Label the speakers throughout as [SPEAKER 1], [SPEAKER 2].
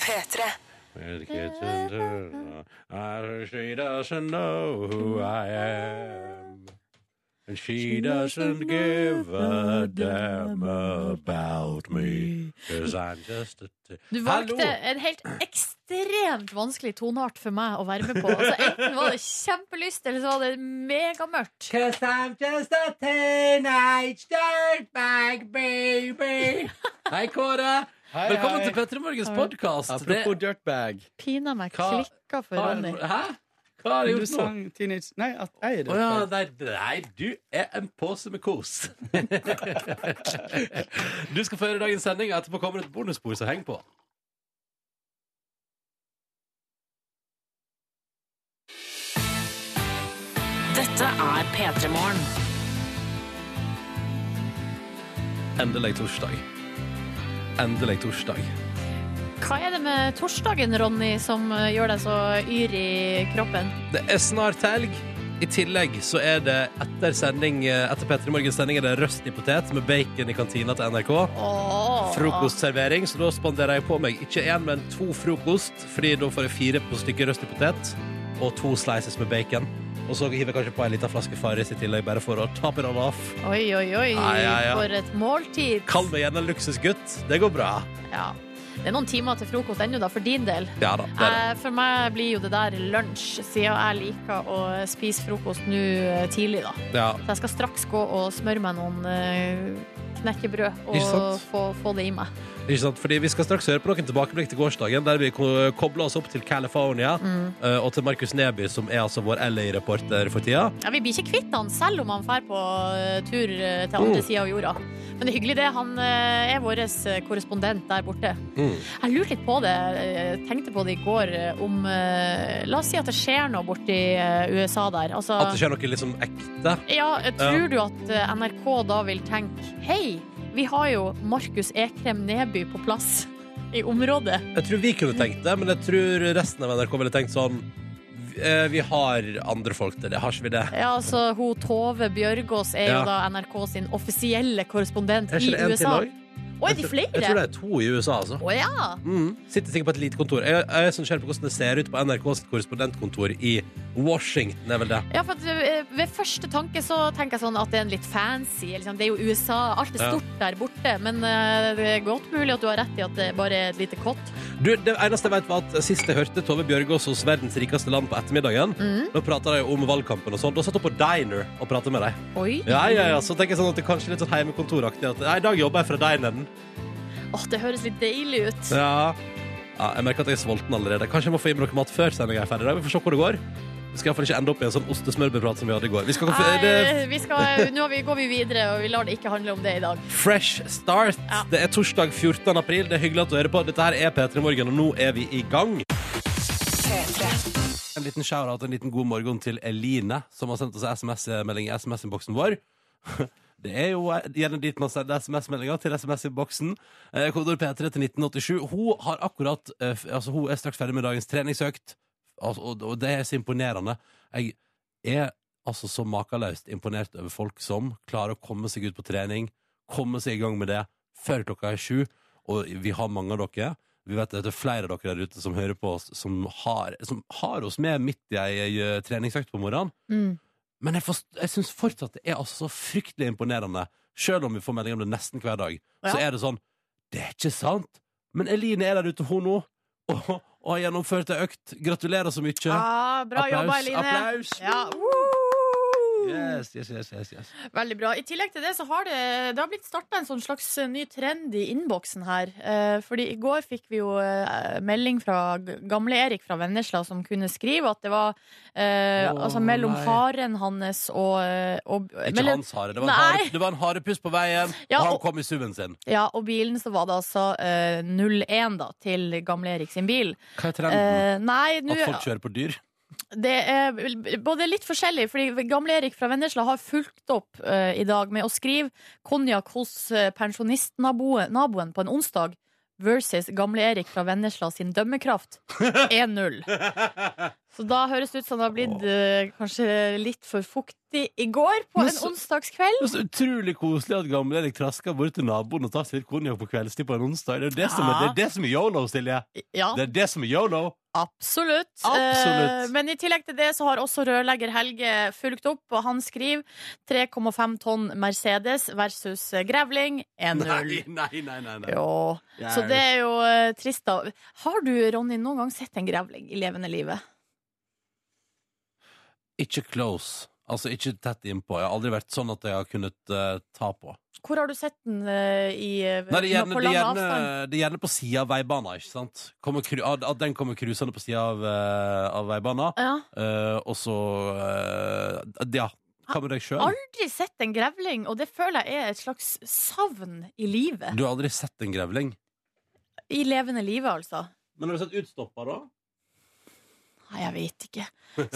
[SPEAKER 1] P3.
[SPEAKER 2] She doesn't know who I am. And she doesn't give a damn about me. Cause I'm just a t
[SPEAKER 3] Du valgte en helt ekstremt vanskelig toneart for meg å være med på. Altså, enten var det kjempelyst, eller så var det megamørkt.
[SPEAKER 2] Cause I'm just a teenage dirtbag baby. Hei, Kåre.
[SPEAKER 4] Hei,
[SPEAKER 2] Velkommen
[SPEAKER 4] hei.
[SPEAKER 2] til Petter Morgens podkast.
[SPEAKER 4] Apropos dirtbag.
[SPEAKER 3] Pina meg
[SPEAKER 2] Hva-
[SPEAKER 3] klikka for Ronny.
[SPEAKER 2] Hæ? Hva har jeg
[SPEAKER 4] Du
[SPEAKER 2] gjort nå?
[SPEAKER 4] sang teenage Nei, at jeg er
[SPEAKER 2] Å ja,
[SPEAKER 4] dirtbag.
[SPEAKER 2] nei, nei, du er en pose med kos. du skal få høre dagens sending. Etterpå kommer et bonusbord, så heng på.
[SPEAKER 1] Dette er P3 Morgen.
[SPEAKER 2] Endelig torsdag. Endelig torsdag.
[SPEAKER 3] Hva er det med torsdagen, Ronny, som eh, gjør deg så yr i kroppen?
[SPEAKER 2] Det er snart helg. I tillegg så er det etter sending eh, Etter Petter i Morgens sending er det røst i potet med bacon i kantina til NRK.
[SPEAKER 3] Åh.
[SPEAKER 2] Frokostservering, så da spanderer jeg på meg ikke én, men to frokost. Fordi da får jeg fire på stykket røst i potet og to slices med bacon. Og så hiver jeg kanskje på en liten flaske Farris i tillegg, bare for å tape it av.
[SPEAKER 3] Oi, oi, oi.
[SPEAKER 2] Ja, ja, ja.
[SPEAKER 3] For et måltid.
[SPEAKER 2] Kall meg gjerne luksusgutt. Det går bra.
[SPEAKER 3] Ja. Det er noen timer til frokost ennå, da, for din del.
[SPEAKER 2] Ja da. Det er det.
[SPEAKER 3] Eh, For meg blir jo det der lunsj, siden jeg liker å spise frokost nå eh, tidlig, da.
[SPEAKER 2] Ja.
[SPEAKER 3] Så jeg skal straks gå og smøre meg noen eh, knekkebrød og få, få det i meg.
[SPEAKER 2] Ikke sant? Fordi Vi skal straks høre på noen tilbakeblikk til gårsdagen, der vi ko- kobler oss opp til California mm. og til Markus Neby, som er altså vår LA-reporter for tida.
[SPEAKER 3] Ja, Vi blir ikke kvitt han, selv om han drar på eh, tur eh, til andre
[SPEAKER 2] Mm.
[SPEAKER 3] sida av jorda. Men det er hyggelig, det. Han eh, er vår eh, korrespondent der borte.
[SPEAKER 2] Mm.
[SPEAKER 3] Jeg lurte litt på det, Jeg tenkte på det i går, eh, om eh, La oss si at det skjer noe borti eh, USA der. Altså,
[SPEAKER 2] At det skjer noe liksom ekte.
[SPEAKER 3] ja, tror tror du at eh, NRK da vil tenke Hei, vi har jo Markus Ekrem Neby på plass i området.
[SPEAKER 2] Jeg tror vi kunne tenkt det, men jeg tror resten av NRK ville tenkt sånn eh, Vi har andre folk til det, har ikke vi det?
[SPEAKER 3] Ja, altså, hun Tove Bjørgaas er
[SPEAKER 2] Ja.
[SPEAKER 3] jo da NRK sin offisielle korrespondent i
[SPEAKER 2] en til
[SPEAKER 3] Er de flere?
[SPEAKER 2] Jeg tror det er to i USA, altså.
[SPEAKER 3] Å ja!
[SPEAKER 2] Mm. Sitter sikkert på et lite kontor. Jeg, jeg er sånn på hvordan det ser ut på NRKs korrespondentkontor i Washington. er vel det.
[SPEAKER 3] Ja, for at, eh, Ved første tanke så tenker jeg sånn at det er en litt fancy. Liksom. Det er jo USA, alt er
[SPEAKER 2] Ja.
[SPEAKER 3] stort der borte. Men uh, det er godt mulig at du har rett i at det bare er et lite kott.
[SPEAKER 2] Du, det eneste jeg vet var at Sist jeg hørte Tove Bjørgaas hos Verdens rikeste land på ettermiddagen,
[SPEAKER 3] Mm.
[SPEAKER 2] da prata de om valgkampen og sånn. Da satt hun på diner og pratet med dem.
[SPEAKER 3] Oi!
[SPEAKER 2] Ja, ja, ja. Så tenker jeg sånn at det kanskje er litt sånn heimekontoraktig. At nei, i dag jobber jeg fra dineren.
[SPEAKER 3] Åh, det høres litt deilig ut.
[SPEAKER 2] Ja. ja. Jeg merker at jeg er sulten allerede. Kanskje jeg må få i meg noe mat før sendinga er ferdig. Da. Vi får se hvor det går. Vi skal iallfall ikke ende opp i en sånn ostesmørbrødprat som vi hadde i går. Vi skal
[SPEAKER 3] Nei,
[SPEAKER 2] det,
[SPEAKER 3] vi skal, nå går vi videre, og vi lar det ikke handle om det i dag.
[SPEAKER 2] Fresh start.
[SPEAKER 3] Ja.
[SPEAKER 2] Det er torsdag 14. april. Det er hyggelig at du hører på. Dette her er P3 Morgen, og nå er vi i gang. En liten shout-out, en liten god morgen til Eline, som har sendt oss SMS-melding i SMS-innboksen vår. Det er jo gjerne dit man sender SMS-meldinger til SMS-innboksen. Eh, Kodord P3 til 1987. Hun har akkurat eh, Altså, hun er straks ferdig med dagens treningsøkt, altså, og, og det er så imponerende. Jeg er altså så makeløst imponert over folk som klarer å komme seg ut på trening, komme seg i gang med det før klokka er sju. Og vi har mange av dere. Vi vet at det er flere av dere der ute som hører på oss, som har, som har oss med midt i ei treningsøkt på morgenen.
[SPEAKER 3] Mm.
[SPEAKER 2] Men jeg, forst- jeg syns fortsatt det er altså så fryktelig imponerende, selv om vi får melding om det nesten hver dag. Så er det sånn Det er ikke sant! Men Eline er der ute, hun nå, og, og har gjennomført ei økt. Gratulerer så mye.
[SPEAKER 3] Ah, bra
[SPEAKER 2] Applaus,
[SPEAKER 3] jobba, Eline.
[SPEAKER 2] applaus.
[SPEAKER 3] Ja, woo!
[SPEAKER 2] Yes, yes, yes, yes, yes.
[SPEAKER 3] Veldig bra. I tillegg til det så har det, det har blitt starta en sånn slags ny trend i innboksen her. Eh, fordi i går fikk vi jo eh, melding fra gamle Erik fra Vennesla som kunne skrive at det var eh, altså mellom
[SPEAKER 2] nei.
[SPEAKER 3] haren hans og, eh, og
[SPEAKER 2] Ikke
[SPEAKER 3] mellom-
[SPEAKER 2] hans hare. Det var, en
[SPEAKER 3] Nei.
[SPEAKER 2] hare, det var en harepuss på veien,
[SPEAKER 3] Ja,
[SPEAKER 2] og han
[SPEAKER 3] og-
[SPEAKER 2] kom i SUV-en sin.
[SPEAKER 3] Ja, og bilen så var det altså eh, 01 da, til gamle Erik sin bil.
[SPEAKER 2] Hva er trenden?
[SPEAKER 3] Eh, nei, nå
[SPEAKER 2] At folk kjører på dyr?
[SPEAKER 3] Det er både litt forskjellig, fordi gamle Erik fra Vennesla har fulgt opp uh, i dag med å skrive konjakk hos uh, pensjonistnaboen på en onsdag. versus Gamle-Erik fra Vennesla sin dømmekraft 1-0. Så da høres det ut som det har blitt eh, kanskje litt for fuktig i går på
[SPEAKER 2] Men
[SPEAKER 3] en
[SPEAKER 2] så-
[SPEAKER 3] onsdagskveld.
[SPEAKER 2] Det er så utrolig koselig at gamle Erik trasker bort til naboen og tar seg litt konjakk på kveldstid på en onsdag. Det er det, som er, det, er det som er yolo, Silje.
[SPEAKER 3] Ja,
[SPEAKER 2] Det er det som er yolo.
[SPEAKER 3] absolutt.
[SPEAKER 2] Absolutt.
[SPEAKER 3] Eh, Men i tillegg til det så har også rørlegger Helge fulgt opp, og han skriver 3,5 tonn Mercedes versus eh, grevling 1-0.
[SPEAKER 2] Nei, nei, nei. nei, nei.
[SPEAKER 3] Jo. Så det er jo eh, trist, da. Har du, Ronny, noen gang sett en grevling i levende livet?
[SPEAKER 2] Ikke close. Altså ikke tett innpå. Jeg har aldri vært sånn at jeg har kunnet eh, ta på.
[SPEAKER 3] Hvor har du sett den eh, i,
[SPEAKER 2] Nei, det er gjerne,
[SPEAKER 3] på
[SPEAKER 2] det er
[SPEAKER 3] lang
[SPEAKER 2] gjerne,
[SPEAKER 3] avstand?
[SPEAKER 2] det er gjerne på sida av veibana, ikke sant? Kommer, kru- at at den kommer cruisende på sida av, uh, av veibana,
[SPEAKER 3] Ja.
[SPEAKER 2] Eh, og så eh, Ja. Hva med deg sjøl?
[SPEAKER 3] Aldri sett en grevling, og det føler jeg er et slags savn i livet.
[SPEAKER 2] Du har aldri sett en grevling?
[SPEAKER 3] I levende livet, altså.
[SPEAKER 2] Men har du sett utstoppa, da?
[SPEAKER 3] Nei, jeg vet ikke.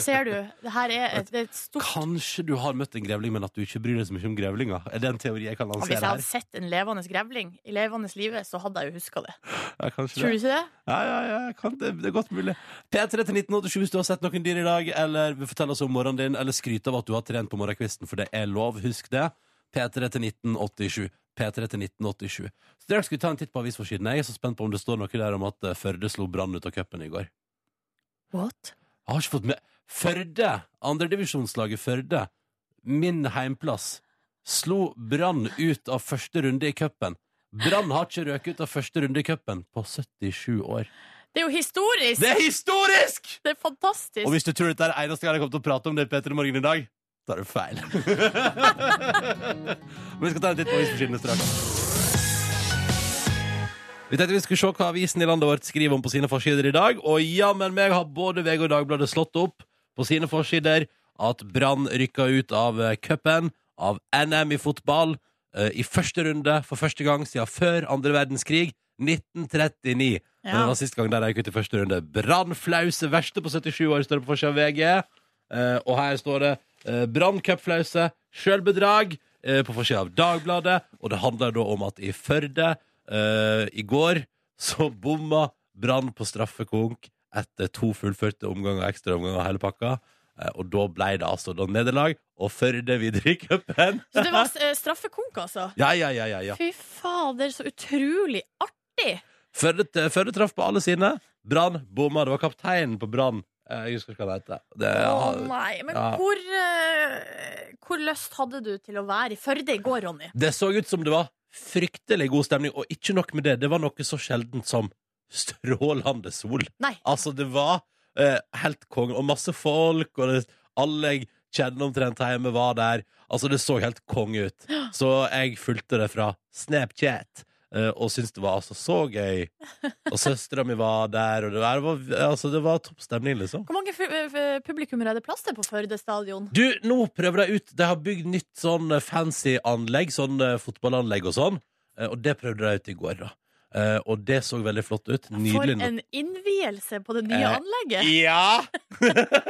[SPEAKER 3] Ser du, det her er et, det er et stort
[SPEAKER 2] Kanskje du har møtt en grevling, men at du ikke bryr deg så mye om grevlinger? Er det en teori jeg kan lansere her?
[SPEAKER 3] Hvis jeg hadde sett en levende grevling i levende livet, så hadde jeg jo huska det.
[SPEAKER 2] Ja,
[SPEAKER 3] Tror du ikke det?
[SPEAKER 2] Ja, ja, ja, kan det, det er godt mulig. P3 til 1987 hvis du har sett noen dyr i dag, eller vil fortelle oss om morgenen din, eller skryte av at du har trent på morgenkvisten, for det er lov. Husk det. P3 til 1987. P3 til 1987. Straks skal vi ta en titt på avisforsiden. Jeg er så spent på om det står noe der om at eh, Førde slo Brann ut av cupen i går.
[SPEAKER 3] What?
[SPEAKER 2] Jeg har ikke fått med Førde, andredivisjonslaget Førde, min heimplass, slo Brann ut av første runde i cupen. Brann har ikke røket ut av første runde i cupen på 77 år.
[SPEAKER 3] Det er jo historisk!
[SPEAKER 2] Det er historisk!
[SPEAKER 3] Det er fantastisk!
[SPEAKER 2] Og hvis du tror dette er eneste gang jeg kommer til å prate om det Peter i Morgen i dag, da er det feil. Men vi skal ta en titt på avisforsidene straks. Vi tenkte vi skulle se hva avisen i landet vårt skriver om på sine forsider i dag. Og jammen meg har både VG og Dagbladet slått opp på sine forsider at Brann rykka ut av eh, cupen, av NM i fotball, eh, i første runde for første gang siden før andre verdenskrig, 1939. Men Det var siste gang der jeg gikk ut i første runde. Brannflause verste på 77 år, står det på forsida av VG. Eh, og her står det Brann cupflause, sjølbedrag, på forsida av Dagbladet. Og det handler da om at i Førde eh, i går så bomma Brann på straffekonk etter to fullførte omganger, ekstraomganger av hele pakka. Eh, og da ble det altså da nederlag, og Førde videre i cupen.
[SPEAKER 3] Så det var eh, straffekonk, altså?
[SPEAKER 2] Ja, ja, ja, ja, ja.
[SPEAKER 3] Fy fader, så utrolig artig!
[SPEAKER 2] Førde, Førde traff på alle sine. Brann bomma. Det var kapteinen på Brann. Jeg husker ikke hva det heter. Det,
[SPEAKER 3] Å nei, men
[SPEAKER 2] ja.
[SPEAKER 3] hvor, uh, hvor lyst hadde du til å være i Førde i går, Ronny?
[SPEAKER 2] det så ut som det var fryktelig god stemning, og ikke nok med det. Det var noe så sjeldent som strålende sol.
[SPEAKER 3] Nei.
[SPEAKER 2] Altså, det var eh, helt konge, og masse folk, og det, alle jeg kjenner omtrent hjemme, var der. Altså, det så helt konge ut. Så jeg fulgte det fra Snapchat. Eh, og syntes det var altså så gøy. Og søstera mi var der, og det var, altså, det var topp stemning, liksom.
[SPEAKER 3] Hvor mange eh, publikummere er det plass til på Førde stadion?
[SPEAKER 2] Du, nå prøver de ut De har bygd nytt sånn eh, fancy anlegg, sånn fotballanlegg og sånn. Og det prøvde de ut i går, da. Uh, Og det så veldig flott ut.
[SPEAKER 3] For en innvielse på det nye
[SPEAKER 2] uh,
[SPEAKER 3] anlegget!
[SPEAKER 2] Ja!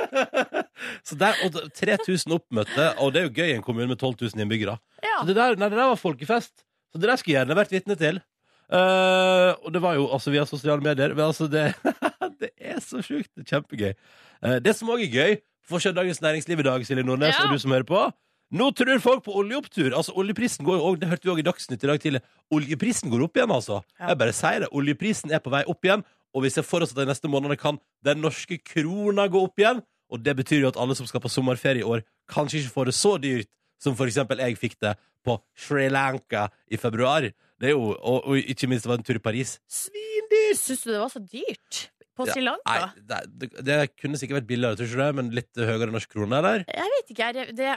[SPEAKER 2] så der, og 3000 oppmøtte, og det er jo gøy i en kommune med 12 000 innbyggere.
[SPEAKER 3] Ja.
[SPEAKER 2] Så det der, nei, det der var folkefest. Så det der skulle jeg gjerne vært vitne til. Eh, og det var jo altså via sosiale medier. Men altså, det, det er så sjukt. Det er kjempegøy. Eh, det som òg er gøy, for Dagens Næringsliv i dag, Silje Nordnes,
[SPEAKER 3] Ja.
[SPEAKER 2] og du som hører på. Nå tror folk på oljeopptur. Altså, oljeprisen går jo også, Det hørte vi òg i Dagsnytt i dag tidlig. Oljeprisen går opp igjen, altså.
[SPEAKER 3] Ja.
[SPEAKER 2] Jeg bare sier det. Oljeprisen er på vei opp igjen. Og vi ser for oss at de neste månedene kan den norske krona gå opp igjen. Og det betyr jo at alle som skal på sommerferie i år, kanskje ikke får det så dyrt som for eksempel jeg fikk det på Sri Lanka i februar. Det er jo, og, og ikke minst det var en tur i Paris. Svindyrt!
[SPEAKER 3] Syns du det var så dyrt på Sri Lanka?
[SPEAKER 2] Nei, det, det, kunne sikkert vært billigere, tror ikke det? Men litt høyere norsk krone, eller?
[SPEAKER 3] Jeg vet ikke, jeg, det,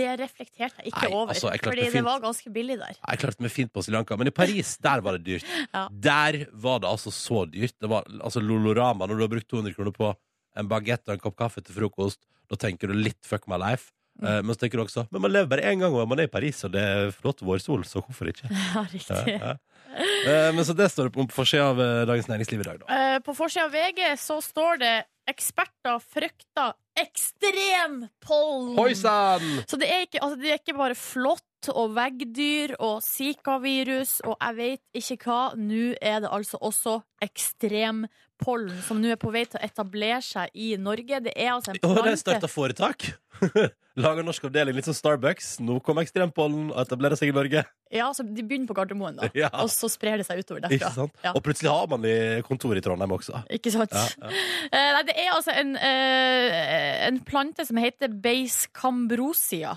[SPEAKER 3] det reflekterte jeg ikke
[SPEAKER 2] Nei,
[SPEAKER 3] over.
[SPEAKER 2] altså, jeg
[SPEAKER 3] fordi
[SPEAKER 2] det
[SPEAKER 3] var ganske billig der.
[SPEAKER 2] Jeg klarte meg fint på Sri Lanka, men i Paris, der var det dyrt.
[SPEAKER 3] Ja.
[SPEAKER 2] Der var det altså så dyrt. Det var altså Lolorama, når du har brukt 200 kroner på en bagett og en kopp kaffe til frokost, da tenker du litt fuck my life. Eh, men så tenker du også Men man lever bare én gang, og man er i Paris, og det er flott vårsol, så hvorfor ikke?
[SPEAKER 3] Ja,
[SPEAKER 2] Ja,
[SPEAKER 3] riktig.
[SPEAKER 2] ja. Eh, men så det står det på forsida av eh, Dagens Næringsliv i dag, da.
[SPEAKER 3] På forsida av VG så står det 'Eksperter frykter ekstrem pollen'.
[SPEAKER 2] Hoi sann!
[SPEAKER 3] Så det er, ikke, altså det er ikke bare flått katt og veggdyr og zikavirus og jeg vet ikke hva. Nå er det altså også ekstrempollen som nå er på vei til å etablere seg i Norge. Det er altså en plante
[SPEAKER 2] Og det
[SPEAKER 3] er
[SPEAKER 2] starta foretak. Lager norsk avdeling, litt som Starbucks. Nå kom ekstrempollen og etablerer seg i Norge.
[SPEAKER 3] Ja, så De begynner på Gardermoen, da.
[SPEAKER 2] Ja.
[SPEAKER 3] og så sprer det seg utover derfra. Ja.
[SPEAKER 2] Og plutselig har man i kontor i Trondheim også.
[SPEAKER 3] Ikke sant?
[SPEAKER 2] Ja.
[SPEAKER 3] Eh, nei, det er altså en, eh, en plante som heter Beiscambrosia.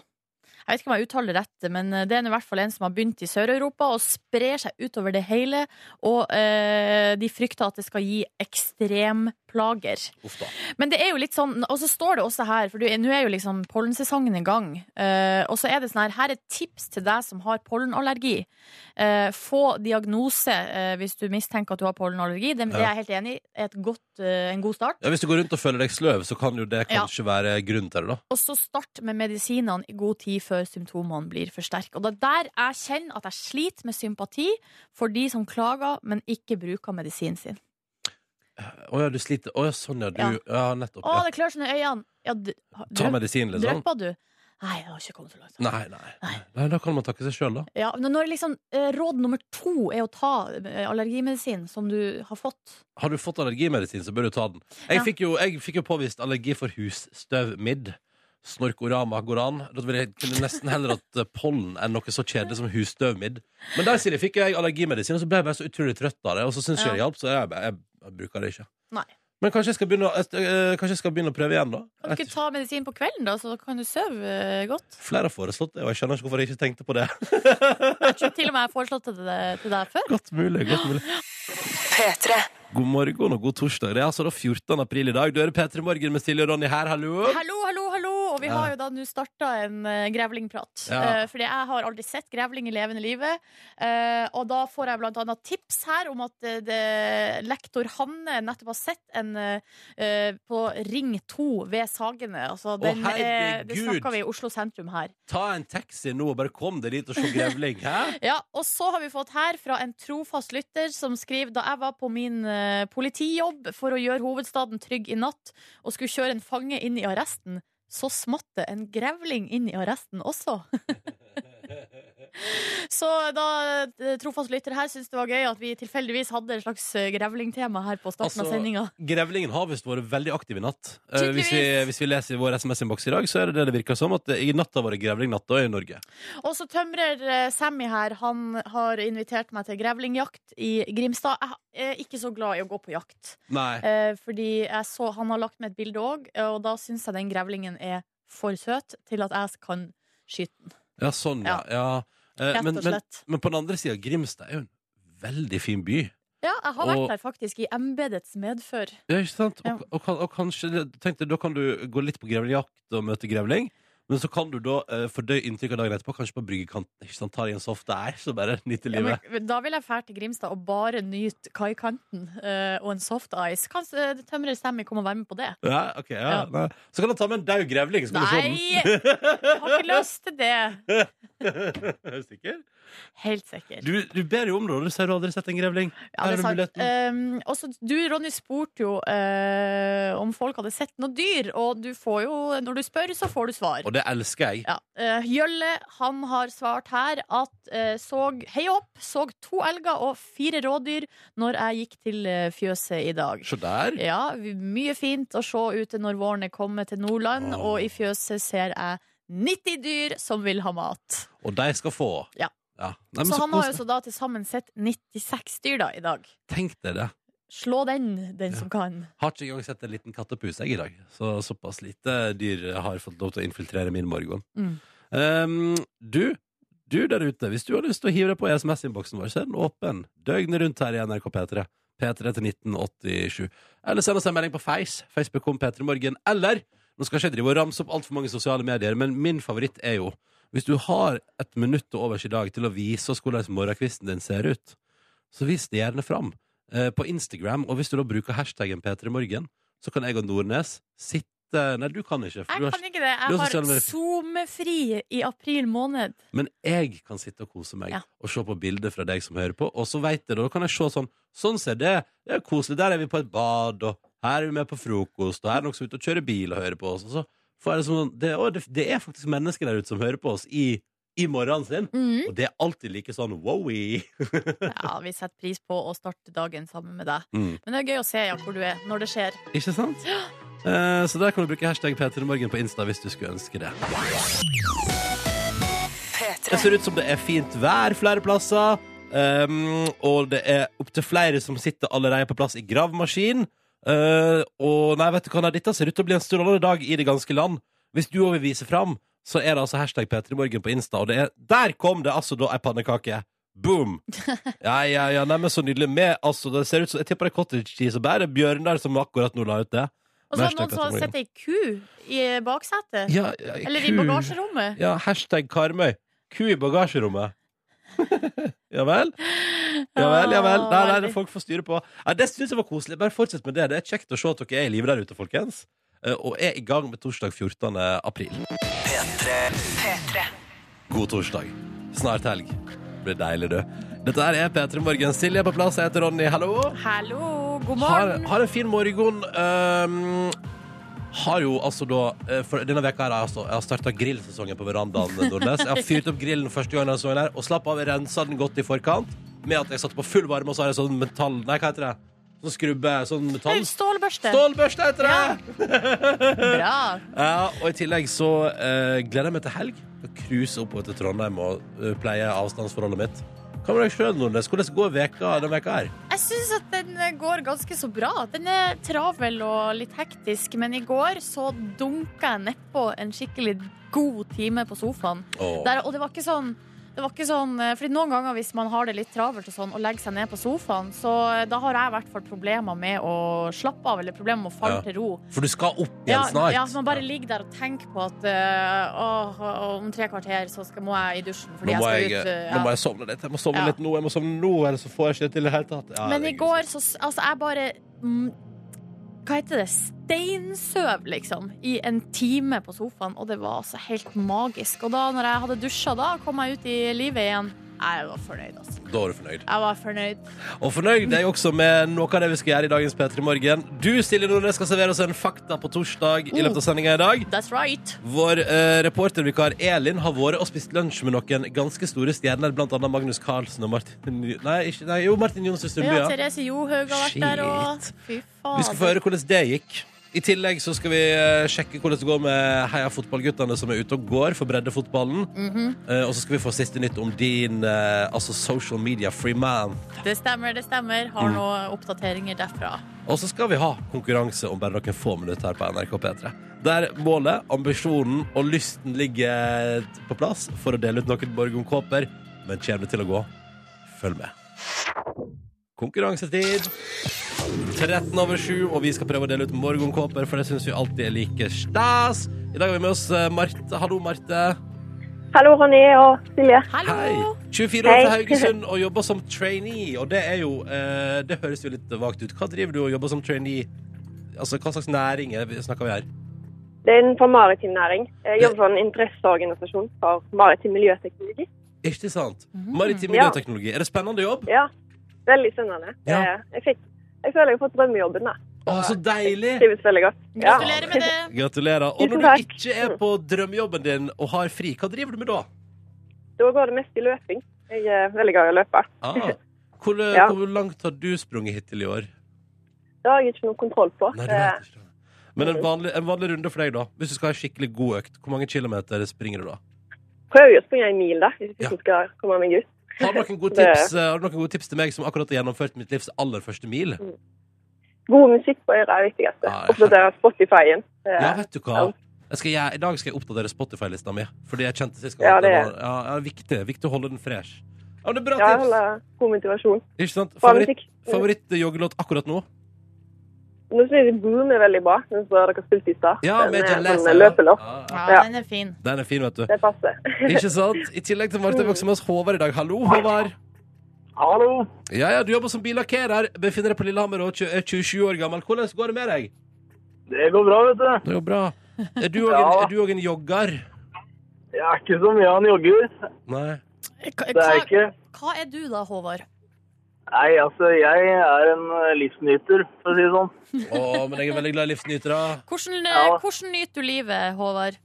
[SPEAKER 3] Jeg vet ikke om jeg uttaler rett, men det er i hvert fall en som har begynt i Sør-Europa og sprer seg utover det hele. Og eh, de frykter at det skal gi ekstremplager.
[SPEAKER 2] Da.
[SPEAKER 3] Men det er jo litt sånn Og så står det også her, for nå er jo liksom pollensesongen i gang. Uh, og så er det sånn her Her er tips til deg som har pollenallergi. Uh, få diagnose uh, hvis du mistenker at du har pollenallergi. Det, det er jeg helt enig i. Er en god start.
[SPEAKER 2] Ja, Hvis du går rundt og føler deg sløv, så kan jo det kanskje være grunnen til det. da
[SPEAKER 3] Og så start med medisinene i god tid før symptomene blir for sterke. Og det er der jeg kjenner at jeg sliter med sympati for de som klager, men ikke bruker medisinen sin.
[SPEAKER 2] Å ja, du sliter Å ja, sånn ja. Du, ja. Nettopp.
[SPEAKER 3] Å,
[SPEAKER 2] Ja.
[SPEAKER 3] det klør sånn i øynene. Ja, d-
[SPEAKER 2] Ta
[SPEAKER 3] drøp,
[SPEAKER 2] medisin, liksom.
[SPEAKER 3] drøppa du? Nei, jeg har ikke kommet så langt.
[SPEAKER 2] Nei, nei.
[SPEAKER 3] Nei.
[SPEAKER 2] nei. Da kan man takke seg sjøl, da.
[SPEAKER 3] Ja, men når liksom eh, råd nummer to er å ta eh, allergimedisin som du har fått
[SPEAKER 2] Har du fått allergimedisin, så bør du ta den. Jeg,
[SPEAKER 3] Ja.
[SPEAKER 2] fikk, jo, jeg fikk jo påvist allergi for husstøvmidd. Snorkorama går an. Da ville jeg kunne nesten heller hatt eh, pollen enn noe så kjedelig som husstøvmidd. Men der Silje, fikk jeg allergimedisin, og så ble jeg bare så utrolig trøtt av det. Og så syns jeg det hjalp, så jeg, jeg, jeg bruker det ikke.
[SPEAKER 3] Nei.
[SPEAKER 2] Men kanskje jeg skal begynne, å- eh, kanskje jeg skal begynne å prøve igjen, da?
[SPEAKER 3] Kan du ikke ta medisin på kvelden, da, så kan du sove eh, godt?
[SPEAKER 2] Flere har foreslått det, og jeg skjønner ikke hvorfor jeg ikke tenkte på det.
[SPEAKER 3] Jeg tror til og med jeg har foreslått det til deg- før.
[SPEAKER 2] Godt mulig. godt mulig
[SPEAKER 5] P3.
[SPEAKER 2] God morgen og god torsdag. Det er altså da 14. april i dag. Du hører P3 Morgen med Silje og Ronny her. Hallo,
[SPEAKER 3] hallo! Og vi har jo da nå starta en uh, grevlingprat.
[SPEAKER 2] Ja.
[SPEAKER 3] Uh, fordi jeg har aldri sett grevling i levende livet. Uh, og da får jeg blant annet tips her om at eh, det, lektor Hanne nettopp har sett en eh, eh, på Ring 2 ved Sagene. Altså, den, eh, det snakka vi i Oslo sentrum her.
[SPEAKER 2] Ta en taxi nå og bare kom deg dit og se grevling.
[SPEAKER 3] Ja, Og så har vi fått her fra en trofast lytter som skriver da jeg var på min eh, politijobb for å gjøre hovedstaden trygg i natt og skulle kjøre en fange inn i arresten, så smatt det en grevling inn i arresten også. så da eh, trofast lytter her syns det var gøy at vi tilfeldigvis hadde et slags eh, grevlingtema her på starten av
[SPEAKER 2] sendingen
[SPEAKER 3] sendinga.
[SPEAKER 2] Grevlingen har visst vært veldig aktiv i natt. Eh, hvis, vi, hvis vi leser i vår SMS-innboks i dag, så er det det det virker som. At det i natt har vært grevlingnatta i Norge.
[SPEAKER 3] Og så tømrer eh, Sammy her, han har invitert meg til grevlingjakt i Grimstad. Jeg er ikke så glad i å gå på jakt. Eh, fordi jeg så, han har lagt med et bilde òg, og da syns jeg den grevlingen er for søt til at jeg kan skyte den.
[SPEAKER 2] Ja, sånn, ja. ja. Eh,
[SPEAKER 3] Rett
[SPEAKER 2] men,
[SPEAKER 3] og
[SPEAKER 2] men,
[SPEAKER 3] slett.
[SPEAKER 2] men på den andre sida, Grimstad er jo en veldig fin by.
[SPEAKER 3] Ja, jeg har
[SPEAKER 2] Og-
[SPEAKER 3] vært der faktisk, i embetets medfør.
[SPEAKER 2] Ja, ikke sant?
[SPEAKER 3] Ja.
[SPEAKER 2] Og, og, og kanskje tenkte, Da kan du gå litt på grevlingjakt og møte grevling. Men så kan du da uh, fordøye inntrykket av dagen etterpå, kanskje på bryggekanten. Ikke sant? Ta deg en soft der, så bare nyte
[SPEAKER 3] Ja, men, da vil jeg fære til Grimstad og bare nyte kaikanten uh, og en soft ice. Kan uh, tømrer Sammy komme og være med på det?
[SPEAKER 2] Ja, ok, ja,
[SPEAKER 3] Ja.
[SPEAKER 2] Så kan du ta med en daud grevling. Så kan
[SPEAKER 3] Nei!
[SPEAKER 2] du
[SPEAKER 3] Jeg har ikke lyst til det.
[SPEAKER 2] Er du sikker?
[SPEAKER 3] Helt sikker.
[SPEAKER 2] Du, du ber jo om det, og du sier du har aldri sett en grevling.
[SPEAKER 3] Ja, det
[SPEAKER 2] er
[SPEAKER 3] sant. Um, også, du, Ronny, spurte jo uh, om folk hadde sett noe dyr, og du får jo, når du spør, så får du svar.
[SPEAKER 2] Og det elsker jeg.
[SPEAKER 3] Ja. Uh, Jølle han har svart her at uh, såg Hei opp, Såg to elger og fire rådyr når jeg gikk til fjøset i dag.
[SPEAKER 2] Så der.
[SPEAKER 3] Ja, mye fint å se ute når våren er kommet til Nordland,
[SPEAKER 2] oh.
[SPEAKER 3] og i fjøset ser jeg 90 dyr som vil ha mat.
[SPEAKER 2] Og de skal få.
[SPEAKER 3] Ja.
[SPEAKER 2] Nei,
[SPEAKER 3] så
[SPEAKER 2] så
[SPEAKER 3] han har jo så da til sammen sett 96 dyr da i dag.
[SPEAKER 2] Tenk deg det.
[SPEAKER 3] Slå den, den som kan.
[SPEAKER 2] Har ikke engang sett en liten kattepus jeg i dag. Så såpass lite dyr har fått lov til å infiltrere min morgen.
[SPEAKER 3] Mm.
[SPEAKER 2] Um, du, du der ute, hvis du har lyst til å hive deg på SMS-innboksen vår, så er den åpen døgnet rundt her i NRK P3. P3 til 1987. Eller send oss en melding på Face. Facebook om P3 Morgen. Eller Nå skal ikke jeg drive og ramse opp altfor mange sosiale medier, men min favoritt er jo hvis du har et minutt til overs i dag til å vise oss hvordan morgenkvisten din ser ut, så vis det gjerne fram eh, på Instagram. Og hvis du da bruker hashtaggen P3morgen, så kan jeg og Nordnes sitte Nei, du kan ikke. For du
[SPEAKER 3] Jeg
[SPEAKER 2] har
[SPEAKER 3] kan ikke det. Jeg har. SoMe-fri i april måned.
[SPEAKER 2] Men jeg kan sitte og kose meg
[SPEAKER 3] Ja.
[SPEAKER 2] og se på bilder fra deg som hører på. Og så veit jeg det, da kan jeg se sånn Sånn ser det. Det er koselig. Der er vi på et bad, og her er vi med på frokost, og her er noen som er ute og kjører bil og hører på oss. Og så får jeg det sånn det, å, det, det er faktisk mennesker der ute som hører på oss i i morgenen sin.
[SPEAKER 3] mm.
[SPEAKER 2] Og det er alltid like sånn wowy.
[SPEAKER 3] Ja, vi setter pris på å starte dagen sammen med deg.
[SPEAKER 2] Mm.
[SPEAKER 3] Men det er gøy å se ja, hvor du er når det skjer.
[SPEAKER 2] Ikke sant? Eh, så der kan du bruke hashtag P3morgen på Insta hvis du skulle ønske det. Det ser ut som det er fint vær flere plasser. Um, og det er opptil flere som sitter allerede på plass i gravemaskin. Uh, og nei, vet du hva, nei, dette ser ut til å bli en strålende dag i det ganske land. Hvis du òg vil vise fram, så er det altså hashtag P3morgen på Insta. Og det er, der kom det altså da ei pannekake. Boom! Ja, ja, ja, neimen så nydelig. Med, altså, det ser ut som, Jeg tipper det er cottage cheese og bær. Bjørnar som akkurat nå la ut det.
[SPEAKER 3] Og så er det noen som har sett ei ku i baksetet.
[SPEAKER 2] Ja, ja,
[SPEAKER 3] Eller i bagasjerommet.
[SPEAKER 2] Ja, hashtag Karmøy. Ku i bagasjerommet. ja vel? Ja vel, ja vel. Nei, nei, det folk får styre på. Nei, det syns jeg var koselig. Bare fortsett med det. Det er kjekt å se at dere er i live der ute, folkens. Eh, Og er i gang med torsdag 14. april. God torsdag. Snart helg. Det blir deilig, du. Dette er P3 Morgen. Silje er på plass. Jeg heter Ronny. Hallo.
[SPEAKER 3] Hallo, god
[SPEAKER 2] Har,
[SPEAKER 3] morgen.
[SPEAKER 2] har en fin morgen. Um, har jo altså da eh, for Denne veka her altså, jeg har starta grillsesongen på verandaen. Nordnes. Jeg har fyrt opp grillen første gang denne sesongen her og slapp av, rensa den godt i forkant. Med at jeg satte på full varme, og så har jeg sånn metall Nei, hva heter det? Sånn skrubbe, sånn metall.
[SPEAKER 3] Stålbørste.
[SPEAKER 2] Stålbørste heter det!
[SPEAKER 3] Bra.
[SPEAKER 2] Ja, og i tillegg så uh, gleder jeg meg til helg. Å Cruise oppover til Trondheim og uh, pleie avstandsforholdet mitt. Hva med deg sjøl, Nordnes? Hvordan går veka denne veka her?
[SPEAKER 3] Jeg syns at den går ganske så bra. Den er travel og litt hektisk, men i går så dunka jeg nedpå en skikkelig god time på sofaen.
[SPEAKER 2] Oh.
[SPEAKER 3] Der, og det var ikke sånn det var ikke sånn, eh, fordi Noen ganger hvis man har det litt travelt og sånn, og legger seg ned på sofaen, så eh, da har jeg i hvert fall problemer med å slappe av, eller problemer med å falle
[SPEAKER 2] Ja.
[SPEAKER 3] til ro.
[SPEAKER 2] For du skal opp igjen
[SPEAKER 3] Ja,
[SPEAKER 2] snart.
[SPEAKER 3] ja, så man bare ligger der og tenker på at eh, åh, om tre kvarter så skal, må jeg i dusjen. Fordi
[SPEAKER 2] Nå må
[SPEAKER 3] jeg
[SPEAKER 2] jeg,
[SPEAKER 3] skal ut. eh,
[SPEAKER 2] nå
[SPEAKER 3] ja.
[SPEAKER 2] må jeg sovne litt. Jeg må sovne
[SPEAKER 3] Ja.
[SPEAKER 2] litt nå, jeg må sovne nå, ellers så får jeg ikke det til i det hele tatt. Ja,
[SPEAKER 3] Men i går så Altså, jeg bare mm, Hva heter det? Steinsøv, liksom. I en time på sofaen. Og det var altså helt magisk. Og da når jeg hadde dusja, da kom jeg ut i livet igjen. Jeg var fornøyd, altså.
[SPEAKER 2] Da var du fornøyd.
[SPEAKER 3] Jeg var fornøyd.
[SPEAKER 2] Og fornøyd er jeg også med noe av det vi skal gjøre i dagens P3 Morgen. Du, Silje Nordnes, skal servere oss en fakta på torsdag i løpet av sendinga i dag.
[SPEAKER 3] That's right.
[SPEAKER 2] Vår eh, reportervikar Elin har vært og spist lunsj med noen ganske store stjerner, blant annet Magnus Carlsen og Martin Nei, ikke, nei jo, Martin Johnsen Sundby.
[SPEAKER 3] Ja. Therese Johaug har vært der, og Fy faen.
[SPEAKER 2] Vi skal få høre hvordan det gikk. I tillegg så skal vi eh, sjekke hvordan det går med Heia fotballguttene som er ute og går for breddefotballen.
[SPEAKER 3] Mhm.
[SPEAKER 2] Eh, og så skal vi få siste nytt om din eh, altså social media free man.
[SPEAKER 3] Det stemmer, det stemmer.
[SPEAKER 2] Mm.
[SPEAKER 3] Har noen oppdateringer derfra.
[SPEAKER 2] Og så skal vi ha konkurranse om bare noen få minutter her på NRK P3. Der målet, ambisjonen og lysten ligger på plass for å dele ut noen morgenkåper. Men kommer det til å gå? Følg med. Konkurransetid. 13 over 7, og vi skal prøve å dele ut morgenkåper, for det syns vi alltid er like stas. I dag har vi med oss eh, Marte. Hallo, Marte.
[SPEAKER 6] Hallo, Ronny og Silje.
[SPEAKER 3] Hallo!
[SPEAKER 2] Hei. 24 år fra Haugesund og jobber som trainee. Og det er jo eh, Det høres jo litt vagt ut. Hva driver du og jobber som trainee? Altså, Hva slags næring er det- snakker vi her?
[SPEAKER 6] Det er innenfor maritim næring. Jeg jobber for en interesseorganisasjon for maritim miljøteknologi.
[SPEAKER 2] Ikke sant?
[SPEAKER 3] Mhm.
[SPEAKER 2] Maritim miljøteknologi. Er det spennende jobb?
[SPEAKER 6] Ja, veldig spennende.
[SPEAKER 2] Ja.
[SPEAKER 6] Eh, Jeg, fikk, jeg føler jeg har fått drømmejobben. da.
[SPEAKER 2] Å, så deilig!
[SPEAKER 6] Trives veldig godt. Ja.
[SPEAKER 3] Gratulerer med det.
[SPEAKER 2] Gratulerer. Og når du ikke er på drømmejobben din og har fri, hva driver du med da?
[SPEAKER 6] Da går det mest i løping. Jeg er veldig glad i å løpe.
[SPEAKER 2] Ah. Hvor,
[SPEAKER 6] Ja.
[SPEAKER 2] hvor langt har du sprunget hittil i år?
[SPEAKER 6] Det har jeg ikke noe kontroll på.
[SPEAKER 2] Nei, du
[SPEAKER 6] Eh,
[SPEAKER 2] vet ikke. Men en vanlig, en vanlig runde for deg, da? Hvis du skal ha en skikkelig god økt, hvor mange kilometer springer du da?
[SPEAKER 6] Prøver jo å springe en mil, da, hvis jeg
[SPEAKER 2] Ja.
[SPEAKER 6] skal komme meg ut.
[SPEAKER 2] Har du noen gode tips, eh, har du noen gode tips til meg som akkurat har gjennomført mitt livs aller første mil?
[SPEAKER 6] God musikk på øret er det viktigste.
[SPEAKER 2] Ja,
[SPEAKER 6] Oppdatere Spotify-en.
[SPEAKER 2] Ja, vet du hva? Gjøre- I dag skal jeg oppdatere Spotify-lista mi. Fordi jeg kjente sist gang
[SPEAKER 6] Ja,
[SPEAKER 2] det er, ja, ja, viktig, viktig å holde den fresh. Ja, det er bra tips!
[SPEAKER 6] Ja, god motivasjon.
[SPEAKER 2] Ikke sant? Favoritt. Favoritt-joggelåt akkurat nå?
[SPEAKER 6] Nå synes jeg Boom er veldig bra, den som dere spilte i stad.
[SPEAKER 2] Ja,
[SPEAKER 6] Den
[SPEAKER 2] med John
[SPEAKER 6] sånn
[SPEAKER 2] Lesser. Ja.
[SPEAKER 3] Ja,
[SPEAKER 6] Ja.
[SPEAKER 3] den er fin.
[SPEAKER 2] Den er fin, vet du.
[SPEAKER 6] Det passer.
[SPEAKER 2] Ikke sant? I tillegg til Marte vokser med oss Håvard i dag. Hallo, Håvard.
[SPEAKER 7] Hallo.
[SPEAKER 2] Ja, ja, Du jobber som billakkerer, befinner deg på Lillehammer og er 27 år gammel. Hvordan går det med deg?
[SPEAKER 7] Det går bra, vet du.
[SPEAKER 2] Det går bra. Er du òg
[SPEAKER 7] Ja.
[SPEAKER 2] en, en jogger?
[SPEAKER 7] Jeg er ikke så mye av en jogger.
[SPEAKER 2] Nei.
[SPEAKER 3] Hva,
[SPEAKER 7] Det er ikke
[SPEAKER 3] hva er du da, Håvard?
[SPEAKER 7] Nei, altså, jeg er en eh, livsnyter, for å si det sånn.
[SPEAKER 2] Å, men jeg er veldig glad i livsnytere.
[SPEAKER 3] Hvordan,
[SPEAKER 7] Ja.
[SPEAKER 3] hvordan nyter du livet, Håvard?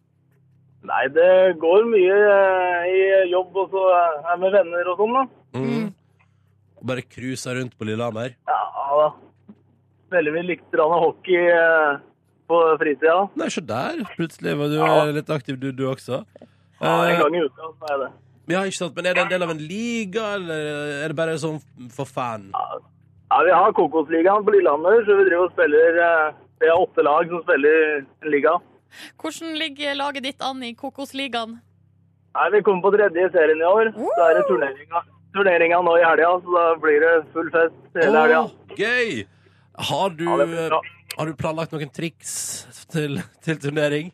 [SPEAKER 7] Nei, det går mye eh, i jobb og så er med venner og sånn, da.
[SPEAKER 2] Mm. Bare cruisa rundt på Lillehammer.
[SPEAKER 7] Ja da. Veldig mye litt grann hockey eh, på fritida.
[SPEAKER 2] Nei, se der. Plutselig var du
[SPEAKER 7] Ja.
[SPEAKER 2] eh, litt aktiv, du, du også.
[SPEAKER 7] Ja, en
[SPEAKER 2] Eh,
[SPEAKER 7] gang i uka så er det.
[SPEAKER 2] Ja, ikke sant? Men er det en del av en liga, eller er det bare sånn for fan?
[SPEAKER 7] Ja, Vi har Kokosligaen på Lillehammer, så vi driver og spiller eh, Vi har åtte lag som spiller en liga.
[SPEAKER 3] Hvordan ligger laget ditt an i Kokosligaen?
[SPEAKER 7] Nei, Vi kommer på tredje i serien i år. Så er det turneringa, turneringa nå i helga, så da blir det full fest hele helga.
[SPEAKER 2] Åh, gøy! Har du,
[SPEAKER 7] Ja, bra.
[SPEAKER 2] har du planlagt noen triks til, til turnering?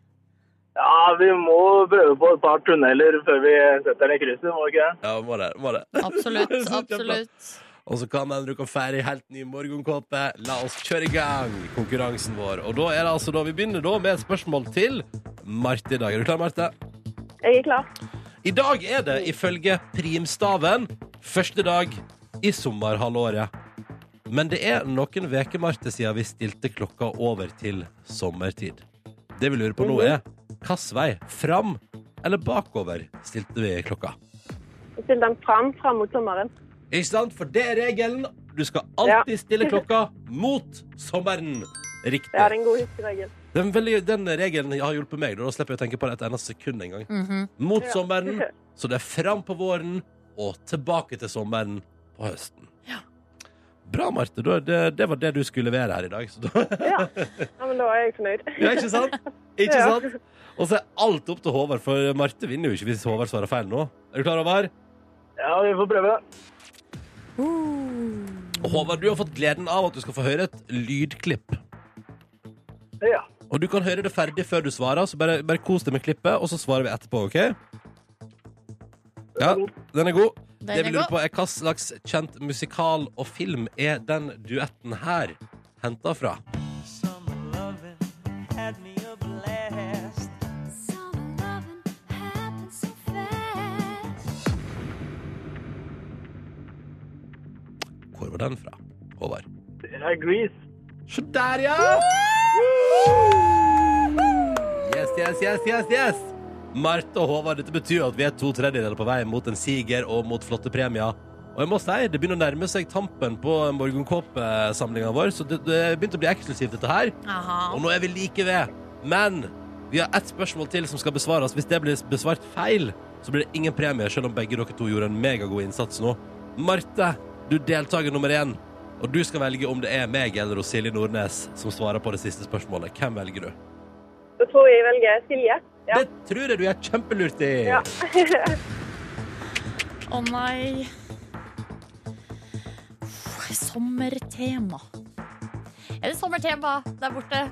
[SPEAKER 7] Ja, vi må prøve på et par tunneler før vi setter den i krysset, må vi ikke det?
[SPEAKER 2] Ja, må det. Må det.
[SPEAKER 3] Absolutt. Absolutt.
[SPEAKER 2] Og så kan den bruke ferdig helt ny morgenkåpe. La oss kjøre i gang konkurransen vår. Og da er det altså da vi begynner da med et spørsmål til Marte i dag. Er du klar, Marte?
[SPEAKER 6] Jeg er klar.
[SPEAKER 2] I dag er det ifølge primstaven første dag i sommerhalvåret. Men det er noen uker, Marte, siden vi stilte klokka over til sommertid. Det vi lurer på nå er hvilken vei, fram eller bakover, stilte vi klokka?
[SPEAKER 6] Jeg stiller den fram fram mot sommeren.
[SPEAKER 2] Ikke sant? For det er regelen. Du skal alltid stille klokka mot sommeren. Riktig.
[SPEAKER 6] Det er en god huskeregel.
[SPEAKER 2] Den, veldig, den regelen har hjulpet meg. Da slipper jeg å tenke på det et eneste sekund engang.
[SPEAKER 3] Mhm.
[SPEAKER 2] Mot
[SPEAKER 6] Ja.
[SPEAKER 2] sommeren, så det er fram på våren og tilbake til sommeren på høsten. Bra, Marte. Det, det var det du skulle levere her i dag. Så da,
[SPEAKER 6] Ja. ja, men da er jeg fornøyd.
[SPEAKER 2] ja, ikke sant? Ikke
[SPEAKER 6] Ja.
[SPEAKER 2] sant? Og så er alt opp til Håvard, for Marte vinner jo ikke hvis Håvard svarer feil nå. Er du klar, Håvard?
[SPEAKER 7] Ja, vi får prøve.
[SPEAKER 2] Uh. Håvard, du har fått gleden av at du skal få høre et lydklipp.
[SPEAKER 7] Ja.
[SPEAKER 2] Og du kan høre det ferdig før du svarer, så bare, bare kos deg med klippet, og så svarer vi etterpå, OK? Ja, den er god.
[SPEAKER 3] Den
[SPEAKER 2] det vi lurer på er Hva slags kjent musikal og film er den duetten her henta fra? Hvor var den fra, Håvard?
[SPEAKER 7] Det er Grease.
[SPEAKER 2] Se der, ja! Yes, yes, yes, yes, yes! Marte og Håvard, dette betyr at vi er to tredjedeler på vei mot en siger og mot flotte premier. Og jeg må si, det begynner å nærme seg tampen på morgenkåpesamlinga vår, så det, det begynte å bli eksklusivt, dette her.
[SPEAKER 3] Aha.
[SPEAKER 2] Og nå er vi like ved. Men vi har ett spørsmål til som skal besvares. Hvis det blir besvart feil, så blir det ingen premie, selv om begge dere to gjorde en megagod innsats nå. Marte, du er deltaker nummer én. Og du skal velge om det er meg eller Silje Nordnes som svarer på det siste spørsmålet. Hvem velger du?
[SPEAKER 6] Da tror jeg jeg velger Silje. Ja.
[SPEAKER 2] Det tror jeg du gjør kjempelurt i.
[SPEAKER 6] Å ja.
[SPEAKER 3] oh, nei. Sommertema. Er det sommertema der borte?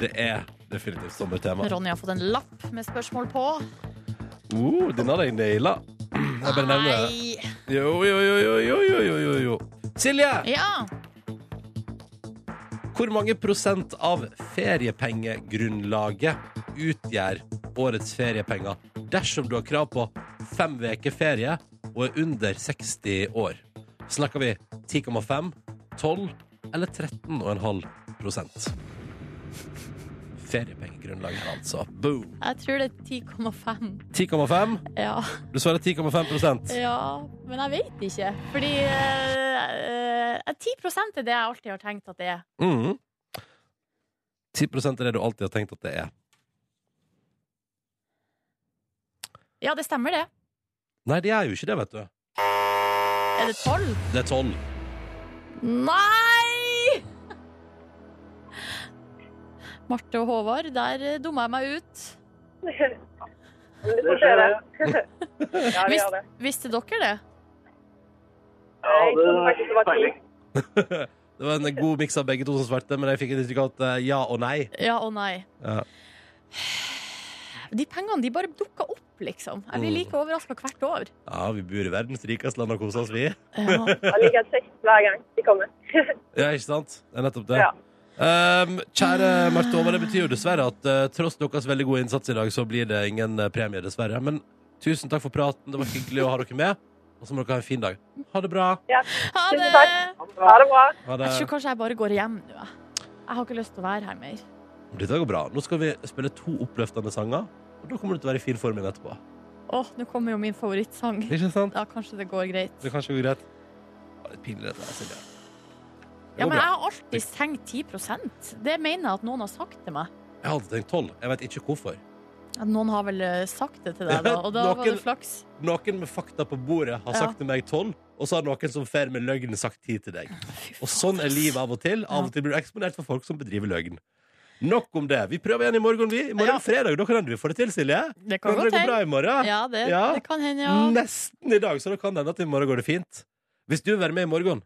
[SPEAKER 2] Det er definitivt sommertema.
[SPEAKER 3] Ronny har fått en lapp med spørsmål på.
[SPEAKER 2] Uh, den hadde jeg naila. Jeg bare nevner det. Jo, jo, jo, jo, jo, jo, jo. Silje!
[SPEAKER 3] Ja.
[SPEAKER 2] Hvor mange prosent av feriepengegrunnlaget utgjør årets feriepenger dersom du har krav på fem uker ferie og er under 60 år? Snakker vi 10,5, 12 eller 13,5 prosent? Feriepengegrunnlaget her, altså. Boom.
[SPEAKER 3] Jeg tror det er 10,5.
[SPEAKER 2] 10,5.
[SPEAKER 3] Ja.
[SPEAKER 2] Du svarer 10,5 prosent.
[SPEAKER 3] ja. Men jeg vet ikke. Fordi eh, eh, 10 er det jeg alltid har tenkt at det er.
[SPEAKER 2] Mhm. 10% er det du alltid har tenkt at det er.
[SPEAKER 3] Ja, det stemmer, det.
[SPEAKER 2] Nei, det er jo ikke det, vet du.
[SPEAKER 3] Er det 12?
[SPEAKER 2] Det er 12.
[SPEAKER 3] Nei! Marte og Håvard, der eh, dumma jeg meg ut.
[SPEAKER 7] Det skjer,
[SPEAKER 6] det. Ja, vi gjør det.
[SPEAKER 3] Visste dere det?
[SPEAKER 7] Ja, det
[SPEAKER 6] var
[SPEAKER 7] peiling.
[SPEAKER 2] Det var en god miks av begge to som svarte, men jeg fikk et inntrykk av at ja og nei.
[SPEAKER 3] Ja og nei.
[SPEAKER 2] Ja.
[SPEAKER 3] De pengene de bare dukka opp, liksom. Jeg blir
[SPEAKER 2] Mm.
[SPEAKER 3] like overraska hvert år.
[SPEAKER 2] ja, vi bor i verdens rikeste land og koser oss, vi.
[SPEAKER 3] Ja.
[SPEAKER 6] Jeg liker kjekt hver gang de kommer.
[SPEAKER 2] Ja, ikke sant? Det er nettopp det.
[SPEAKER 6] Ja.
[SPEAKER 2] Um, kjære Marte Håvard, det betyr jo dessverre at uh, tross deres veldig gode innsats i dag, så blir det ingen eh, premie, dessverre. Men tusen takk for praten. Det var hyggelig å ha dere med. Og så må dere ha en fin dag. Ha det bra.
[SPEAKER 3] Ha det!
[SPEAKER 6] Ha det bra.
[SPEAKER 2] Ha det.
[SPEAKER 3] Jeg tror kanskje jeg bare går hjem nå. jeg. Jeg har ikke lyst til å være her mer.
[SPEAKER 2] Dette går bra. Nå skal vi spille to oppløftende sanger. Og da kommer du til å være i fin form igjen etterpå.
[SPEAKER 3] Åh, nå kommer jo min favorittsang.
[SPEAKER 2] Ikke sant?
[SPEAKER 3] Ja, kanskje det går greit.
[SPEAKER 2] Det kanskje går greit. Det var litt pinlig, dette her, Silje. Det
[SPEAKER 3] Ja, men jeg har alltid tenkt 10% Det mener jeg at noen har sagt til meg.
[SPEAKER 2] Jeg alltid tenkt tolv. Jeg vet ikke hvorfor.
[SPEAKER 3] Ja, Noen har vel eh, sagt det til deg, da, og da var det flaks.
[SPEAKER 2] Noen med fakta på bordet har
[SPEAKER 3] Ja.
[SPEAKER 2] sagt til meg tolv, og så har noen som fer med løgn sagt 10 til deg. Og sånn er livet av og til. Av og til blir du eksponert for folk som bedriver løgn. Nok om det. Vi prøver igjen i morgen, vi. I morgen
[SPEAKER 3] Ja.
[SPEAKER 2] fredag. Da kan hende vi får det til, Silje.
[SPEAKER 3] Det kan
[SPEAKER 2] Kan det gå bra i morgen?
[SPEAKER 3] Ja, det,
[SPEAKER 2] Ja.
[SPEAKER 3] det kan hende, ja.
[SPEAKER 2] Nesten i dag, så det kan hende at i morgen går det fint. Hvis du vil være med i morgen,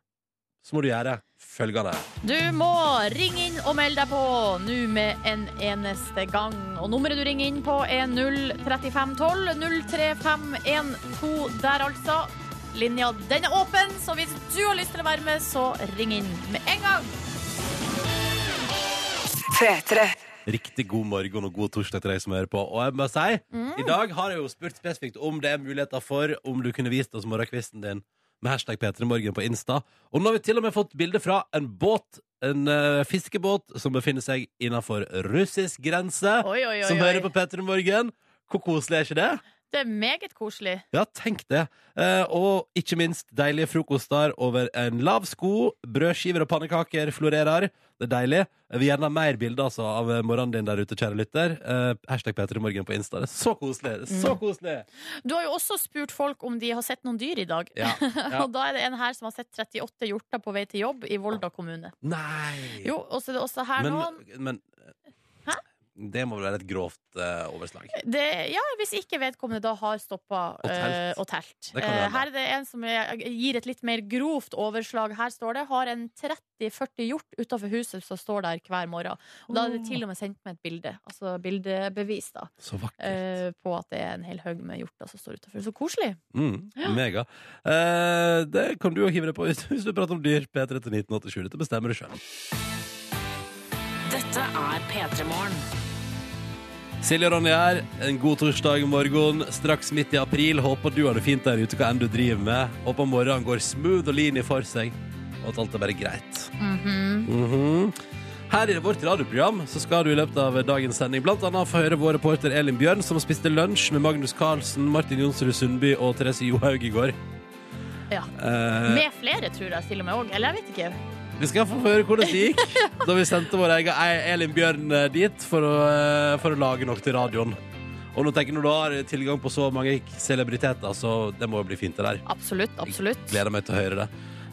[SPEAKER 2] så må du gjøre følgende.
[SPEAKER 3] Du må ringe inn og melde deg på nå med en eneste gang. Og nummeret du ringer inn på er 03512 03512 der, altså. Linja den er åpen, så hvis du har lyst til å være med, så ring inn med en gang.
[SPEAKER 2] Riktig god morgen og god torsdag til deg som hører på. Og jeg må si,
[SPEAKER 3] Mm.
[SPEAKER 2] i dag har jeg jo spurt spesifikt om det er muligheter for om du kunne vist oss morgenkvisten din med hashtag P3morgen på Insta. Og nå har vi til og med fått bilde fra en båt, en uh, fiskebåt, som befinner seg innafor russisk grense.
[SPEAKER 3] Oi, oi, oi,
[SPEAKER 2] Som hører på
[SPEAKER 3] oi.
[SPEAKER 2] P3 Morgen. Hvor koselig er ikke det?
[SPEAKER 3] Det er meget koselig.
[SPEAKER 2] Ja, tenk det. Eh, og ikke minst deilige frokoster over en lav sko. Brødskiver og pannekaker florerer. Det er deilig. Jeg vil gjerne ha mer bilder altså, av morgenen din der ute, kjære lytter. Eh, hashtag P3morgen på Insta. Det er så koselig. Det er så
[SPEAKER 3] Mm.
[SPEAKER 2] koselig.
[SPEAKER 3] Du har jo også spurt folk om de har sett noen dyr i dag.
[SPEAKER 2] Ja, ja.
[SPEAKER 3] og da er det en her som har sett 38 hjorter på vei til jobb i Volda kommune.
[SPEAKER 2] Nei!
[SPEAKER 3] Jo, og så er det også her
[SPEAKER 2] men,
[SPEAKER 3] noen
[SPEAKER 2] men? Det må vel være et grovt uh, overslag.
[SPEAKER 3] det, Ja, hvis ikke vedkommende da har stoppa
[SPEAKER 2] Og telt.
[SPEAKER 3] Uh, og telt.
[SPEAKER 2] Hende.
[SPEAKER 3] her er det en som er, gir et litt mer grovt overslag. Her står det har en 30-40 hjort utafor huset som står der hver morgen. Og da er det til og med sendt med et bilde. Altså bildebevis da
[SPEAKER 2] Så vakkert.
[SPEAKER 3] på at det er en hel haug med hjorter som står utafor. Så koselig.
[SPEAKER 2] Mm, mega. Eh, det kan du jo hive deg på hvis hvis du prater om dyr. P3 til 1987. Dette bestemmer du sjøl.
[SPEAKER 1] Dette er P3 Morgen.
[SPEAKER 2] Silje og Ronny her. En god torsdag morgen. Straks midt i april. Håper du har det fint der ute, hva enn du driver med. Håper morgenen går smooth og lean for seg, og at alt er bare greit. Mhm. Her i vårt radioprogram så skal du i løpet av dagens sending annet få høre vår reporter Elin Bjørn, som spiste lunsj med Magnus Carlsen, Martin Jonsrud Sundby og Therese Johaug i går.
[SPEAKER 3] Ja.
[SPEAKER 2] Eh,
[SPEAKER 3] Med flere, tror jeg til og med òg. Eller jeg vet ikke.
[SPEAKER 2] Vi skal få høre hvordan det gikk da vi sendte vår egen Elin Bjørn eh, dit for å, eh, for å lage noe til radioen. Og nå tenker jeg når du har tilgang på så mange celebriteter, så det må jo bli fint det der.
[SPEAKER 3] Absolutt. absolutt Jeg
[SPEAKER 2] Gleder meg til å høre det.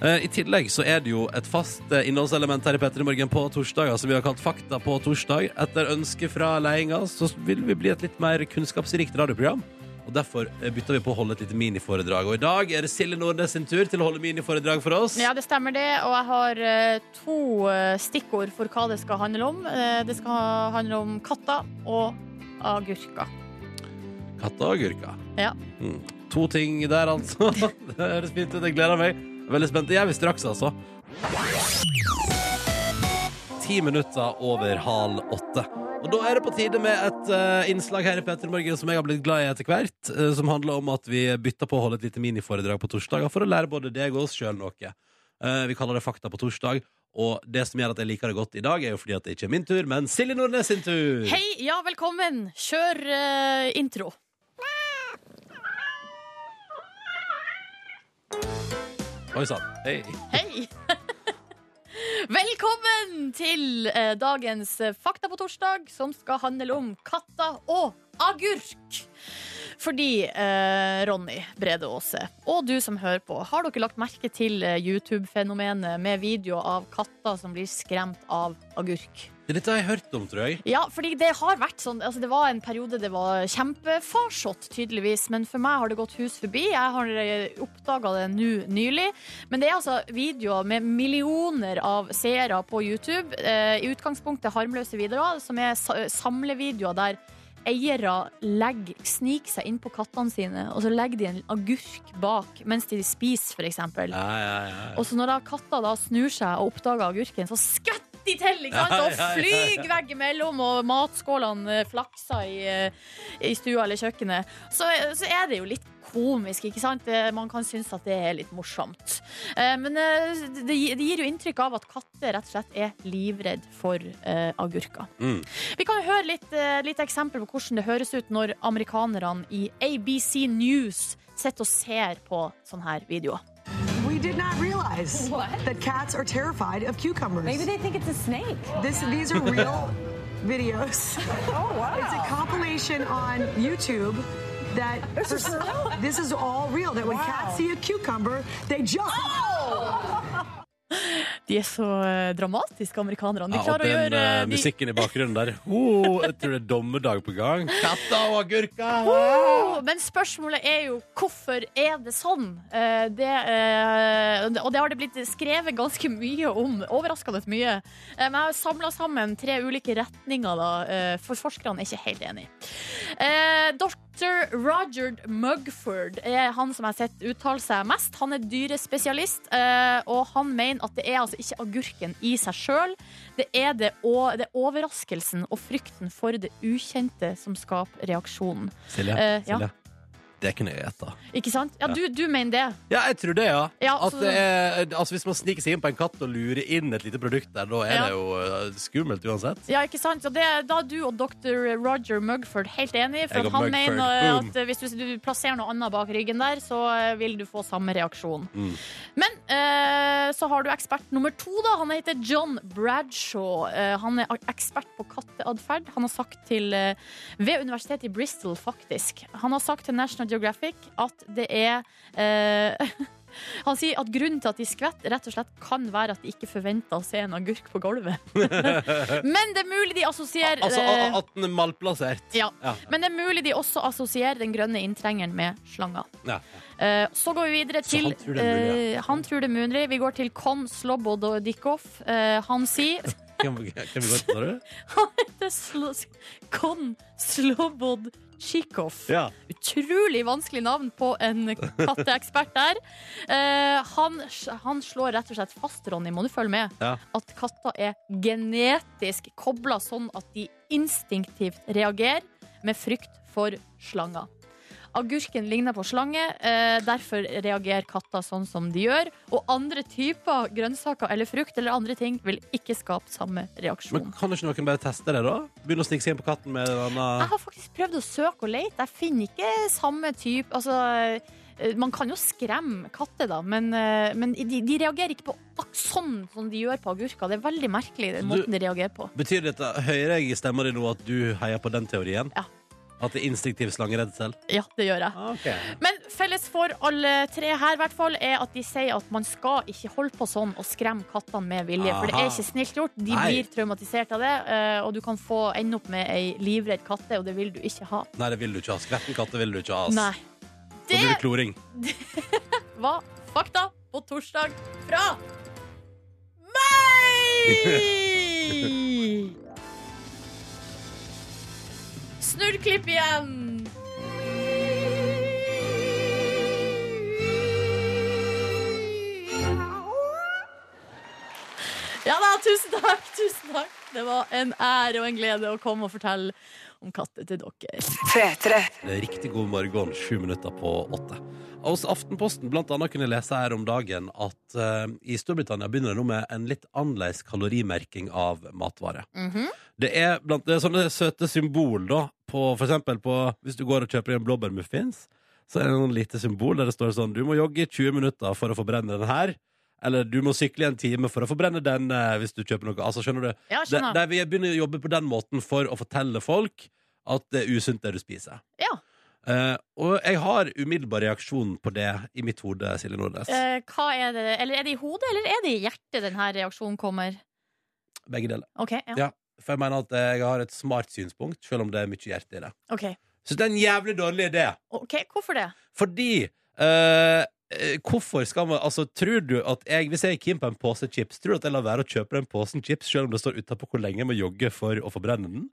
[SPEAKER 2] Eh, I tillegg så er det jo et fast innholdselement her i Petter i morgen på torsdager som vi har kalt Fakta på torsdag. Etter ønske fra ledelsen så vil vi bli et litt mer kunnskapsrikt radioprogram. Og Derfor bytta bytter vi på å holde et lite miniforedrag. Og i dag er det Silje Nordnes sin tur til å holde miniforedrag for oss.
[SPEAKER 3] Ja, det stemmer det. Og jeg har eh, to eh, stikkord for hva det skal handle om. Eh, det skal handle om katter og agurker.
[SPEAKER 2] Katter og agurker.
[SPEAKER 3] Ja.
[SPEAKER 2] Mm. To ting der, altså. det høres fint ut. Jeg gleder meg. Veldig spent. Jeg vil vi straks, altså. Ti minutter over halv åtte. Og da er det på tide med et uh, innslag her i Petter Morgen som jeg har blitt glad i etter hvert. uh, som handler om at vi bytter på å holde et lite miniforedrag på torsdager for å lære både deg og oss sjøl noe. Uh, vi kaller det Fakta på torsdag. Og det som gjør at jeg liker det godt i dag, er jo fordi at det ikke er min tur, men Silje Nordnes sin tur.
[SPEAKER 3] Hei, ja, velkommen. Kjør intro.
[SPEAKER 2] Oi sann. Hei.
[SPEAKER 3] Hei! Velkommen til eh, dagens eh, Fakta på torsdag, som skal handle om katter og agurk. Fordi, eh, Ronny Brede Aase, og du som hører på, har dere lagt merke til eh, YouTube-fenomenet med videoer av katter som blir skremt av agurk?
[SPEAKER 2] Dette har jeg hørt om, tror jeg.
[SPEAKER 3] Ja, fordi det har vært sånn altså Det var en periode det var kjempefarsott, tydeligvis. Men for meg har det gått hus forbi. Jeg har oppdaga det nå nylig. Men det er altså videoer med millioner av seere på YouTube. Eh, I utgangspunktet harmløse videoer, som er samlevideoer der eiere legger, sniker seg inn på kattene sine, og så legger de en agurk bak mens de spiser, f.eks.
[SPEAKER 2] Ja, ja, ja.
[SPEAKER 3] Og så når da katta da snur seg og oppdager agurken, så skvetter de til! Ikke sant? Og flyr veggimellom, og matskålene eh, flakser i, eh, i stua eller kjøkkenet. Så, så er det jo litt komisk, ikke sant? Man kan synes at det er litt morsomt. Eh, Men eh, det gir jo inntrykk av at katter rett og slett er livredd for eh, agurker.
[SPEAKER 2] Mm.
[SPEAKER 3] Vi kan jo høre litt, eh, litt eksempel på hvordan det høres ut når amerikanerne i ABC News sitter og ser på sånne her videoer.
[SPEAKER 8] We did not realize that cats are terrified of cucumbers.
[SPEAKER 9] Maybe they think it's a snake.
[SPEAKER 8] This, these are real videos.
[SPEAKER 9] Oh, wow.
[SPEAKER 8] It's a compilation on YouTube that
[SPEAKER 9] This is for real?
[SPEAKER 8] this is all real. That when
[SPEAKER 9] Wow.
[SPEAKER 8] cats see a cucumber, they jump.
[SPEAKER 3] De er så eh, dramatiske, amerikanerne. De
[SPEAKER 2] Ja, og
[SPEAKER 3] den, å gjøre
[SPEAKER 2] eh,
[SPEAKER 3] de,
[SPEAKER 2] musikken i bakgrunnen der. Oh, jeg tror det er dommedag på gang. Katter og agurka!
[SPEAKER 3] Oh, Men spørsmålet er jo hvorfor er det sånn? Eh, Det, eh, og det har det blitt skrevet ganske mye om. Overraskende mye. Eh, Men jeg har samla sammen tre ulike retninger, da, eh, for forskerne er ikke helt enige. Eh, Dr. Roger Mugford er han som jeg har sett uttale seg mest. Han er dyrespesialist, eh, og han mener at det er altså ikke agurken i seg sjøl. Det er det, og, det er overraskelsen og frykten for det ukjente som skaper reaksjonen.
[SPEAKER 2] Silje,
[SPEAKER 3] Eh, ja.
[SPEAKER 2] Det kunne jeg gjette.
[SPEAKER 3] Ikke sant? Ja, du, du mener det.
[SPEAKER 2] Ja, jeg tror det, ja.
[SPEAKER 3] Ja,
[SPEAKER 2] At
[SPEAKER 3] så-
[SPEAKER 2] det er, altså, hvis man sniker seg inn på en katt og lurer inn et lite produkt der, da er
[SPEAKER 3] Ja.
[SPEAKER 2] det jo eh, skummelt uansett.
[SPEAKER 3] Ja, ikke sant? Og det, da er du og dr. Roger Mugford helt enige. For
[SPEAKER 2] Jeg og
[SPEAKER 3] han
[SPEAKER 2] Mugford,
[SPEAKER 3] mener eh,
[SPEAKER 2] boom.
[SPEAKER 3] at eh, hvis du, du plasserer noe annet bak ryggen der, så eh, vil du få samme reaksjon.
[SPEAKER 2] Mm.
[SPEAKER 3] Men eh, så har du ekspert nummer to, da. Han heter John Bradshaw. Eh, han er ekspert på katteatferd. Han har sagt til eh, Ved universitetet i Bristol, faktisk. Han har sagt til National Geographic at det er eh, Han sier at grunnen til at de skvetter, rett og slett kan være at de ikke forventer å se en agurk på gulvet. Men det er mulig de assosierer
[SPEAKER 2] Altså
[SPEAKER 3] eh,
[SPEAKER 2] at den er malplassert.
[SPEAKER 3] ja.
[SPEAKER 2] Ja.
[SPEAKER 3] Men det er mulig de også assosierer den grønne inntrengeren med slanger.
[SPEAKER 2] Ja.
[SPEAKER 3] Eh, så går vi videre
[SPEAKER 2] Så
[SPEAKER 3] til
[SPEAKER 2] han tror det er mulig,
[SPEAKER 3] eh, Han tror det er mulig. Vi går til Kon Slobododikov. Uh, han sier
[SPEAKER 2] Hvem, hvem vi går til, sa du?
[SPEAKER 3] det er slo- Kon Slobodchikov.
[SPEAKER 2] Ja.
[SPEAKER 3] Utrolig vanskelig navn på en katteekspert der. Eh, han, han slår rett og slett fast, Ronny, må du følge med,
[SPEAKER 2] Ja.
[SPEAKER 3] at katter er genetisk kobla sånn at de instinktivt reagerer med frykt for slanger. Agurken ligner på slange, eh, derfor reagerer katter sånn som de gjør. Og andre typer grønnsaker eller frukt eller andre ting vil ikke skape samme reaksjon.
[SPEAKER 2] Men kan ikke noen bare teste det, da? Begynne å snike seg inn på katten med en
[SPEAKER 3] Jeg har faktisk prøvd å søke og lete. Jeg finner ikke samme type Altså, eh, man kan jo skremme katter, da, men, eh, men de, de reagerer ikke på sånn som de gjør på agurker. Det er veldig merkelig, den
[SPEAKER 2] Du-
[SPEAKER 3] måten de reagerer på.
[SPEAKER 2] Betyr dette, Hører jeg i stemma di nå at du heier på den teorien?
[SPEAKER 3] Ja.
[SPEAKER 2] At det er instinktiv slangeredsel?
[SPEAKER 3] Ja, det gjør jeg.
[SPEAKER 2] Okay.
[SPEAKER 3] Men felles for alle tre her, hvert fall, er at de sier at man skal ikke holde på sånn og skremme kattene med vilje. For det er ikke snilt gjort. De
[SPEAKER 2] Nei.
[SPEAKER 3] blir traumatisert av det, eh, og du kan få ende opp med ei livredd katte, og det vil du ikke ha.
[SPEAKER 2] Nei, det vil du ikke ha. Skvetten katte vil du ikke ha. Nei.
[SPEAKER 3] Nei.
[SPEAKER 2] Da blir det
[SPEAKER 3] Det
[SPEAKER 2] kloring.
[SPEAKER 3] var fakta på torsdag fra meg! Snurrklipp igjen! Ja da, tusen takk, tusen takk. Det var en ære og en glede å komme og fortelle om katter til dere.
[SPEAKER 2] Det er Riktig god morgen, sju minutter på åtte. Hos Aftenposten blant annet kunne jeg lese her om dagen at uh, i Storbritannia begynner det nå med en litt annerledes kalorimerking av matvarer.
[SPEAKER 3] Mhm.
[SPEAKER 2] Det er, blant, det er sånne søte symbol da, på, for eksempel på, hvis du går og kjøper en blåbærmuffins, så er det noen lite symbol der det står sånn, du må jogge i 20 minutter for å forbrenne den her, eller du må sykle i en time for å forbrenne den eh, hvis du kjøper noe. Altså, skjønner du?
[SPEAKER 3] Ja,
[SPEAKER 2] Det,
[SPEAKER 3] skjønner.
[SPEAKER 2] der vi begynner å jobbe på den måten for å fortelle folk at det er usunt det du spiser.
[SPEAKER 3] Ja.
[SPEAKER 2] Uh, og jeg har umiddelbar reaksjon på det i mitt hode, Silje Nordnes.
[SPEAKER 3] Uh, hva er det? Eller er det i hodet, eller er det i hjertet denne reaksjonen kommer?
[SPEAKER 2] Begge deler.
[SPEAKER 3] Ok, ja.
[SPEAKER 2] Ja. For jeg mener at jeg har et smart synspunkt, selv om det er mye hjerte i det.
[SPEAKER 3] Okay.
[SPEAKER 2] Så det er en jævlig dårlig idé.
[SPEAKER 3] Ok, Hvorfor det?
[SPEAKER 2] Fordi eh, eh, Hvorfor skal man Altså, tror du at jeg Hvis jeg er keen på en pose chips, tror du at jeg lar være å kjøpe den posen chips selv om det står utapå hvor lenge jeg må jogge for å forbrenne den?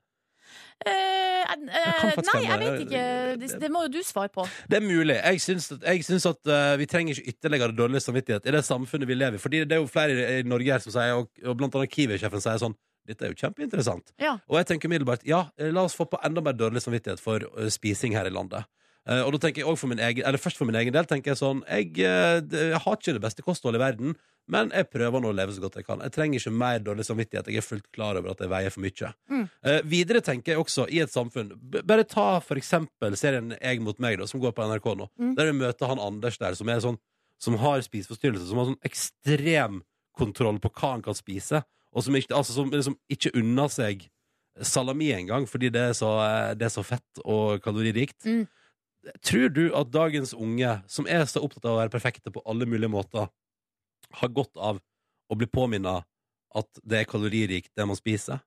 [SPEAKER 3] Uh,
[SPEAKER 2] uh, jeg
[SPEAKER 3] nei, jeg vet ikke. Det, det må jo du svare på.
[SPEAKER 2] Det er mulig. Jeg syns at, jeg syns at uh, vi trenger ikke ytterligere dårlig samvittighet i det samfunnet vi lever i. Fordi det er jo flere i Norge her som sier, og, og blant annet Kiwi-sjefen sier sånn dette er jo kjempeinteressant.
[SPEAKER 3] Ja.
[SPEAKER 2] Og jeg tenker umiddelbart ja, eh, la oss få på enda mer dårlig samvittighet for eh, spising her i landet. Uh, og da tenker jeg også for min egen Eller først for min egen del tenker jeg sånn Jeg, uh, jeg har ikke det beste kostholdet i verden, men jeg prøver nå å leve så godt jeg kan. Jeg trenger ikke mer dårlig samvittighet. Jeg er fullt klar over at jeg veier for mye.
[SPEAKER 3] Mm.
[SPEAKER 2] Uh, videre tenker jeg også i et samfunn Bare ta for eksempel serien Jeg mot meg, da, som går på NRK nå.
[SPEAKER 3] Mm.
[SPEAKER 2] Der vi møter han Anders der, som er sånn Som har spiseforstyrrelse, som har sånn ekstrem kontroll på hva han kan spise, og som ikke, altså, som liksom ikke unner seg salami engang, fordi det er, så, eh, det er så fett og kaloririkt.
[SPEAKER 3] Mm.
[SPEAKER 2] Tror du at dagens unge, som er så opptatt av å være perfekte på alle mulige måter, har godt av å bli påminnet at det er kaloririkt, det man spiser?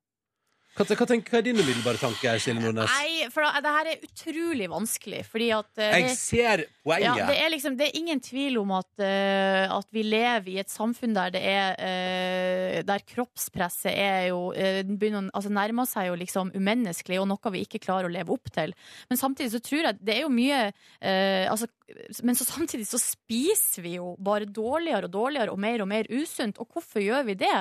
[SPEAKER 2] Hva, hva, tenker, hva er din umiddelbare tanke her, Silje Nordnes?
[SPEAKER 3] Nei, for da, det her er utrolig vanskelig, fordi at eh,
[SPEAKER 2] Jeg ser poenget.
[SPEAKER 3] Ja, det, er liksom, det er ingen tvil om at, uh, at vi lever i et samfunn der det er uh, Der kroppspresset er jo begynner, altså nærmer seg jo liksom umenneskelig, og noe vi ikke klarer å leve opp til. Men samtidig så tror jeg det er jo mye altså, Men så samtidig så spiser vi jo bare dårligere og dårligere og mer og mer usunt. Og hvorfor gjør vi det?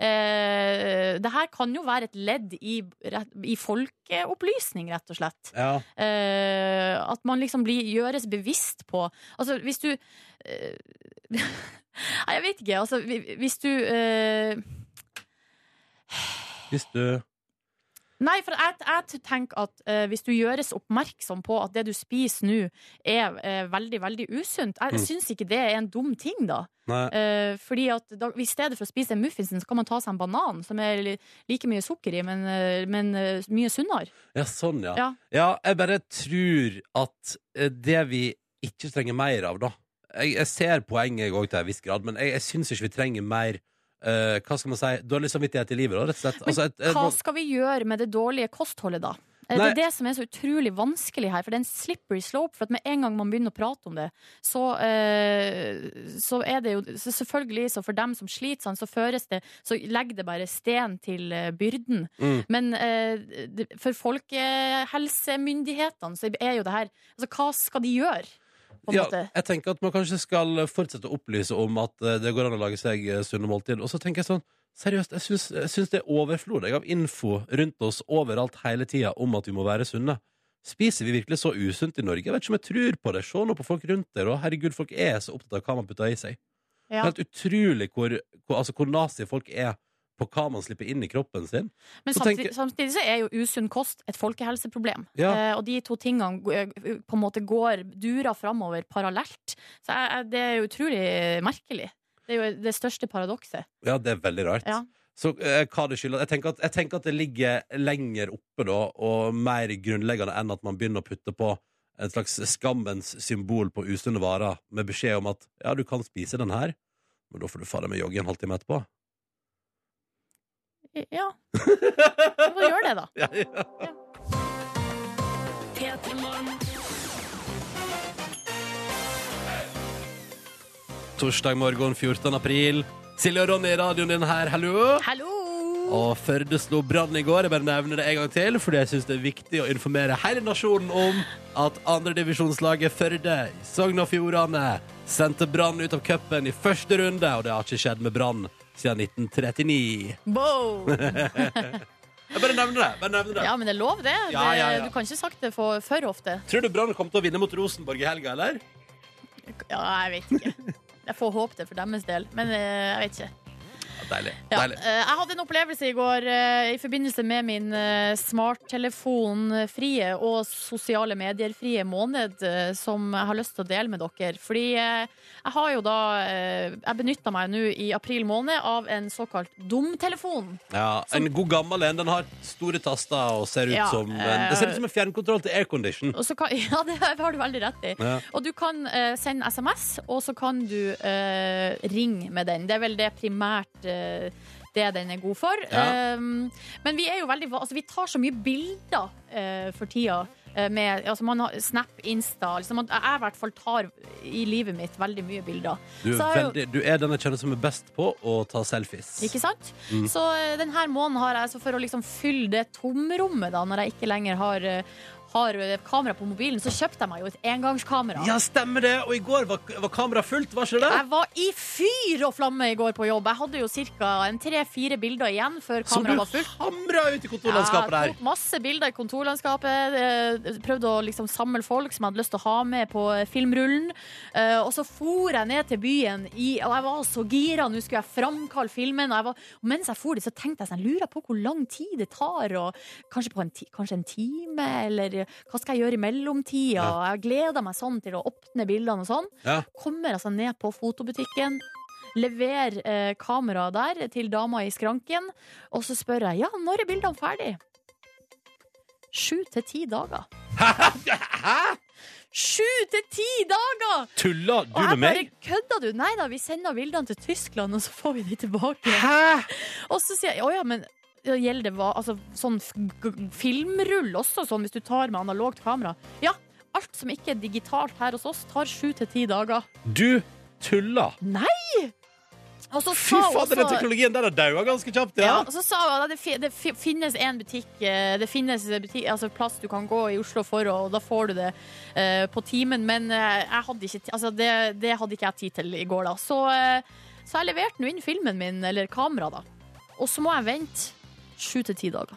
[SPEAKER 3] Eh, det her kan jo være et ledd i, i folkeopplysning, rett og slett.
[SPEAKER 2] Ja.
[SPEAKER 3] Eh, at man liksom blir, gjøres bevisst på Altså, hvis du eh, Nei, jeg vet ikke. Altså, hvis du eh,
[SPEAKER 2] Hvis du
[SPEAKER 3] Nei, for jeg, jeg tenker at uh, hvis du gjøres oppmerksom på at det du spiser nå, er uh, veldig, veldig usunt Jeg
[SPEAKER 2] Mm.
[SPEAKER 3] syns ikke det er en dum ting, da. Eh, fordi at da, I stedet for å spise muffinsen, så kan man ta seg en banan, som er li- like mye sukker i, men, men mye sunnere.
[SPEAKER 2] Ja, sånn, ja.
[SPEAKER 3] Ja.
[SPEAKER 2] Ja, jeg bare tror at det vi ikke trenger mer av, da Jeg, jeg ser poenget òg til en viss grad, men jeg, jeg syns ikke vi trenger mer eh, Hva skal man si dårlig samvittighet i livet, da, rett og slett.
[SPEAKER 3] Men
[SPEAKER 2] Altså, et- et-
[SPEAKER 3] hva skal vi gjøre med det dårlige kostholdet, da? Eh, Det
[SPEAKER 2] Nei.
[SPEAKER 3] er det som er så utrolig vanskelig her, for det er en slippery slope. For at med en gang man begynner å prate om det, så, eh, så er det jo så Selvfølgelig, så for dem som sliter sånn, så føres det Så legger det bare sten til eh, byrden.
[SPEAKER 2] Mm.
[SPEAKER 3] Men eh, det- for folkehelsemyndighetene så er jo det her Altså, hva skal de gjøre? På en
[SPEAKER 2] ja,
[SPEAKER 3] måte?
[SPEAKER 2] jeg tenker at man kanskje skal fortsette å opplyse om at eh, det går an å lage seg eh, sunne måltid. Og så tenker jeg sånn Seriøst, jeg syns, jeg syns det er overflod av info rundt oss overalt hele tida om at vi må være sunne. Spiser vi virkelig så usunt i Norge? Jeg vet ikke om jeg tror på det. Se nå på folk rundt der, og herregud, folk er så opptatt av hva man putter i seg. Det
[SPEAKER 3] Ja.
[SPEAKER 2] helt utrolig hvor, hvor, altså, hvor nazi folk er på hva man slipper inn i kroppen sin.
[SPEAKER 3] Men
[SPEAKER 2] Så
[SPEAKER 3] samtidig,
[SPEAKER 2] tenker-
[SPEAKER 3] samtidig så er jo usunn kost et folkehelseproblem.
[SPEAKER 2] Ja.
[SPEAKER 3] Eh, og de to tingene eh, på en måte går durer framover parallelt. Så jeg, jeg, det er jo utrolig merkelig. Det er jo det største paradokset.
[SPEAKER 2] Ja, det er veldig rart.
[SPEAKER 3] Ja.
[SPEAKER 2] Så eh, hva det skylder jeg, tenker at- jeg tenker at det ligger lenger oppe da, og mer grunnleggende enn at man begynner å putte på en slags skammens symbol på usunne varer, med beskjed om at ja, du kan spise den her, men da får du fader meg jogge en halvtime etterpå.
[SPEAKER 3] Ja. Du må gjøre det, da.
[SPEAKER 2] Ja, ja. Torsdag morgen 14. april. Silje og Ronny i radioen din her, hallo!
[SPEAKER 3] Hallo!
[SPEAKER 2] Og Førde slo brann i går. Jeg bare nevner det en gang til, fordi jeg syns det er viktig å informere hele nasjonen om at andredivisjonslaget Førde i Sogn og Fjordane sendte Brann ut av cupen i første runde, og det har ikke skjedd med Brann siden 1939.
[SPEAKER 3] Wow.
[SPEAKER 2] Jeg bare nevner det. bare nevner det.
[SPEAKER 3] Ja, men det er lov, det.
[SPEAKER 2] Ja, ja, ja.
[SPEAKER 3] Du kan ikke sagt det for, for ofte.
[SPEAKER 2] Tror du Brann kommer til å vinne mot Rosenborg i helga, eller?
[SPEAKER 3] Ja, jeg vet ikke. Jeg får håpe det for deres del, men eh, jeg vet ikke.
[SPEAKER 2] Deilig.
[SPEAKER 3] Ja,
[SPEAKER 2] Deilig.
[SPEAKER 3] eh, jeg hadde en opplevelse i går eh, i forbindelse med min eh, smarttelefonfrie og sosiale medier-frie måned som jeg har lyst til å dele med dere. Fordi jeg har jo da Jeg benytta meg nå i april måned av en såkalt dumtelefon.
[SPEAKER 2] Ja, en god gammel en. Den har store taster og ser ut
[SPEAKER 3] Ja,
[SPEAKER 2] som en, Det ser ut som en fjernkontroll til aircondition.
[SPEAKER 3] Og så kan, ja, det har du veldig rett i.
[SPEAKER 2] Ja.
[SPEAKER 3] Og du kan sende SMS, og så kan du uh, ringe med den. Det er vel det primært det den er god for.
[SPEAKER 2] Ja.
[SPEAKER 3] Um, men vi er jo veldig altså, Vi tar så mye bilder uh, for tida. eh, Med, altså man har Snap, Insta liksom, Jeg i hvert fall tar i livet mitt veldig mye bilder.
[SPEAKER 2] Du er,
[SPEAKER 3] jeg jo-
[SPEAKER 2] veldig, du er den jeg kjenner som er best på å ta selfies.
[SPEAKER 3] Ikke sant?
[SPEAKER 2] Mm.
[SPEAKER 3] Så eh, denne måneden har jeg, så for å liksom fylle det tomrommet, da, når jeg ikke lenger har, eh, har kamera på mobilen, så kjøpte jeg meg jo et engangskamera.
[SPEAKER 2] Ja, stemmer det! Og i går var, var kameraet fullt, var ikke det?
[SPEAKER 3] Jeg var i fyr og flamme i går på jobb. Jeg hadde jo ca. tre-fire bilder igjen før
[SPEAKER 2] du
[SPEAKER 3] kameraet var fullt.
[SPEAKER 2] hamra ut i kontorlandskapet
[SPEAKER 3] Jeg
[SPEAKER 2] der.
[SPEAKER 3] tok masse bilder i kontorlandskapet. eh, Prøvde å liksom samle folk som jeg hadde lyst til å ha med på eh, filmrullen. Eh, Og så for jeg ned til byen, i, og jeg var så gira. Nå skulle jeg framkalle filmen. Og, jeg var, og mens jeg for dit, så tenkte jeg sånn, jeg lurer på hvor lang tid det tar. Og kanskje, på en kanskje en time, eller hva skal jeg gjøre i mellomtida? Ja. Jeg gleder meg sånn til å åpne bildene og sånn.
[SPEAKER 2] Ja.
[SPEAKER 3] Kommer altså ned på fotobutikken. Lever eh, kameraet der til dama i skranken. Og så spør jeg ja, når er bildene ferdig? Sju til ti dager.
[SPEAKER 2] Hæ?
[SPEAKER 3] Sju til ti dager!
[SPEAKER 2] Tulla du
[SPEAKER 3] Og jeg
[SPEAKER 2] med
[SPEAKER 3] bare
[SPEAKER 2] meg?
[SPEAKER 3] kødda du? Nei da, vi sender bildene til Tyskland, og så får vi de tilbake.
[SPEAKER 2] Hæ?
[SPEAKER 3] Og så sier jeg å ja, men gjelder det altså, sånn filmrull også, sånn hvis du tar med analogt kamera? Ja. Alt som ikke er digitalt her hos oss, tar sju til ti dager.
[SPEAKER 2] Du tuller!
[SPEAKER 3] Nei!
[SPEAKER 2] Fy fader, den teknologien der har daua ganske kjapt,
[SPEAKER 3] Ja,
[SPEAKER 2] ja.
[SPEAKER 3] og så sa hun at det, finnes en butikk eh, Det finnes butikk, altså plass du kan gå i Oslo for, og da får du det uh, på timen. Men uh, hadde ikke, altså det, det hadde ikke jeg tid til i går, da. Så, uh, så jeg leverte nå inn filmen min, eller kamera, da. Og så må jeg vente sju til ti dager.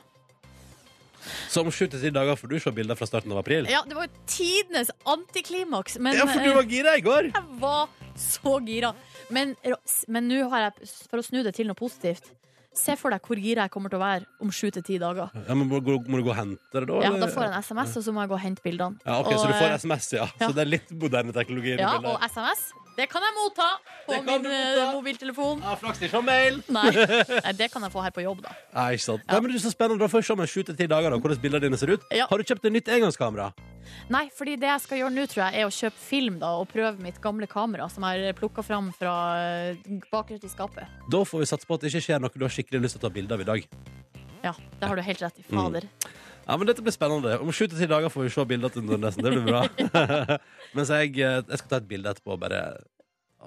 [SPEAKER 2] Så om sju til ti dager får du se bilder fra starten av april.
[SPEAKER 3] Ja, det var jo tidenes antiklimaks, men
[SPEAKER 2] Ja, for du
[SPEAKER 3] eh,
[SPEAKER 2] var gira i går!
[SPEAKER 3] jeg var så gira. Men men nå har jeg, for å snu det til noe positivt Se for deg hvor gira jeg kommer til å være om sju til ti dager.
[SPEAKER 2] Ja, men må, gå- må du gå og hente det, da?
[SPEAKER 3] Ja. Da får jeg en SMS, og så må jeg gå og hente bildene.
[SPEAKER 2] Ja, ok, Så du får
[SPEAKER 3] eh,
[SPEAKER 2] SMS, ja.
[SPEAKER 3] ja.
[SPEAKER 2] Så det er litt moderne teknologi?
[SPEAKER 3] Ja, og SMS, det kan jeg motta på min eh,
[SPEAKER 2] motta.
[SPEAKER 3] mobiltelefon.
[SPEAKER 2] Ja, Flaks ikke ha mail!
[SPEAKER 3] Nei. Nei, det kan jeg få her på jobb, da.
[SPEAKER 2] Nei, ikke sant. Nei, men det er så spennende. Da får vi se om sju til ti dager da, hvordan bildene dine ser ut.
[SPEAKER 3] Ja.
[SPEAKER 2] Har du kjøpt et nytt engangskamera?
[SPEAKER 3] Nei, fordi det jeg skal gjøre nå, tror jeg, er å kjøpe film da, og prøve mitt gamle kamera, som jeg plukka fram fra eh, bakerst i skapet.
[SPEAKER 2] Da får vi satse på at det ikke skjer noe du har skikkelig lyst til å ta bilde av i dag.
[SPEAKER 3] Ja, det har du helt rett i.
[SPEAKER 2] Mm.
[SPEAKER 3] Fader.
[SPEAKER 2] Ja, men Dette blir spennende. Om sju til ti dager får vi se bilder til Nordnesen. Det blir bra. Mens jeg, eh, jeg skal ta et bilde etterpå. Bare,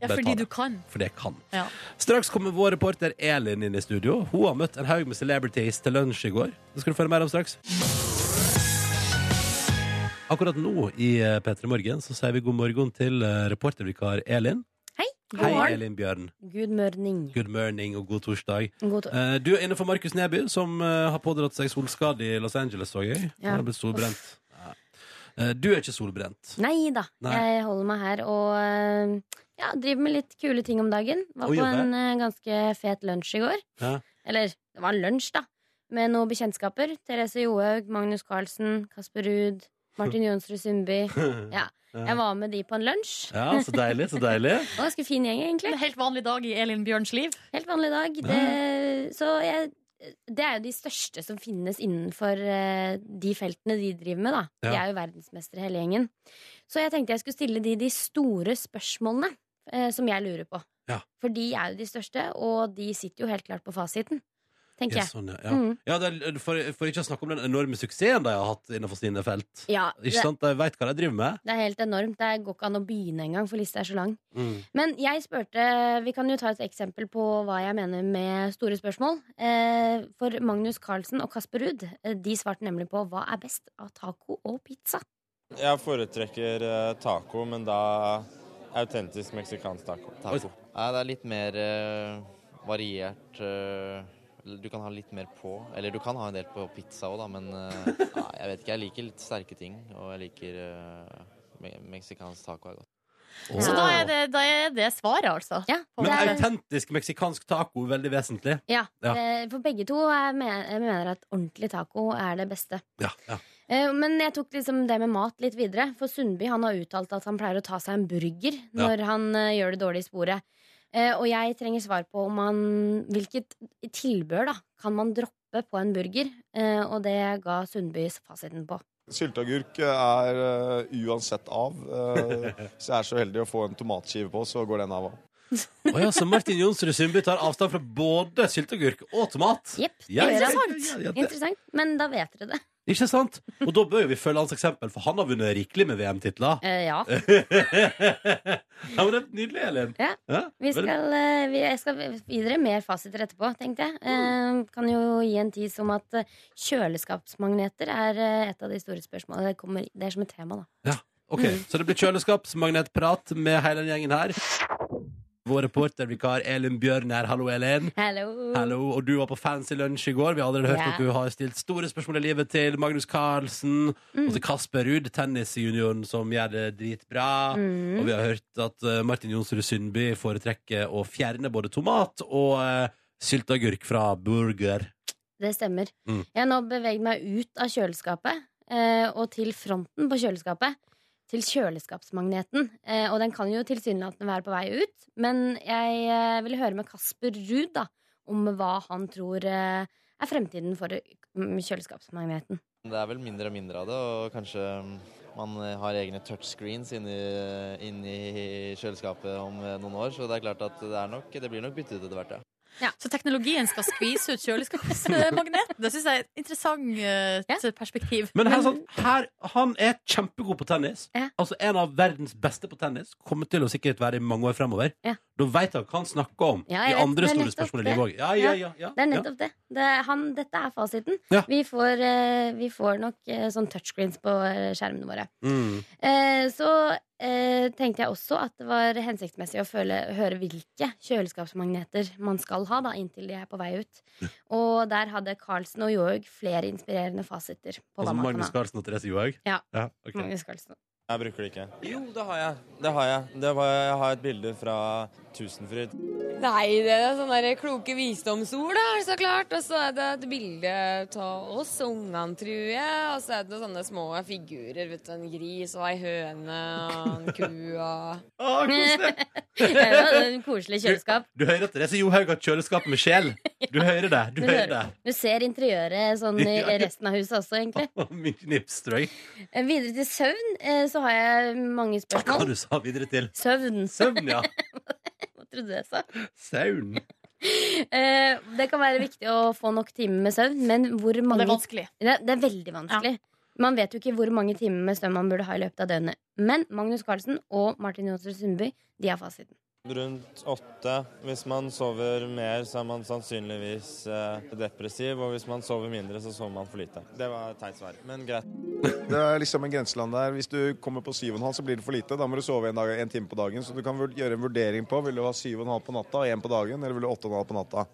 [SPEAKER 3] Ja, fordi du kan.
[SPEAKER 2] Fordi jeg kan.
[SPEAKER 3] Ja.
[SPEAKER 2] Straks kommer vår reporter Elin inn i studio. Hun har møtt en haug med celebrities til lunsj i går. Det skal du få mer om straks. Akkurat nå i eh, P3 Morgen så sier vi god morgen til eh, reportervikar Elin.
[SPEAKER 10] Hei.
[SPEAKER 2] Hei, Elin Bjørn.
[SPEAKER 10] Good morning.
[SPEAKER 2] Good morning og god torsdag.
[SPEAKER 10] God tor
[SPEAKER 2] Eh, Du er inne for Markus Neby, som eh, har pådratt seg solskade i Los Angeles, så jeg.
[SPEAKER 10] Ja.
[SPEAKER 2] Han har blitt solbrent. Ja. Eh, Du er ikke solbrent.
[SPEAKER 10] Nei da,
[SPEAKER 2] Nei.
[SPEAKER 10] jeg holder meg her og ja, driver med litt kule ting om dagen. Var på en ganske fet lunsj i går.
[SPEAKER 2] Ja.
[SPEAKER 10] Eller, det var en lunsj, da. Med noen bekjentskaper. Therese Johaug, Magnus Carlsen, Kasper Ruud, Martin Jonsrud Sundby. Ja. Jeg var med de på en lunsj.
[SPEAKER 2] Ja, så deilig, så deilig.
[SPEAKER 10] En ganske fin gjeng, egentlig.
[SPEAKER 3] En helt vanlig dag i Elin Bjørns liv.
[SPEAKER 10] Helt vanlig dag. Det, så jeg, det er jo de største som finnes innenfor eh, de feltene de driver med. da De er jo verdensmestere hele gjengen. Så jeg tenkte jeg skulle stille de de store spørsmålene eh, som jeg lurer på.
[SPEAKER 2] Ja.
[SPEAKER 10] For de er jo de største, og de sitter jo helt klart på fasiten. Tenker
[SPEAKER 2] Ja, sånn, ja. Ja.
[SPEAKER 10] Mm.
[SPEAKER 2] Ja, det er, for, for ikke å snakke om den enorme suksessen de har hatt innenfor sine felt.
[SPEAKER 10] Ja,
[SPEAKER 2] Ikke
[SPEAKER 10] det,
[SPEAKER 2] sant? De veit hva de driver med.
[SPEAKER 10] det er helt enormt. Det går ikke an å begynne engang, for lista er så lang.
[SPEAKER 2] Mm.
[SPEAKER 10] Men jeg spurte Vi kan jo ta et eksempel på hva jeg mener med store spørsmål. Eh, for Magnus Carlsen og Kasper Ruud eh, De svarte nemlig på hva er best av taco og pizza.
[SPEAKER 11] Jeg foretrekker eh, taco, men da autentisk meksikansk taco.
[SPEAKER 12] Taco. Nei, det er litt mer eh, variert. eh, du kan ha litt mer på. Eller du kan ha en del på pizza òg, da, men eh, ja, jeg vet ikke. Jeg liker litt sterke ting, og jeg liker uh, meksikansk taco er godt.
[SPEAKER 3] Så da er, det, da er det svaret, altså.
[SPEAKER 10] Ja,
[SPEAKER 2] Men
[SPEAKER 10] det er-
[SPEAKER 2] autentisk meksikansk taco er veldig vesentlig.
[SPEAKER 10] Ja,
[SPEAKER 2] Ja.
[SPEAKER 10] eh, For begge to er jeg mener at ordentlig taco er det beste.
[SPEAKER 2] Ja, ja.
[SPEAKER 10] Eh, Men jeg tok liksom det med mat litt videre. For Sundby han har uttalt at han pleier å ta seg en burger når han eh, gjør det dårlig i sporet. Eh, Og jeg trenger svar på om man, hvilket tilbør da kan man droppe på en burger. Eh, Og det ga Sundby fasiten på.
[SPEAKER 11] Sylteagurk er uh, uansett av. Uh, hvis jeg er så heldig å få en tomatskive på, så går den av òg.
[SPEAKER 2] Å ja, så Martin Jonsrud Sundby tar avstand fra både sylteagurk og tomat?
[SPEAKER 10] Jepp.
[SPEAKER 2] Ja,
[SPEAKER 10] Interessant.
[SPEAKER 2] ja, ja, det-
[SPEAKER 10] Interessant. Men da vet dere det.
[SPEAKER 2] Ikke sant? Og da bør jo vi følge hans eksempel, for han har vunnet rikelig med VM-titler.
[SPEAKER 10] Eh, ja.
[SPEAKER 2] ja, men det er nydelig, Elin.
[SPEAKER 10] Ja.
[SPEAKER 2] Ja,
[SPEAKER 10] Vi
[SPEAKER 2] veldig-
[SPEAKER 10] skal, eh, vi, jeg skal videre. Mer fasiter etterpå, tenkte jeg. Eh, kan jo gi en tis om at eh, kjøleskapsmagneter er eh, et av de store spørsmålene. Det, kommer, det er som et tema, da.
[SPEAKER 2] Ja, ok. Så det blir kjøleskapsmagnetprat med hele den gjengen her. Vår reportervikar Elin Bjørnær. Hallo, Elin.
[SPEAKER 10] Hallo.
[SPEAKER 2] Hallo, og du var på fancy lunsj i går. Vi har allerede hørt
[SPEAKER 10] Ja.
[SPEAKER 2] at du har stilt store spørsmål i livet til Magnus Carlsen
[SPEAKER 10] Mm.
[SPEAKER 2] og til Kasper Ruud, tennisjunioren som gjør det dritbra.
[SPEAKER 10] Mm.
[SPEAKER 2] Og vi har hørt at eh, Martin Jonsrud Sundby foretrekker å fjerne både tomat og uh, sylteagurk fra burger.
[SPEAKER 10] Det stemmer.
[SPEAKER 2] Mm.
[SPEAKER 10] Jeg har nå beveget meg ut av kjøleskapet eh, og til fronten på kjøleskapet. Til kjøleskapsmagneten. Eh, og den kan jo tilsynelatende være på vei ut. Men jeg eh, vil høre med Kasper Ruud da, om hva han tror eh, er fremtiden for mm, kjøleskapsmagneten.
[SPEAKER 12] Det er vel mindre og mindre av det, og kanskje man har egne touchscreens inni, inni kjøleskapet om noen år. Så det er klart at det, nok, det blir nok byttet ut etter hvert, ja.
[SPEAKER 3] Så teknologien skal skvise ut kjøleskapsmagneten? Det syns jeg er et interessant eh, perspektiv.
[SPEAKER 2] Men her, sånn, her, han er kjempegod på tennis.
[SPEAKER 10] Ja.
[SPEAKER 2] Altså En av verdens beste på tennis. Kommer til å sikkert være i mange år fremover.
[SPEAKER 10] Ja.
[SPEAKER 2] Da veit han hva han snakker om
[SPEAKER 10] Ja,
[SPEAKER 2] i andre store spørsmål i livet òg. Ja, ja, ja, ja,
[SPEAKER 10] Det er
[SPEAKER 2] ja.
[SPEAKER 10] nettopp det. det er han, dette er fasiten.
[SPEAKER 2] Ja.
[SPEAKER 10] Vi, får, eh, vi får nok eh, sånn touchscreens på skjermene våre.
[SPEAKER 2] Mm.
[SPEAKER 10] Eh, så eh, tenkte jeg også at det var hensiktsmessig å føle, høre hvilke kjøleskapsmagneter man skal ha da, inntil de er på vei ut. Og der hadde Carlsen og Johaug flere inspirerende fasiter. på
[SPEAKER 2] Altså
[SPEAKER 10] hva man
[SPEAKER 2] Magnus
[SPEAKER 10] kan ha.
[SPEAKER 2] Carlsen og Therese Johaug?
[SPEAKER 10] Ja.
[SPEAKER 2] ok.
[SPEAKER 10] Magnus Carlsen.
[SPEAKER 11] Jeg bruker det ikke. Jo, det har jeg. Det har jeg. Det var, jeg har et bilde fra Tusenfryd.
[SPEAKER 13] Nei, det er sånne kloke visdomsord, da, så klart. Og så er det et bilde av oss ungene, tror jeg. Og så er det sånne små figurer. vet du, En gris og ei høne og en ku og
[SPEAKER 10] Det var en koselig kjøleskap.
[SPEAKER 2] Du hører at Therese Johaug har kjøleskap med sjel. Du hører det. Du
[SPEAKER 10] Du,
[SPEAKER 2] hører
[SPEAKER 10] hører,
[SPEAKER 2] det.
[SPEAKER 10] du ser interiøret sånn i resten av huset også, egentlig.
[SPEAKER 2] Mye knips, tror jeg.
[SPEAKER 10] Eh, Videre til søvn, eh, så har jeg mange
[SPEAKER 2] Hva du sa videre til?
[SPEAKER 10] Søvn.
[SPEAKER 2] Søvn, ja.
[SPEAKER 10] Du sa?
[SPEAKER 2] Saun.
[SPEAKER 10] Eh, det kan være viktig å få nok timer med søvn, men hvor mange
[SPEAKER 3] det er vanskelig.
[SPEAKER 10] Det, det er veldig vanskelig. Man vet jo ikke hvor mange timer med søvn man burde ha i løpet av døgnet. Men Magnus Carlsen og Martin Johnsrud Sundby de har fasiten.
[SPEAKER 11] Rundt åtte. Hvis man sover mer, så er man sannsynligvis eh, depressiv. Og hvis man sover mindre, så sover man for lite. Det var et teit svar, men greit.
[SPEAKER 14] Det er liksom en grenseland der. Hvis du kommer på 7,5, så blir det for lite. Da må du sove en, dag, en time på dagen. Så du kan gjøre en vurdering på vil du ha 7,5 på natta og 1 på dagen, eller vil du ha 8,5 på natta.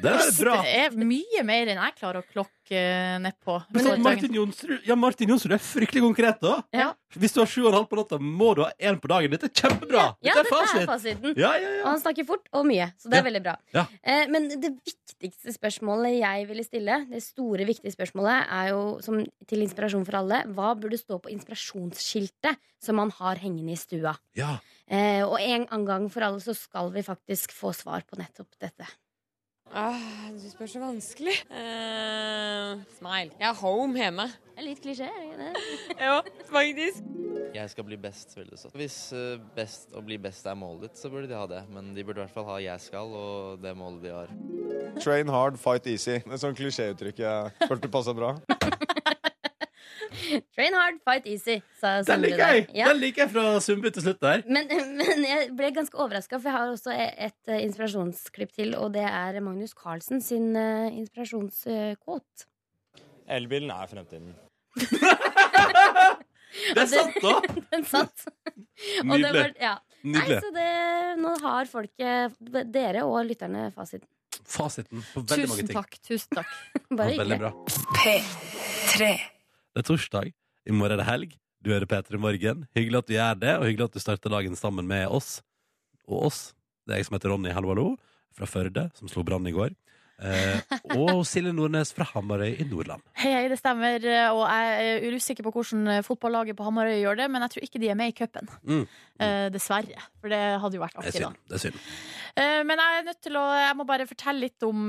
[SPEAKER 2] Det er bra.
[SPEAKER 3] Det er mye mer enn jeg klarer å klokke eh, nedpå.
[SPEAKER 2] Martin Jonsrud, ja, Martin Jonsrud er fryktelig konkret, da.
[SPEAKER 3] Ja.
[SPEAKER 2] Hvis du har sju og en halv på natta, må du ha én på dagen. Dette er kjempebra!
[SPEAKER 10] Ja,
[SPEAKER 2] dette
[SPEAKER 10] dette
[SPEAKER 2] er fasit.
[SPEAKER 10] er fasiten.
[SPEAKER 2] Ja, ja, ja.
[SPEAKER 10] Og han snakker fort og mye, så det er
[SPEAKER 2] Ja.
[SPEAKER 10] veldig bra.
[SPEAKER 2] Ja.
[SPEAKER 10] Eh, men det viktigste spørsmålet jeg ville stille, det store, viktige spørsmålet, er jo som, til inspirasjon for alle. Hva burde stå på inspirasjonsskiltet som man har hengende i stua?
[SPEAKER 2] Ja.
[SPEAKER 10] Eh, og en en gang for alle så skal vi faktisk få svar på nettopp dette.
[SPEAKER 13] Ah, Du spør så vanskelig. Uh, smile. Jeg er home hjemme.
[SPEAKER 10] Det er litt klisjé, er det ikke det?
[SPEAKER 13] Ja, faktisk.
[SPEAKER 12] Jeg skal bli best, vil det stå. Hvis eh, best å bli best er målet ditt, så burde de ha det. Men de burde i hvert fall ha 'jeg skal' og det målet de har.
[SPEAKER 14] Train hard, fight easy. Det er sånn klisjéuttrykk jeg følte passa bra.
[SPEAKER 10] Train hard, fight easy, sa
[SPEAKER 2] Den liker jeg!
[SPEAKER 10] Ja.
[SPEAKER 2] Den liker jeg fra Sundby til slutt der.
[SPEAKER 10] Men, men jeg ble ganske overraska, for jeg har også et eh, inspirasjonsklipp til, og det er Magnus Carlsen sin inspirasjonskvot. inspirasjonskvote.
[SPEAKER 11] Elbilen er fremtiden.
[SPEAKER 2] Det sant, da!
[SPEAKER 10] Den satt.
[SPEAKER 2] Nydelig.
[SPEAKER 10] var, ja. Nei, så det, nå har folket, dere og lytterne, fasiten.
[SPEAKER 2] Fasiten på veldig mange
[SPEAKER 3] Tusen
[SPEAKER 2] ting.
[SPEAKER 3] takk. Tusen takk.
[SPEAKER 10] Bare hyggelig.
[SPEAKER 2] bra. Det er torsdag. I morgen er det helg. Du hører P3 Morgen. Hyggelig at du gjør det, og hyggelig at du starter dagen sammen med oss. Og oss. Det er jeg som heter Ronny, hallo, hallo, fra Førde, som slo brann i går. Eh, og Silje Nordnes fra Hamarøy i Nordland.
[SPEAKER 3] Hei, hei, det stemmer. Og jeg er usikker på hvordan fotballaget på Hamarøy gjør det, men jeg tror ikke de er med i cupen.
[SPEAKER 2] Mm.
[SPEAKER 3] Eh, dessverre. For det hadde jo vært
[SPEAKER 2] Det er
[SPEAKER 3] artig, da.
[SPEAKER 2] Det er synd.
[SPEAKER 3] Eh, Men jeg er nødt til å Jeg må bare fortelle litt om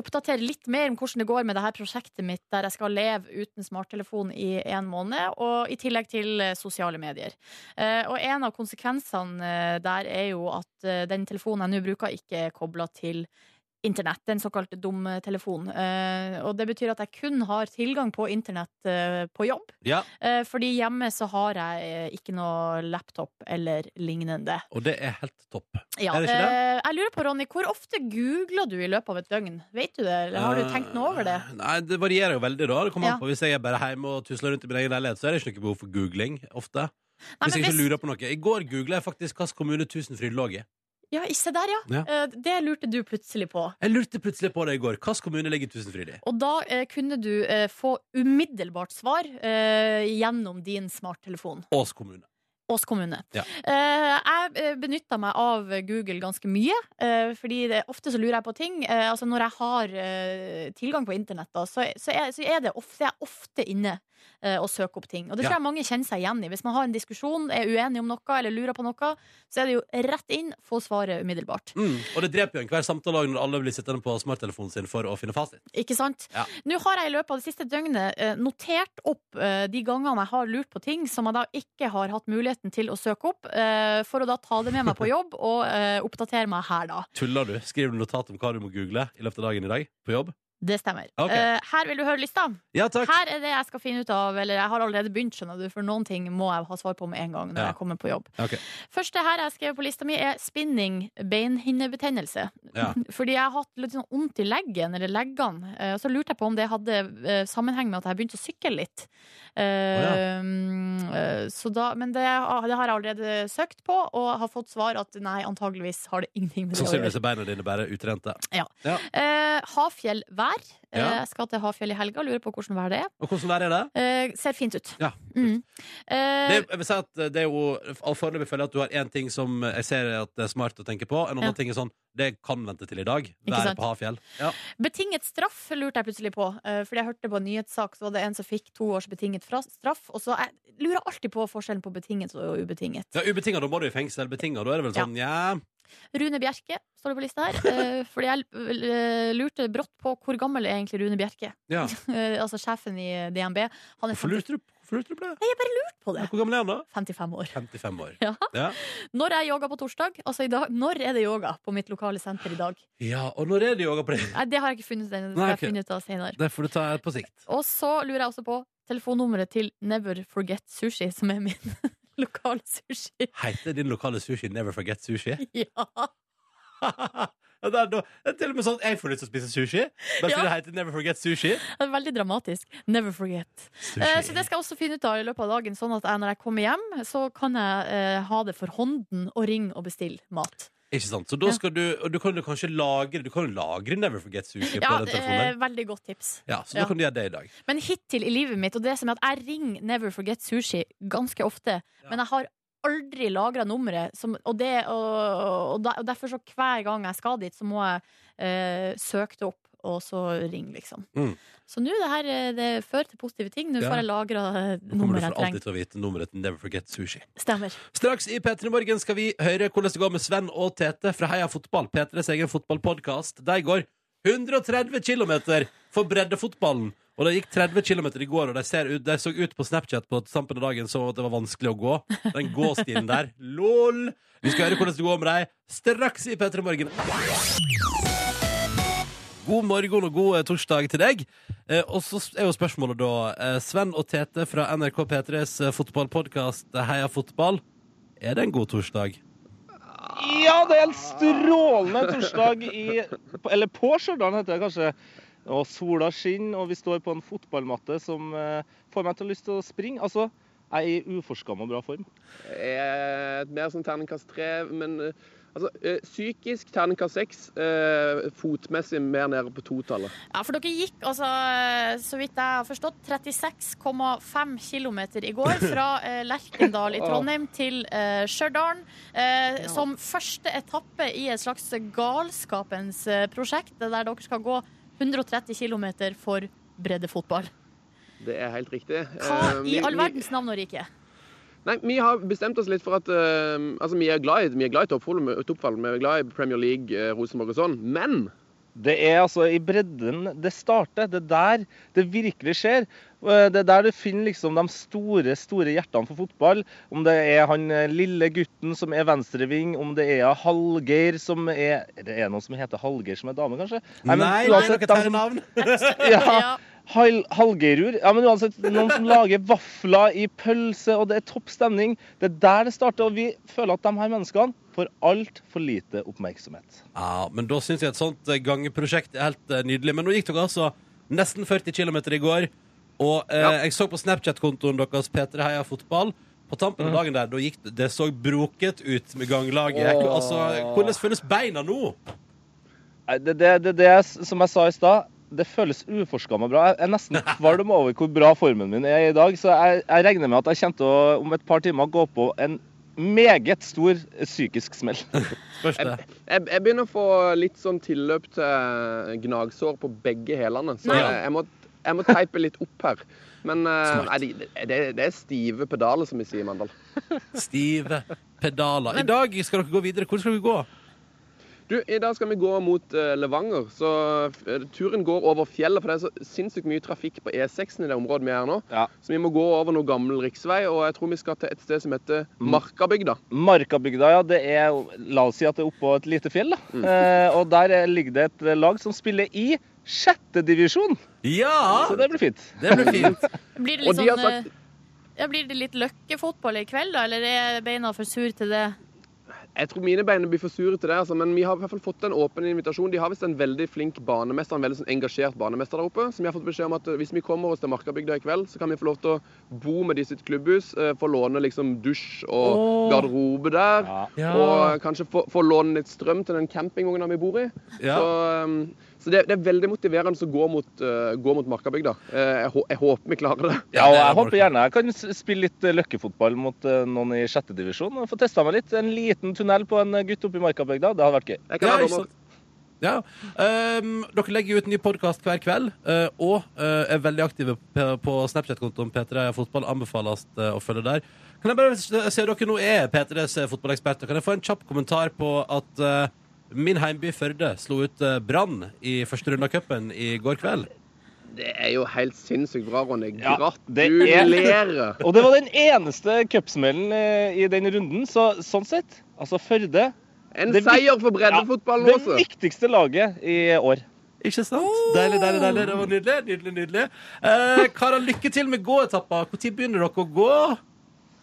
[SPEAKER 3] Oppdatere litt mer om hvordan det går med det her prosjektet mitt der jeg skal leve uten smarttelefon i en måned, og i tillegg til sosiale medier. Eh, Og en av konsekvensene der er jo at den telefonen jeg nå bruker, ikke er kobla til Internett, den såkalte dumtelefon. Uh, og det betyr at jeg kun har tilgang på internett uh, på jobb.
[SPEAKER 2] Ja,
[SPEAKER 3] Uh, fordi hjemme så har jeg eh, ikke noe laptop eller lignende.
[SPEAKER 2] og det er helt topp.
[SPEAKER 3] Ja,
[SPEAKER 2] Er det ikke det?
[SPEAKER 3] eh, jeg lurer på, Ronny, hvor ofte googler du i løpet av et døgn? Vet du det, eller har du tenkt noe over det?
[SPEAKER 2] Eh, Nei, Det varierer jo veldig. da Det kommer
[SPEAKER 3] Ja.
[SPEAKER 2] an på Hvis jeg er bare hjemme og tusler rundt i min egen leilighet, så er det ikke noe behov for googling ofte.
[SPEAKER 3] Nei,
[SPEAKER 2] Hvis jeg ikke
[SPEAKER 3] hvis-
[SPEAKER 2] lurer på noe. I går googla jeg faktisk hvilken kommune Tusenfryd lå i.
[SPEAKER 3] Ja, se der, ja.
[SPEAKER 2] Ja.
[SPEAKER 3] Eh, det lurte du plutselig på.
[SPEAKER 2] Jeg lurte plutselig på det i går. Hvilken kommune ligger Tusenfryd i?
[SPEAKER 3] Og da eh, kunne du eh, få umiddelbart svar eh, gjennom din smarttelefon.
[SPEAKER 2] Ås kommune.
[SPEAKER 3] Ås kommune.
[SPEAKER 2] Ja.
[SPEAKER 3] Eh, jeg benytta meg av Google ganske mye, eh, fordi det, ofte så lurer jeg på ting. Eh, altså Når jeg har eh, tilgang på internett, da, så, så, er, så er det ofte, jeg er ofte inne eh, og søke opp ting. Og det tror jeg mange kjenner seg igjen i. Hvis man har en diskusjon, er uenig om noe eller lurer på noe, så er det jo rett inn, få svaret umiddelbart.
[SPEAKER 2] Mm. Og det dreper jo enhver samtale når alle blir sittende på smarttelefonen sin for å finne fasit.
[SPEAKER 3] Ikke sant?
[SPEAKER 2] Ja.
[SPEAKER 3] Nå har jeg i løpet av det siste døgnet eh, notert opp eh, de gangene jeg har lurt på ting som jeg da ikke har hatt muligheten til å søke opp, eh, for å da ta det med meg på jobb og eh, oppdatere meg her, da.
[SPEAKER 2] Tuller du? Skriver du notat om hva du må google i løpet av dagen i dag på jobb?
[SPEAKER 3] Det stemmer.
[SPEAKER 2] Okay.
[SPEAKER 3] Uh, her vil du høre lista.
[SPEAKER 2] Ja, takk.
[SPEAKER 3] Her er det jeg skal finne ut av, eller jeg har allerede begynt, skjønner du, for noen ting må jeg ha svar på med en gang når
[SPEAKER 2] Ja.
[SPEAKER 3] jeg kommer på jobb.
[SPEAKER 2] okay.
[SPEAKER 3] Første her jeg skrev på lista mi, er spinning beinhinnebetennelse.
[SPEAKER 2] Ja.
[SPEAKER 3] Fordi jeg har hatt litt sånn vondt i leggen, eller leggene. Uh, Og så lurte jeg på om det hadde uh, sammenheng med at jeg begynte å sykle litt. Eh, ja. så da, men det, det har jeg allerede søkt på, og har fått svar at nei, antageligvis har det ingenting med det å gjøre.
[SPEAKER 2] Sannsynligvis er beina dine bare utrente.
[SPEAKER 3] Ja.
[SPEAKER 2] Ja.
[SPEAKER 3] Uh. Eh,
[SPEAKER 2] Ja.
[SPEAKER 3] Jeg skal til Hafjell i helga, lurer på hvordan vær det er.
[SPEAKER 2] Og hvordan vær er det?
[SPEAKER 3] Eh, ser fint ut.
[SPEAKER 2] Ja.
[SPEAKER 3] Mm. Eh,
[SPEAKER 2] Det, jeg vil si at det er jo Foreløpig føler jeg at du har én ting som jeg ser at det er smart å tenke på. En annen
[SPEAKER 3] Ja.
[SPEAKER 2] ting er sånn Det kan vente til i dag.
[SPEAKER 3] Været
[SPEAKER 2] på Hafjell. Ja.
[SPEAKER 3] Betinget straff lurte jeg plutselig på. eh, Fordi jeg hørte på en nyhetssak Så var det en som fikk to års betinget straff. Og så jeg lurer alltid på forskjellen på betinget og ubetinget.
[SPEAKER 2] ja Ubetinga, da må du i fengsel. Betinga, da er det vel sånn ja.
[SPEAKER 3] Rune Bjerke står det på lista her. eh, Fordi jeg eh, lurte brått på hvor gammel er egentlig Rune Bjerke.
[SPEAKER 2] ja.
[SPEAKER 3] Eh, Altså sjefen i DNB. Han er
[SPEAKER 2] Hvorfor lurte du, lurte det?
[SPEAKER 3] Nei, jeg bare lurte på det.
[SPEAKER 2] Hvor gammel er han da?
[SPEAKER 3] 55 år.
[SPEAKER 2] 55 år.
[SPEAKER 3] Ja.
[SPEAKER 2] Ja.
[SPEAKER 3] Når er yoga på torsdag, altså i dag, når er det yoga på mitt lokale senter i dag?
[SPEAKER 2] ja, og når er det yoga på det?
[SPEAKER 3] Nei, det har jeg ikke funnet ennå. Det av senere.
[SPEAKER 2] Det får du ta på sikt.
[SPEAKER 3] Og så lurer jeg også på telefonnummeret til Never Forget Sushi, som er min lokale sushi.
[SPEAKER 2] Heter din lokale sushi Never Forget Sushi?
[SPEAKER 3] Ja.
[SPEAKER 2] Det, er, da- det er til og med sånn at jeg får lyst til å spise sushi. Bare fordi
[SPEAKER 3] Ja.
[SPEAKER 2] det heter Never Forget Sushi.
[SPEAKER 3] Det er veldig dramatisk. Never forget. Eh, så det skal jeg også finne ut av i løpet av dagen, sånn at jeg, når jeg kommer hjem, så kan jeg eh, ha det for hånden og ringe og bestille mat.
[SPEAKER 2] Ikke sant? Så da skal du Og du kan jo kanskje lagre Du kan jo lagre Never Forget Sushi på
[SPEAKER 3] Ja,
[SPEAKER 2] den telefonen.
[SPEAKER 3] eh, veldig godt tips.
[SPEAKER 2] Ja, så da
[SPEAKER 3] Ja.
[SPEAKER 2] kan du gjøre det i dag.
[SPEAKER 3] Men hittil i livet mitt, og det som er at jeg ringer Never Forget Sushi ganske ofte, men jeg har aldri lagra nummeret, som, og, det, og, og, da- og derfor så hver gang jeg skal dit, så må jeg eh, søke det opp, og så ring, liksom.
[SPEAKER 2] Mm.
[SPEAKER 3] Så nå det her eh, det fører til positive ting. Nå
[SPEAKER 2] Ja.
[SPEAKER 3] får jeg lagra
[SPEAKER 2] Nå kommer du
[SPEAKER 3] nummeret
[SPEAKER 2] for alltid til å vite nummeret til Never Forget Sushi.
[SPEAKER 3] Stemmer.
[SPEAKER 2] Straks i P3 Morgen skal vi høre hvordan det går med Sven og Tete fra Heia Fotball, P3s egen fotballpodkast. De går 130 km for breddefotballen. Og det gikk 30 km i går, og de, ser ut, de så ut på Snapchat på tampen av dagen som at det var vanskelig å gå. Den gåstien der. LOL! Vi skal høre hvordan det går med dem straks i P3 Morgen. God morgen og god eh, torsdag til deg. Eh, og så er jo spørsmålet da eh, Sven og Tete fra NRK P3s eh, fotballpodkast Heia fotball. Er det en god torsdag?
[SPEAKER 15] Ja, det er en strålende torsdag i Eller på Stjørdal, heter det kanskje. Og sola skinner, og vi står på en fotballmatte som får meg til å lyst til å springe. Altså, jeg er i uforskamma bra form.
[SPEAKER 16] Jeg er mer som terningkast tre, men Altså, eh, psykisk terningkast seks, eh, fotmessig mer nede på totallet.
[SPEAKER 3] Ja, for dere gikk altså, så vidt jeg har forstått, 36,5 km i går fra eh, Lerkendal i Trondheim til eh, Stjørdal. Eh, Som første etappe i et slags galskapens eh, prosjekt, der dere skal gå 130 km for breddefotball.
[SPEAKER 16] Det er helt riktig.
[SPEAKER 3] Hva
[SPEAKER 16] Eh,
[SPEAKER 3] i all verdens navn og rike?
[SPEAKER 16] Nei, Vi har bestemt oss litt for at uh, altså, vi er glad i, vi er glad i toppfall, vi er glad i Premier League, uh, Rosenborg og sånn, men
[SPEAKER 15] Det er altså i bredden det starter. Det er der det virkelig skjer. Eh, Det er der du finner liksom de store store hjertene for fotball. Om det er han lille gutten som er venstreving, om det er Hallgeir som er Det Er noen som heter Hallgeir som er dame, kanskje?
[SPEAKER 2] Nei,
[SPEAKER 15] men
[SPEAKER 2] er
[SPEAKER 15] uansett,
[SPEAKER 2] noe
[SPEAKER 15] de som-
[SPEAKER 2] navn.
[SPEAKER 15] ja. Hall- Hallgeirur. Ja, men uansett, noen som lager vafler i pølse, og det er topp stemning. Det er der det starter, og vi føler at de her menneskene får altfor lite oppmerksomhet.
[SPEAKER 2] Ja, men da syns jeg et sånt eh, gangeprosjekt er helt eh, nydelig. Men nå gikk dere altså nesten 40 km i går. Og eh,
[SPEAKER 16] Ja.
[SPEAKER 2] jeg så på Snapchat-kontoen deres P3 Heia Fotball. På tampen av dagen der, da gikk det, det så broket ut med ganglaget.
[SPEAKER 15] Åh.
[SPEAKER 2] Altså, hvordan føles beina nå?
[SPEAKER 15] Det, det, det, det er, som jeg sa i stad, det føles uforskamma bra. Jeg er nesten kvalm over hvor bra formen min er i dag, så jeg, jeg regner med at jeg kommer til å om et par timer gå på en meget stor psykisk smell.
[SPEAKER 16] jeg, jeg, jeg begynner å få litt sånn tilløp til gnagsår på begge hælene. Så jeg, jeg, må, jeg må teipe litt opp her. Men eh, nei, det, det, det er stive pedaler, som vi sier i Mandal.
[SPEAKER 2] Stive pedaler. I dag skal dere gå videre. Hvor skal dere gå?
[SPEAKER 16] Du, I dag skal vi gå mot eh, Levanger. så eh, Turen går over fjellet, for det er så sinnssykt mye trafikk på E6-en i det området vi er nå. Så vi må gå over noe gammel riksvei, og jeg tror vi skal til et sted som heter Markabygda.
[SPEAKER 15] Markabygda, ja. Det er, la oss si at det er oppå et lite fjell. da. Eh, og der er- ligger det et lag som spiller i sjette divisjon.
[SPEAKER 2] Ja!
[SPEAKER 15] Så det blir fint.
[SPEAKER 2] Det blir fint.
[SPEAKER 3] Blir det litt sånn
[SPEAKER 16] sagt-
[SPEAKER 3] eh, ja, Blir det litt løkkefotball i kveld, da? Eller er beina for sur til det?
[SPEAKER 16] Jeg tror mine bein blir for sure til det, altså, men vi har i hvert fall fått en åpen invitasjon. De har visst en veldig flink banemester, en veldig sånn engasjert banemester der oppe. Som vi har fått beskjed om at eh, hvis vi kommer oss til Markabygda i kveld, så kan vi få lov til å bo med de sitt klubbhus. eh, Få låne liksom dusj og
[SPEAKER 2] oh.
[SPEAKER 16] garderobe der.
[SPEAKER 2] Ja.
[SPEAKER 16] Og kanskje få, få låne litt strøm til den campingvogna vi bor i.
[SPEAKER 2] Ja.
[SPEAKER 16] Så, um, så det, det er veldig motiverende å gå mot, uh, gå mot Markabygda. Uh, jeg, jeg håper vi klarer det.
[SPEAKER 15] Ja, og jeg håper gjerne jeg kan spille litt eh, løkkefotball mot uh, noen i sjette divisjon. og Få testa meg litt. En liten tunnel på en gutt oppe i Markabygda. Det hadde vært gøy.
[SPEAKER 16] Jeg kan
[SPEAKER 2] Ja,
[SPEAKER 16] være
[SPEAKER 2] sant? Ja. Um, dere legger ut ny podkast hver kveld, uh, og uh, er veldig aktive på, på Snapchat-kontoen P3 Fotball. Anbefales uh, å følge der. Kan jeg bare se dere nå er P3s fotballeksperter. Kan jeg få en kjapp kommentar på at min heimby Førde slo ut eh, Brann i første runde av cupen i går kveld?
[SPEAKER 16] Det er jo helt sinnssykt bra, Ronny.
[SPEAKER 15] Ja, det er- Og det var den eneste cupsmellen eh, i den runden, så sånn sett, altså Førde
[SPEAKER 16] En
[SPEAKER 15] det
[SPEAKER 16] seier for breddefotballen
[SPEAKER 15] ja,
[SPEAKER 16] også.
[SPEAKER 15] Det viktigste laget i år.
[SPEAKER 2] Ikke sant? Deilig, deilig, deilig. Det var nydelig. nydelig, nydelig. Eh, Karer, lykke til med gåetappa. Når begynner dere å gå?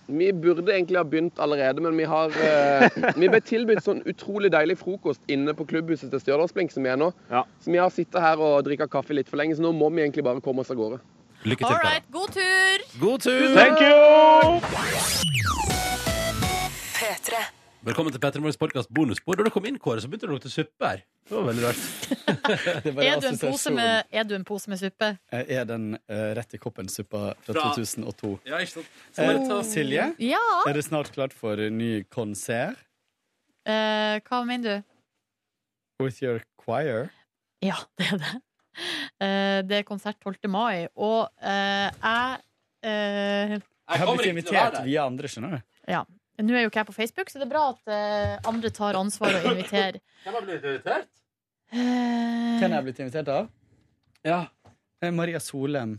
[SPEAKER 16] Vi burde egentlig ha begynt allerede, men vi har uh, Vi ble tilbudt sånn utrolig deilig frokost inne på klubbhuset til Stjørdalsblink, som vi er nå. Så vi har sittet her og drikka kaffe litt for lenge, så nå må vi egentlig bare komme oss av gårde.
[SPEAKER 2] Lykke
[SPEAKER 3] All right, god tur!
[SPEAKER 2] God tur!
[SPEAKER 15] Thank you!
[SPEAKER 1] P3.
[SPEAKER 2] Velkommen til Petter Morgens podkast bonusbord. Da du kom inn, Kåre, så begynte det å lukte suppe her. Det var veldig rart.
[SPEAKER 3] Er du, en pose med, er du en pose med suppe?
[SPEAKER 4] Jeg er den uh, rett i koppen-suppa fra
[SPEAKER 2] Fra-
[SPEAKER 4] 2002.
[SPEAKER 2] Ja, ikke sant?
[SPEAKER 4] Eh,
[SPEAKER 2] ta-
[SPEAKER 4] Silje,
[SPEAKER 3] Ja!
[SPEAKER 4] er det snart klart for ny konsert
[SPEAKER 3] Eh, hva mener du?
[SPEAKER 4] with your choir?
[SPEAKER 3] Ja, det er det. Eh, det er konsert 12. mai, og eh, jeg eh,
[SPEAKER 4] Jeg har blitt invitert via andre, skjønner du.
[SPEAKER 3] Ja. Nå er jo ikke jeg på Facebook, så det er bra at eh, andre tar ansvar og inviterer.
[SPEAKER 2] Hvem har blitt invitert?
[SPEAKER 3] Eh,
[SPEAKER 4] Hvem er jeg blitt invitert av?
[SPEAKER 2] Ja.
[SPEAKER 4] Eh, Maria Solem.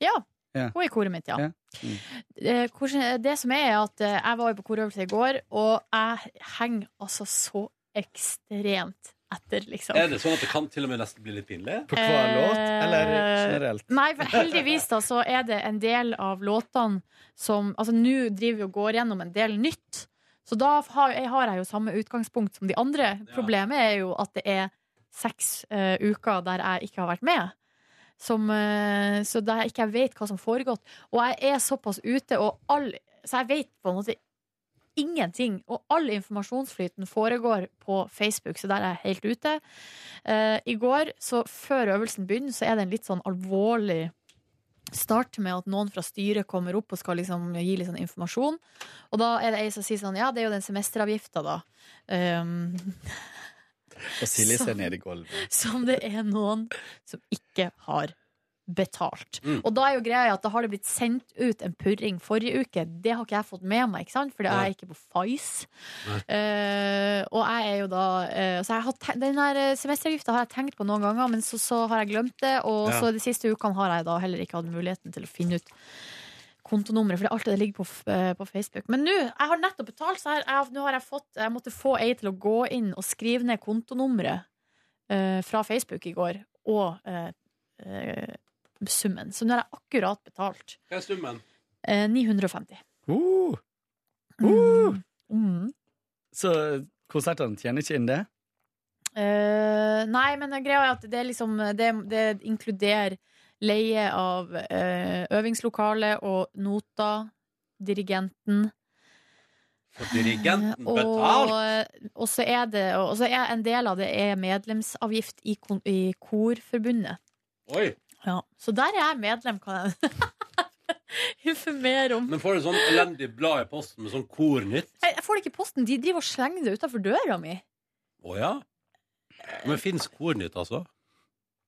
[SPEAKER 3] ja.
[SPEAKER 4] Ja.
[SPEAKER 3] Hun er i koret mitt, ja.
[SPEAKER 4] Ja. Mm.
[SPEAKER 3] Eh, hvordan- det som er, er at eh, jeg var jo på korøvelse i går, og jeg henger altså så ekstremt etter, liksom.
[SPEAKER 2] Er det sånn at det kan til og med nesten bli litt pinlig?
[SPEAKER 4] På hver låt, eller
[SPEAKER 3] Eh,
[SPEAKER 4] generelt?
[SPEAKER 3] Nei, for heldigvis da, så er det en del av låtene som Altså, nå driver vi og går gjennom en del nytt. Så da har jeg, har jeg jo samme utgangspunkt som de andre. Problemet er jo at det er seks uh, uker der jeg ikke har vært med. Som, eh, så der jeg ikke vet hva som foregått. Og jeg er såpass ute, og all, så jeg vet på en måte ingenting. Og all informasjonsflyten foregår på Facebook, så der er jeg helt ute. Uh, I går, så før øvelsen begynner, så er det en litt sånn alvorlig start med at noen fra styret kommer opp og skal liksom gi litt sånn informasjon. Og da er det ei som sier sånn Ja, det er jo den semesteravgifta, da. Um,
[SPEAKER 4] Og Silje ser ned i gulvet.
[SPEAKER 3] som det er noen som ikke har betalt.
[SPEAKER 4] Mm.
[SPEAKER 3] Og da er jo greia at da har det blitt sendt ut en purring forrige uke. Det har ikke jeg fått med meg, ikke sant? for jeg er ikke på Fice. Uh, og jeg er jo da uh, Så jeg har tenkt, den der eh, semesteravgifta har jeg tenkt på noen ganger, men så, så har jeg glemt det. Og
[SPEAKER 17] Ja.
[SPEAKER 3] så de siste ukene har jeg da heller ikke hatt muligheten til å finne ut kontonummeret, for det er alltid det ligger på, eh, på Facebook. Men nå, jeg har nettopp betalt, så jeg, jeg, nå har jeg fått Jeg måtte få ei til å gå inn og skrive ned kontonummeret uh, fra Facebook i går, og uh, eh, summen. Så nå har jeg akkurat betalt.
[SPEAKER 2] Hva er summen?
[SPEAKER 3] Eh, 950.
[SPEAKER 4] Uh, uh.
[SPEAKER 3] Mm.
[SPEAKER 4] Så konsertene tjener ikke inn det?
[SPEAKER 3] Eh, nei, men greia er at det, liksom, det, det inkluderer leie av eh, øvingslokale og noter, dirigenten.
[SPEAKER 2] Får dirigenten
[SPEAKER 3] Og,
[SPEAKER 2] betalt?
[SPEAKER 3] og så er det Og så er en del av det er medlemsavgift i, i Korforbundet.
[SPEAKER 2] Oi.
[SPEAKER 3] Ja, så der er jeg medlem, kan jeg informere om.
[SPEAKER 2] Men får du sånn elendig blad i posten med sånn kornytt?
[SPEAKER 3] Jeg, jeg får det ikke i posten. De driver og slenger det utafor døra mi.
[SPEAKER 2] Å ja? Men fins kornytt, altså?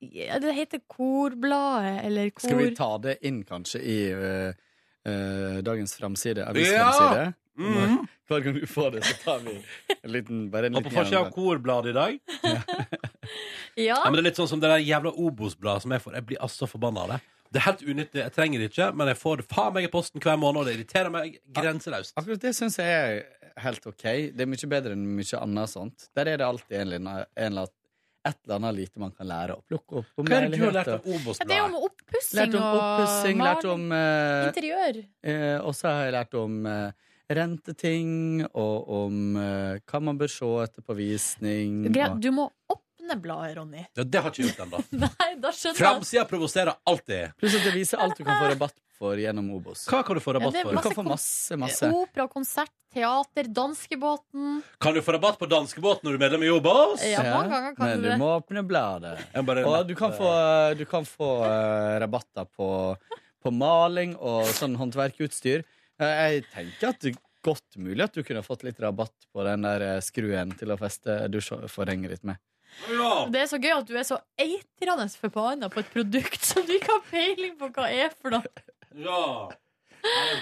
[SPEAKER 3] Ja, det heter Korbladet, eller Kor...
[SPEAKER 4] Skal vi ta det inn kanskje i uh, uh, dagens framside?
[SPEAKER 2] Ja! Mhm.
[SPEAKER 4] Hver gang du får det, så tar vi en liten, bare en
[SPEAKER 2] Og på forsida av. Korbladet i dag?
[SPEAKER 3] Ja.
[SPEAKER 2] Ja, men det er litt sånn som det der jævla Obos-bladet som jeg får. Jeg blir altså forbanna av det. Det er helt unyttig. Jeg trenger det ikke, men jeg får det faen meg i posten hver måned, og det irriterer meg grenseløst.
[SPEAKER 4] Akkurat det syns jeg er helt OK. Det er mye bedre enn mye annet sånt. Der er det alltid en eller annen, en et eller annet lite man kan lære å plukke opp.
[SPEAKER 2] Hva er det du har lært om Obos-bladet?
[SPEAKER 3] Ja, det er om oppussing og
[SPEAKER 4] maling. lært om uh,
[SPEAKER 3] Interiør.
[SPEAKER 4] Uh, Og så har jeg lært om eh, renteting, og om eh, hva man bør se etter på visning.
[SPEAKER 3] Greit,
[SPEAKER 4] og-
[SPEAKER 3] du må åpne bladet, Ronny.
[SPEAKER 2] Ja, det har ikke gjort ennå.
[SPEAKER 3] Nei, da skjønner jeg.
[SPEAKER 2] Framsida provoserer alltid.
[SPEAKER 4] Pluss at det viser alt du kan få rabatt for gjennom Obos.
[SPEAKER 2] Hva kan du få rabatt
[SPEAKER 3] Ja, det er
[SPEAKER 2] for?
[SPEAKER 4] Du kan få masse, masse.
[SPEAKER 3] Opera, konsert, teater, danskebåten.
[SPEAKER 2] Kan du få rabatt på danskebåten når du er medlem i Obos?
[SPEAKER 3] Ja, mange ganger kan
[SPEAKER 4] Men
[SPEAKER 3] du
[SPEAKER 4] du
[SPEAKER 3] det.
[SPEAKER 4] må åpne bladet.
[SPEAKER 2] Jeg bare
[SPEAKER 4] Og du kan få, du kan få eh, rabatter på, på maling og sånn håndverkutstyr. Jeg tenker at det er godt mulig at du kunne fått litt rabatt på den der eh, skruen til å feste dusjforhenget ditt med.
[SPEAKER 3] Det er så gøy at du er så eitrende forbanna på et produkt som du ikke har peiling på hva er for noe.
[SPEAKER 2] Ja.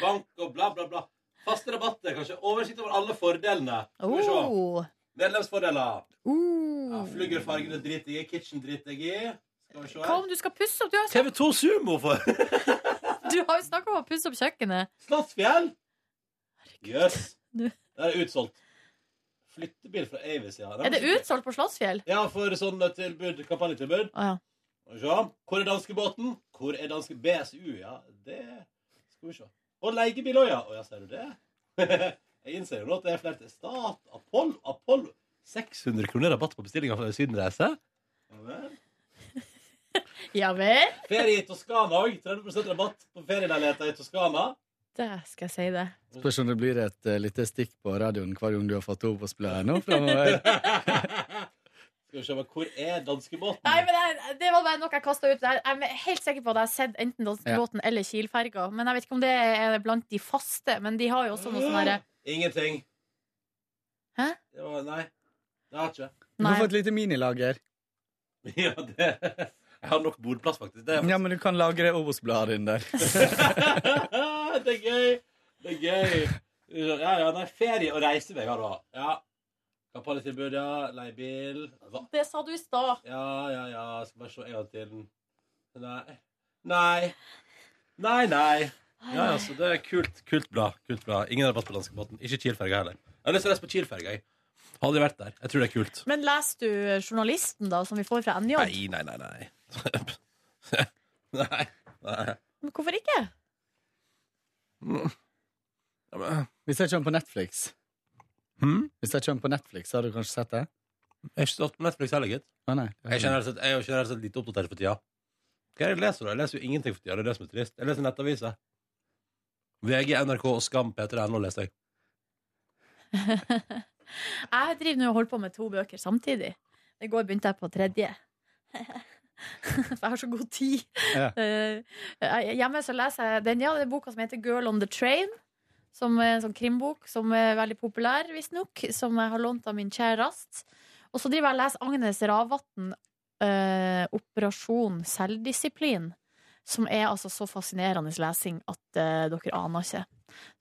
[SPEAKER 2] Bank og bla, bla, bla. Faste rabatter. Kanskje oversikt over alle fordelene. Skal vi se.
[SPEAKER 3] Oh.
[SPEAKER 2] Medlemsfordeler.
[SPEAKER 3] Uh.
[SPEAKER 2] Ja, Fluggerfargene driter jeg i. Kitchen driter jeg i. Skal vi se.
[SPEAKER 3] Hva om du skal pusse opp? Du har,
[SPEAKER 2] TV2 Sumo for
[SPEAKER 3] du har jo snakka om å pusse opp kjøkkenet.
[SPEAKER 2] Slottsfjell. Jøss.
[SPEAKER 3] Yes.
[SPEAKER 2] Det er utsolgt. Flyttebil fra Avis, ja.
[SPEAKER 3] Er det utsolgt på Slottsfjell?
[SPEAKER 2] Ja, for sånn tilbud, kampanjetilbud.
[SPEAKER 3] Å, ja.
[SPEAKER 2] Se. Hvor er danskebåten? Hvor er danske BSU? Ja, det skal vi se. Og leiebil òg, ja. Å ja, ser du det? Jeg innser jo nå at det er flere til stat. Apollo, Apollo. 600 kroner rabatt på bestillinga for sydenreise. Ja.
[SPEAKER 3] Ja vel?
[SPEAKER 2] Ferie i Toskana òg. 30 rabatt på ferieleiligheter i Toskana.
[SPEAKER 3] Det skal jeg si det.
[SPEAKER 4] Spørs om det blir et uh, lite stikk på radioen hver gang du har fått Obos-bladet nå framover.
[SPEAKER 2] Skal vi se, hvor er danskebåten?
[SPEAKER 3] Nei, men jeg, Det var bare noe jeg kasta ut der. Jeg er helt sikker på at jeg har sett enten danskebåten eller Kielferga. Men jeg vet ikke om det er blant de faste. Men de har jo også noe sånn herre
[SPEAKER 2] Ingenting.
[SPEAKER 3] Hæ?
[SPEAKER 2] Det var, nei. Det har jeg ikke.
[SPEAKER 4] Du har få et lite minilager.
[SPEAKER 2] Ja, det Jeg har nok bordplass, faktisk. Det er,
[SPEAKER 4] Ja, men du kan lagre Obos-bladet inn der.
[SPEAKER 2] det er gøy. Det er gøy. Ja, ja, nei, ferie og reisevei har du hatt. Ja. Kampanjetilbud, ja. Leiebil. Hva?
[SPEAKER 3] Det sa du i stad.
[SPEAKER 2] Ja, ja, ja. Jeg skal bare se en gang til. Nei. Nei. Nei, nei. Ja, altså, det er kult. Kult bra. Kult bra. Ingen rabatt på danskebåten. Ikke Kiel-ferga heller. Jeg har lyst til å reise på Kiel-ferga. aldri vært der. Jeg tror det er kult.
[SPEAKER 3] Men leser du Journalisten, da, som vi får fra NJ?
[SPEAKER 2] Nei, nei, nei. Nei. nei. nei.
[SPEAKER 3] Men hvorfor ikke?
[SPEAKER 2] Ja, men,
[SPEAKER 4] Hvis jeg kommer på Netflix
[SPEAKER 2] Hmm?
[SPEAKER 4] Hvis jeg kommer på Netflix, har du kanskje sett det?
[SPEAKER 2] Jeg har ikke stått på Netflix heller, gitt.
[SPEAKER 4] Å, nei.
[SPEAKER 2] Jeg er generelt sett- jeg er jo generelt sett lite oppdatert for tida. Hva er det jeg leser, da? Jeg leser jo ingenting for tida. Det er det som er trist. Jeg leser nettaviser. VG, NRK og Skam, P3NO leser jeg.
[SPEAKER 3] Jeg driver nå og holder på med to bøker samtidig. I går begynte jeg på tredje. For jeg har så god tid.
[SPEAKER 4] Ja.
[SPEAKER 3] Uh, hjemme så leser jeg den, ja, er boka som heter Girl on the Train. Som er en sånn krimbok som er veldig populær, visstnok. Som jeg har lånt av min kjæreste. Og så driver jeg og leser Agnes Ravatn, uh, 'Operasjon selvdisiplin'. Som er altså så fascinerende lesing at uh, dere aner ikke.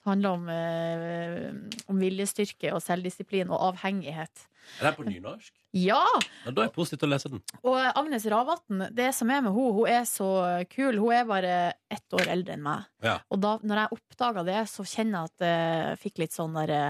[SPEAKER 3] Det handler om, eh, om viljestyrke og selvdisiplin og avhengighet.
[SPEAKER 2] Er det på nynorsk?
[SPEAKER 3] Ja!
[SPEAKER 2] Da er det positivt å lese den.
[SPEAKER 3] Og Agnes Ravatn, det som er med henne, hun er så kul. Hun er bare ett år eldre enn meg.
[SPEAKER 2] Ja.
[SPEAKER 3] Og da når jeg oppdaga det, så kjenner jeg at jeg fikk litt sånn derre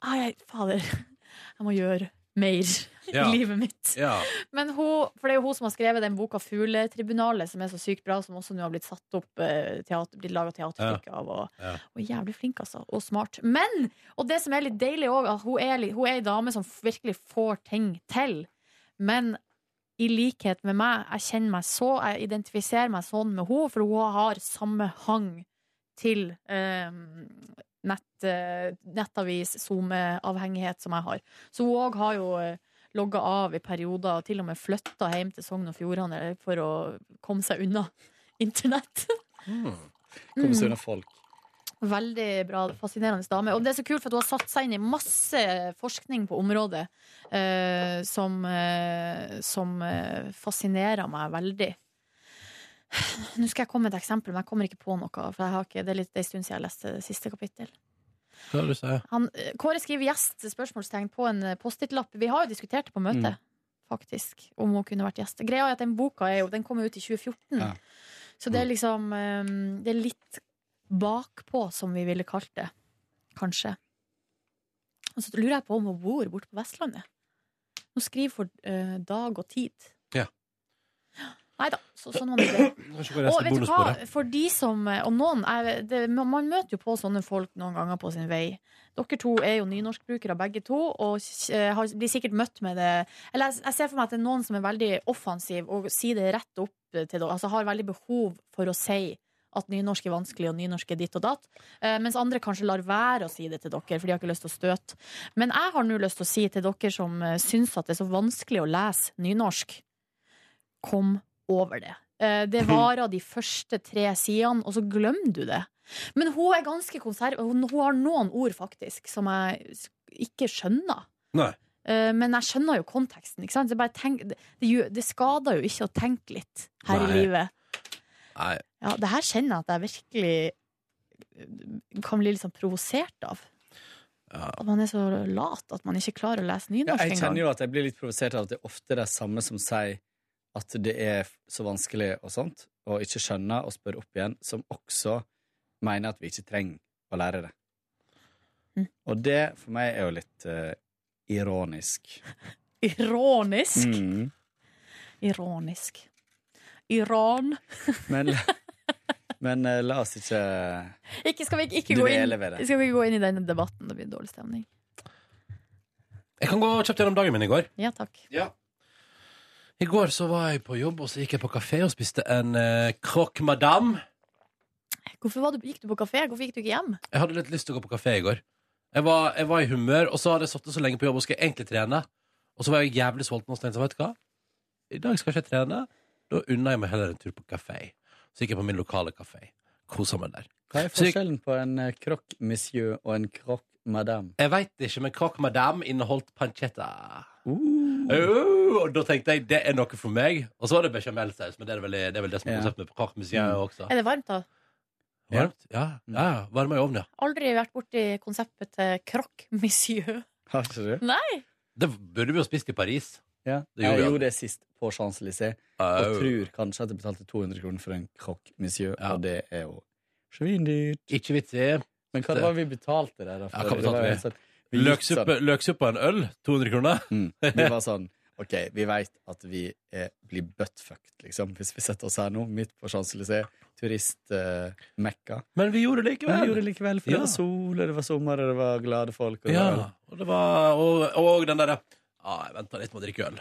[SPEAKER 3] Ai, fader, jeg må gjøre mer
[SPEAKER 2] Ja.
[SPEAKER 3] i livet mitt.
[SPEAKER 2] Ja.
[SPEAKER 3] Men hun, for det er jo hun som har skrevet den boka 'Fugletribunalet', som er så sykt bra, som også nå har blitt satt opp, eh, teater, blitt laga teaterstykke av. Og, og jævlig flink, altså. Og smart. Men, og det som er litt deilig òg, at hun er, hun er ei dame som virkelig får ting til. Men i likhet med meg, jeg kjenner meg så Jeg identifiserer meg sånn med henne, for hun har samme hang til eh, nett, eh, nettavis, SoMe-avhengighet som jeg har. Så hun òg har jo eh, logga av i perioder, og til og med flytta hjem til Sogn og Fjordane for å komme seg unna internett.
[SPEAKER 4] Komme seg
[SPEAKER 3] Mm.
[SPEAKER 4] unna folk.
[SPEAKER 3] Veldig bra, fascinerende dame. Og det er så kult, for at hun har satt seg inn i masse forskning på området eh, som, eh, som eh, fascinerer meg veldig. Nå skal jeg komme med et eksempel, men jeg kommer ikke på noe. For ikke, det er litt en stund siden jeg leste siste kapittel.
[SPEAKER 2] Hva du?
[SPEAKER 3] Han, eh, Kåre skriver gjest spørsmålstegn på en eh, Post-It-lapp. Vi har jo diskutert det på møtet, faktisk, om hun kunne vært gjest. Greia er at den boka er jo, den kom ut i 2014.
[SPEAKER 4] Ja.
[SPEAKER 3] Så det er liksom eh, Det er litt bakpå, som vi ville kalt det. Kanskje. Og så lurer jeg på om hun bor borte på Vestlandet. Hun skriver for uh, dag og tid.
[SPEAKER 2] Ja.
[SPEAKER 3] Nei da, så, sånn var det. Og vet du hva, for de som Og noen er, det, Man møter jo på sånne folk noen ganger på sin vei. Dere to er jo nynorskbrukere begge to, og eh, har, blir sikkert møtt med det Eller jeg, jeg ser for meg at det er noen som er veldig offensiv og sier det rett opp til dere. Altså har veldig behov for å si at nynorsk er vanskelig, og nynorsk er ditt og datt. Eh, mens andre kanskje lar være å si det til dere, for de har ikke lyst til å støte. Men jeg har nå lyst til å si til dere som syns at det er så vanskelig å lese nynorsk, kom over det. Eh, det varer de første tre sidene, og så glemmer du det. Men hun er ganske konserv... Hun, hun har noen ord, faktisk, som jeg ikke skjønner.
[SPEAKER 2] Nei.
[SPEAKER 3] Eh, Men jeg skjønner jo konteksten. Ikke sant? Tenk, det, det, skader jo ikke å tenke litt her
[SPEAKER 2] Nei.
[SPEAKER 3] i livet.
[SPEAKER 2] Nei.
[SPEAKER 3] Ja, det her kjenner jeg at jeg virkelig eh, kan bli litt sånn provosert av. At man er så lat at man ikke klarer å lese
[SPEAKER 4] Ja, jeg kjenner jo at jeg blir litt provosert av at det er ofte det samme som sier at det er så vanskelig og sånt, og ikke skjønner og spør opp igjen, som også mener at vi ikke trenger å lære det.
[SPEAKER 3] Mm.
[SPEAKER 4] Og det for meg er jo litt uh, ironisk.
[SPEAKER 3] Ironisk.
[SPEAKER 4] Mm.
[SPEAKER 3] Ironisk. Iran.
[SPEAKER 4] Men, men uh, la oss ikke
[SPEAKER 3] Ikke, skal vi ikke, ikke gå inn,
[SPEAKER 4] ved det.
[SPEAKER 3] skal vi ikke gå inn i denne debatten? Det blir dårlig stemning.
[SPEAKER 2] Jeg kan gå kjapt gjennom dagen min i går.
[SPEAKER 3] Ja, takk.
[SPEAKER 2] I går så var jeg på jobb, og så gikk jeg på kafé og spiste en uh, croque madame.
[SPEAKER 3] Hvorfor var du, gikk du på kafé? Hvorfor gikk du ikke hjem?
[SPEAKER 2] Jeg hadde litt lyst til å gå på kafé i går. Jeg var, jeg var i humør, og så hadde jeg sittet så lenge på jobb og skulle egentlig trene. Og så var jeg jævlig sulten og så tenkte jeg, vet du hva? I dag skal jeg ikke trene. Da unner jeg meg heller en tur på kafé. Så gikk jeg på min lokale kafé. Kosa meg der.
[SPEAKER 4] Hva er
[SPEAKER 2] Så
[SPEAKER 4] forskjellen på en eh, croque monsieur og en croque madame?
[SPEAKER 2] Jeg veit ikke, men croque madame inneholdt pancetta. Oh, og da tenkte jeg det er noe for meg. Og så var det bechamelsaus, men det er vel det, er vel det som er
[SPEAKER 4] Ja.
[SPEAKER 2] konseptet med monsieur
[SPEAKER 4] Mm.
[SPEAKER 2] også.
[SPEAKER 3] Er det varmt, da?
[SPEAKER 2] Varmt? Ja, ja, ja. Varma i ovnen, ja.
[SPEAKER 3] Aldri vært borti konseptet til croque monsieur.
[SPEAKER 4] Har ikke du?
[SPEAKER 3] Nei!
[SPEAKER 2] Det burde vi jo spist i Paris.
[SPEAKER 4] Ja.
[SPEAKER 2] Det gjorde
[SPEAKER 4] jeg
[SPEAKER 2] vi
[SPEAKER 4] gjorde det sist på Champs-Élysées, og
[SPEAKER 2] Au.
[SPEAKER 4] tror kanskje at jeg betalte 200 kroner for en croque monsieur,
[SPEAKER 2] Ja.
[SPEAKER 4] og det er jo svindyrt.
[SPEAKER 2] Ikke vits i.
[SPEAKER 4] Men hva det var vi betalte der? da?
[SPEAKER 2] Ja, hva
[SPEAKER 4] det
[SPEAKER 2] betalte
[SPEAKER 4] var jo
[SPEAKER 2] vi?
[SPEAKER 4] sånn- vi gikk
[SPEAKER 2] Løksuppe,
[SPEAKER 4] sånn-
[SPEAKER 2] løksuppe og en øl? 200 kroner?
[SPEAKER 4] Mm. Vi var sånn OK, vi veit at vi er, blir buttfucked, liksom, hvis vi setter oss her nå, midt på Champs-Élysées, turistmekka.
[SPEAKER 2] Men vi gjorde det likevel.
[SPEAKER 4] Men vi gjorde det likevel, for
[SPEAKER 2] Ja.
[SPEAKER 4] det var sol, og det var sommer, og det var glade folk. Og
[SPEAKER 2] Ja, og det var Og, og den derre ah, Jeg venta litt med å drikke øl.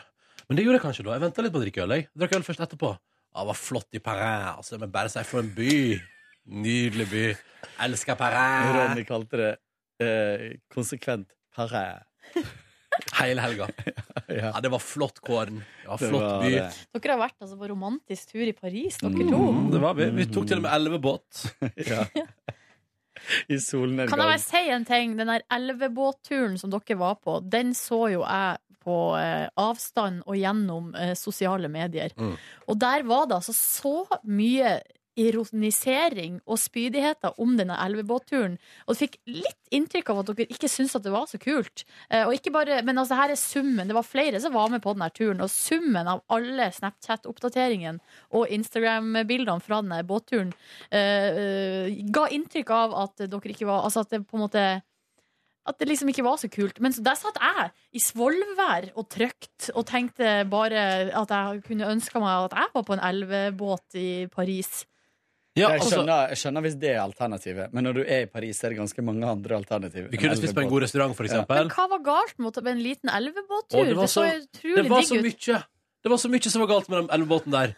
[SPEAKER 2] Men det gjorde jeg kanskje da. Jeg venta litt med å drikke øl. Jeg drakk øl først etterpå. Ah, det var flott i Paris. Altså, det må jeg bare si for en by. Nydelig by. Elsker Paris.
[SPEAKER 4] Ronny kalte det eh, konsekvent Harre.
[SPEAKER 2] Hele helga. Ja, det var flott kåren. Det var
[SPEAKER 4] Det
[SPEAKER 2] flott
[SPEAKER 4] var
[SPEAKER 2] by.
[SPEAKER 4] det.
[SPEAKER 3] Dere har vært altså, på romantisk tur i Paris, dere
[SPEAKER 2] Mm,
[SPEAKER 3] to.
[SPEAKER 2] det var vi. Vi tok til og med elvebåt.
[SPEAKER 4] Ja. I solnedgang.
[SPEAKER 3] Kan jeg bare si en ting? Den der elvebåtturen som dere var på, den så jo jeg på eh, avstand og gjennom eh, sosiale medier.
[SPEAKER 2] Mm.
[SPEAKER 3] Og der var det altså så mye ironisering og spydigheter om denne elvebåtturen. Og du fikk litt inntrykk av at dere ikke syntes at det var så kult. Eh, og ikke bare, men altså her er summen. Det var flere som var med på denne turen, og summen av alle Snapchat-oppdateringene og Instagram-bildene fra denne båtturen eh, ga inntrykk av at dere ikke var Altså at det på en måte at det liksom ikke var så kult. Men der satt jeg i svolvær og trygt og tenkte bare at jeg kunne ønska meg at jeg var på en elvebåt i Paris.
[SPEAKER 2] Ja,
[SPEAKER 4] jeg,
[SPEAKER 2] altså-
[SPEAKER 4] skjønner, jeg skjønner hvis det er alternativet, men når du er i Paris, er det ganske mange andre alternativer.
[SPEAKER 2] Vi kunne spist på en god restaurant, for eksempel.
[SPEAKER 3] Men hva var galt med en liten elvebåttur?
[SPEAKER 2] Det var så,
[SPEAKER 3] utrolig
[SPEAKER 2] det var så
[SPEAKER 3] digg ut.
[SPEAKER 2] mye Det var så mye som var galt med den elvebåten der.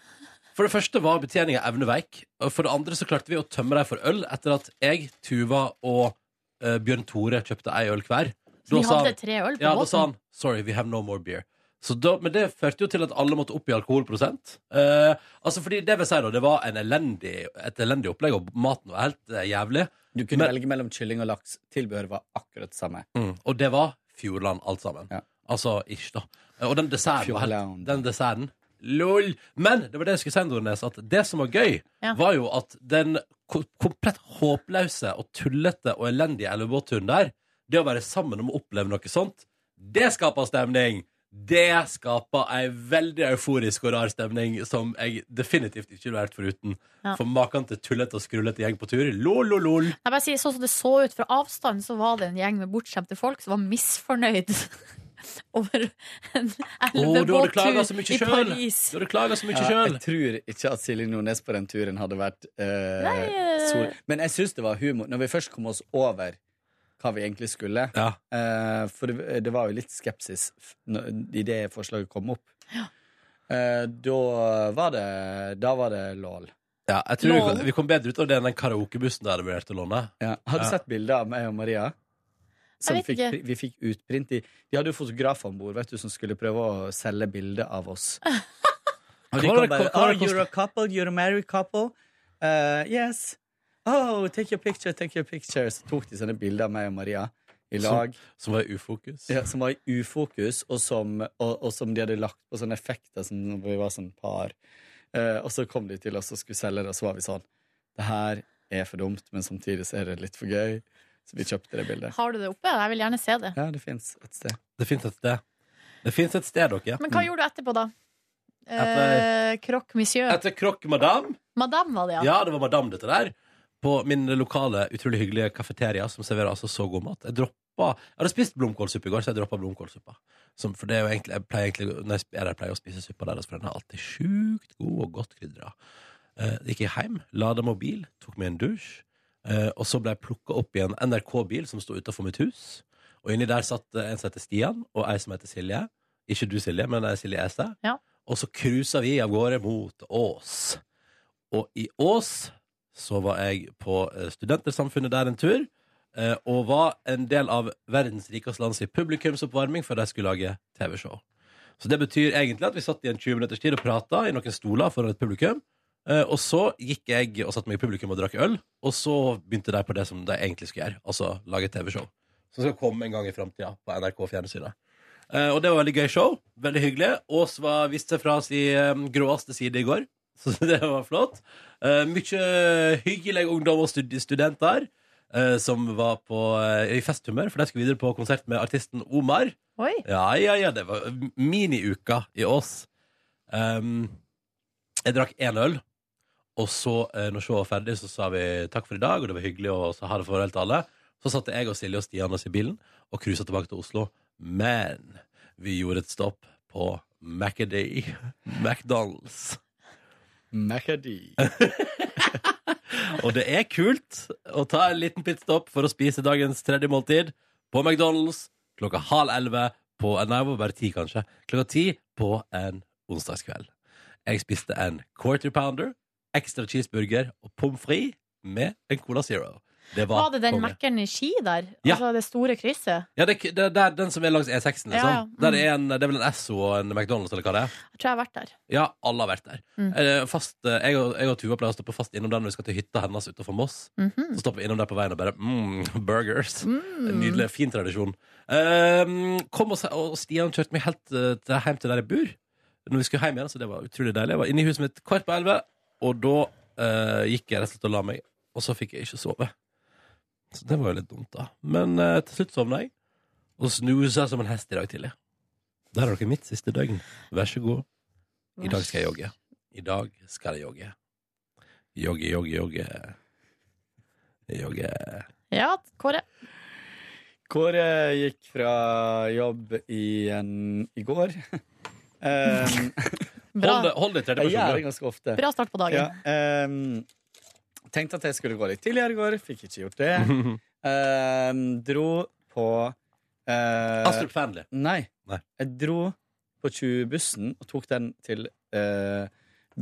[SPEAKER 2] For det første var betjeninga evneveik. Og for det andre så klarte vi å tømme dem for øl etter at jeg, Tuva og uh, Bjørn Tore kjøpte ei øl hver. Da vi
[SPEAKER 3] hadde
[SPEAKER 2] han-
[SPEAKER 3] tre øl på
[SPEAKER 2] ja, da sa han sorry, we have no more beer. Så da, men det førte jo til at alle måtte opp i alkoholprosent. Eh, altså fordi det vil si da, det var en elendig, et elendig opplegg, og maten var helt eh, jævlig.
[SPEAKER 4] Du kunne
[SPEAKER 2] Men-
[SPEAKER 4] velge mellom kylling og laks. Tilbehøret var akkurat det samme.
[SPEAKER 2] Mm, og det var Fjordland alt sammen. Altså ish, da. Og den desserten var helt, Den desserten Lol! Men det var det jeg skulle si, Nordnes, at det som var gøy,
[SPEAKER 3] Ja.
[SPEAKER 2] var jo at den komplett håpløse og tullete og elendige elvebåtturen der, det å være sammen om å oppleve noe sånt, det skaper stemning! Det skaper ei veldig euforisk og rar stemning som jeg definitivt ikke ville vært foruten.
[SPEAKER 3] Ja.
[SPEAKER 2] For maken til tullete og skrullete gjeng på tur. Lol, lol, lol.
[SPEAKER 3] Jeg bare sier, sånn som det så ut fra avstand, så var det en gjeng med bortskjemte folk som var misfornøyd over en elvebåttur
[SPEAKER 2] mye
[SPEAKER 3] i! Paris.
[SPEAKER 2] Du hadde klaga så mye
[SPEAKER 4] Ja,
[SPEAKER 2] sjøl!
[SPEAKER 4] jeg tror ikke at Silje Nordnes på den turen hadde vært uh,
[SPEAKER 3] Nei, eh.
[SPEAKER 4] sol. Men jeg syns det var humor. Når vi først kom oss over hva vi egentlig skulle eh, For det, det var jo litt skepsis i det forslaget kom opp. Eh, da var det Da var det lol.
[SPEAKER 2] Ja, jeg tror vi
[SPEAKER 4] Lol.
[SPEAKER 2] kom, vi kom bedre ut av det enn den karaokebussen der det ble til å låne.
[SPEAKER 4] Ja. Har du
[SPEAKER 2] Ja.
[SPEAKER 4] sett bilder av meg og Maria? Som fikk, vi fikk utprint i De hadde jo fotografer om bord som skulle prøve å selge bilder av oss. Og de kom bare Oh, you're a couple, you're a married couple. Uh, yes. Oh, take your picture, take your picture. Så tok de sånne bilder av meg og Maria i
[SPEAKER 2] Som-
[SPEAKER 4] lag.
[SPEAKER 2] Som var i ufokus.
[SPEAKER 4] Ja, som var i ufokus, og som, og, og som de hadde lagt på sånne effekter som når vi var sånn par. Eh, og så kom de til oss og skulle selge det, og så var vi sånn Det her er for dumt, men samtidig så er det litt for gøy. Så vi kjøpte det bildet.
[SPEAKER 3] Har du det oppe? Jeg vil gjerne se det.
[SPEAKER 4] Ja, det fins et sted.
[SPEAKER 2] Det fins et sted. Det fins et sted, dere.
[SPEAKER 3] Men hva gjorde du etterpå, da?
[SPEAKER 2] Etter-
[SPEAKER 3] Eh, Croque monsieur.
[SPEAKER 2] Etter Croque Madame.
[SPEAKER 3] Madame var det, ja.
[SPEAKER 2] Ja, det var Madame, dette der. På min lokale, utrolig hyggelige kafeteria, som serverer altså så god mat. Jeg droppa Jeg hadde spist blomkålsuppe i går, så jeg droppa blomkålsuppa. Som, for det er jo egentlig Jeg pleier egentlig Når jeg er der, pleier jeg å spise suppa deres, for den er alltid sjukt god og godt krydra. Uh, gikk jeg hjem, lada mobil, tok meg en dusj, eh, og så ble jeg plukka opp i en NRK-bil som sto utafor mitt hus. Og inni der satt eh, en som heter Stian, og ei som heter Silje. Ikke du, Silje, men Silje Ese.
[SPEAKER 3] Ja.
[SPEAKER 2] Og så cruisa vi av gårde mot Ås. Og i Ås så var jeg på eh, Studentersamfunnet der en tur, eh, og var en del av verdens rikeste lands publikumsoppvarming før de skulle lage TV-show. Så det betyr egentlig at vi satt i en 20 minutters tid og prata i noen stoler foran et publikum. Eh, Og så gikk jeg og satte meg i publikum og drakk øl, og så begynte de på det som de egentlig skulle gjøre, altså lage TV-show. Som skal komme en gang i framtida på NRK Fjernsynet. Og det var veldig gøy show. Veldig hyggelig. Ås var viste seg fra sin gråeste side i går, så det var flott. Uh, mye hyggelig ungdom og stud studenter uh, som var på, uh, i festhumør, for de skulle videre på konsert med artisten Omar.
[SPEAKER 3] Oi.
[SPEAKER 2] Ja, ja, ja, det var miniuka i Ås. Um, jeg drakk én øl, og så, eh, når showet var ferdig, så sa vi takk for i dag, og det var hyggelig, og så ha det farvel til alle. Så satte jeg og Silje og Stian oss i bilen og cruisa tilbake til Oslo. Men vi gjorde et stopp på Macadee. McDonald's.
[SPEAKER 4] Macadee.
[SPEAKER 2] Og det er kult å ta en liten pitstop for å spise dagens tredje måltid på McDonald's klokka halv elleve på Nei, det bare ti, kanskje. Klokka ti på en onsdagskveld. Jeg spiste en quarter pounder, ekstra cheeseburger og pommes frites med en Cola Zero. Det var,
[SPEAKER 3] Var det den. Mækkern i Ski der?
[SPEAKER 2] Ja.
[SPEAKER 3] Altså det store krysset?
[SPEAKER 2] Ja, det, det, det er den som er langs E6-en, liksom.
[SPEAKER 3] Ja, ja. Mm.
[SPEAKER 2] Er en, det er vel en Esso og en McDonald's, eller hva det er.
[SPEAKER 3] Jeg tror jeg har vært der.
[SPEAKER 2] Ja, alle har vært der.
[SPEAKER 3] Mm.
[SPEAKER 2] Eh, Fast, eh, jeg, og, jeg og Tuva pleier å stoppe fast innom der når vi skal til hytta hennes utenfor Moss.
[SPEAKER 3] Mhm.
[SPEAKER 2] Så stopper vi innom der på veien og bare mm, burgers.
[SPEAKER 3] Mm.
[SPEAKER 2] En Nydelig, fin tradisjon. Um, kom og, og Stian kjørte meg helt uh, til, hjem til der jeg bor. Når vi skulle hjem igjen, så det var utrolig deilig. Jeg var inne i huset mitt kvart på elleve, og da uh, gikk jeg rett og slett og la meg. Og så fikk jeg ikke sove. Så det var jo litt dumt, da. Men eh, til slutt sovna jeg, og snusa som en hest i dag tidlig. Der har dere mitt siste døgn. Vær så god. I dag skal jeg jogge. I dag skal jeg jogge. Jogge, jogge, jogge. Jogge.
[SPEAKER 3] Ja, Kåre.
[SPEAKER 4] Kåre gikk fra jobb i, en, i går. Um,
[SPEAKER 3] Bra.
[SPEAKER 2] Hold det- hold det i tredje
[SPEAKER 4] Jeg gjør det ganske ofte.
[SPEAKER 3] Bra start på dagen.
[SPEAKER 4] Ja, um, tenkte at jeg skulle gå litt tidligere i går. Fikk ikke gjort det. Um, dro på uh,
[SPEAKER 2] Astrup Fearnley.
[SPEAKER 4] Nei.
[SPEAKER 2] Nei.
[SPEAKER 4] Jeg dro på 20-bussen og tok den til uh,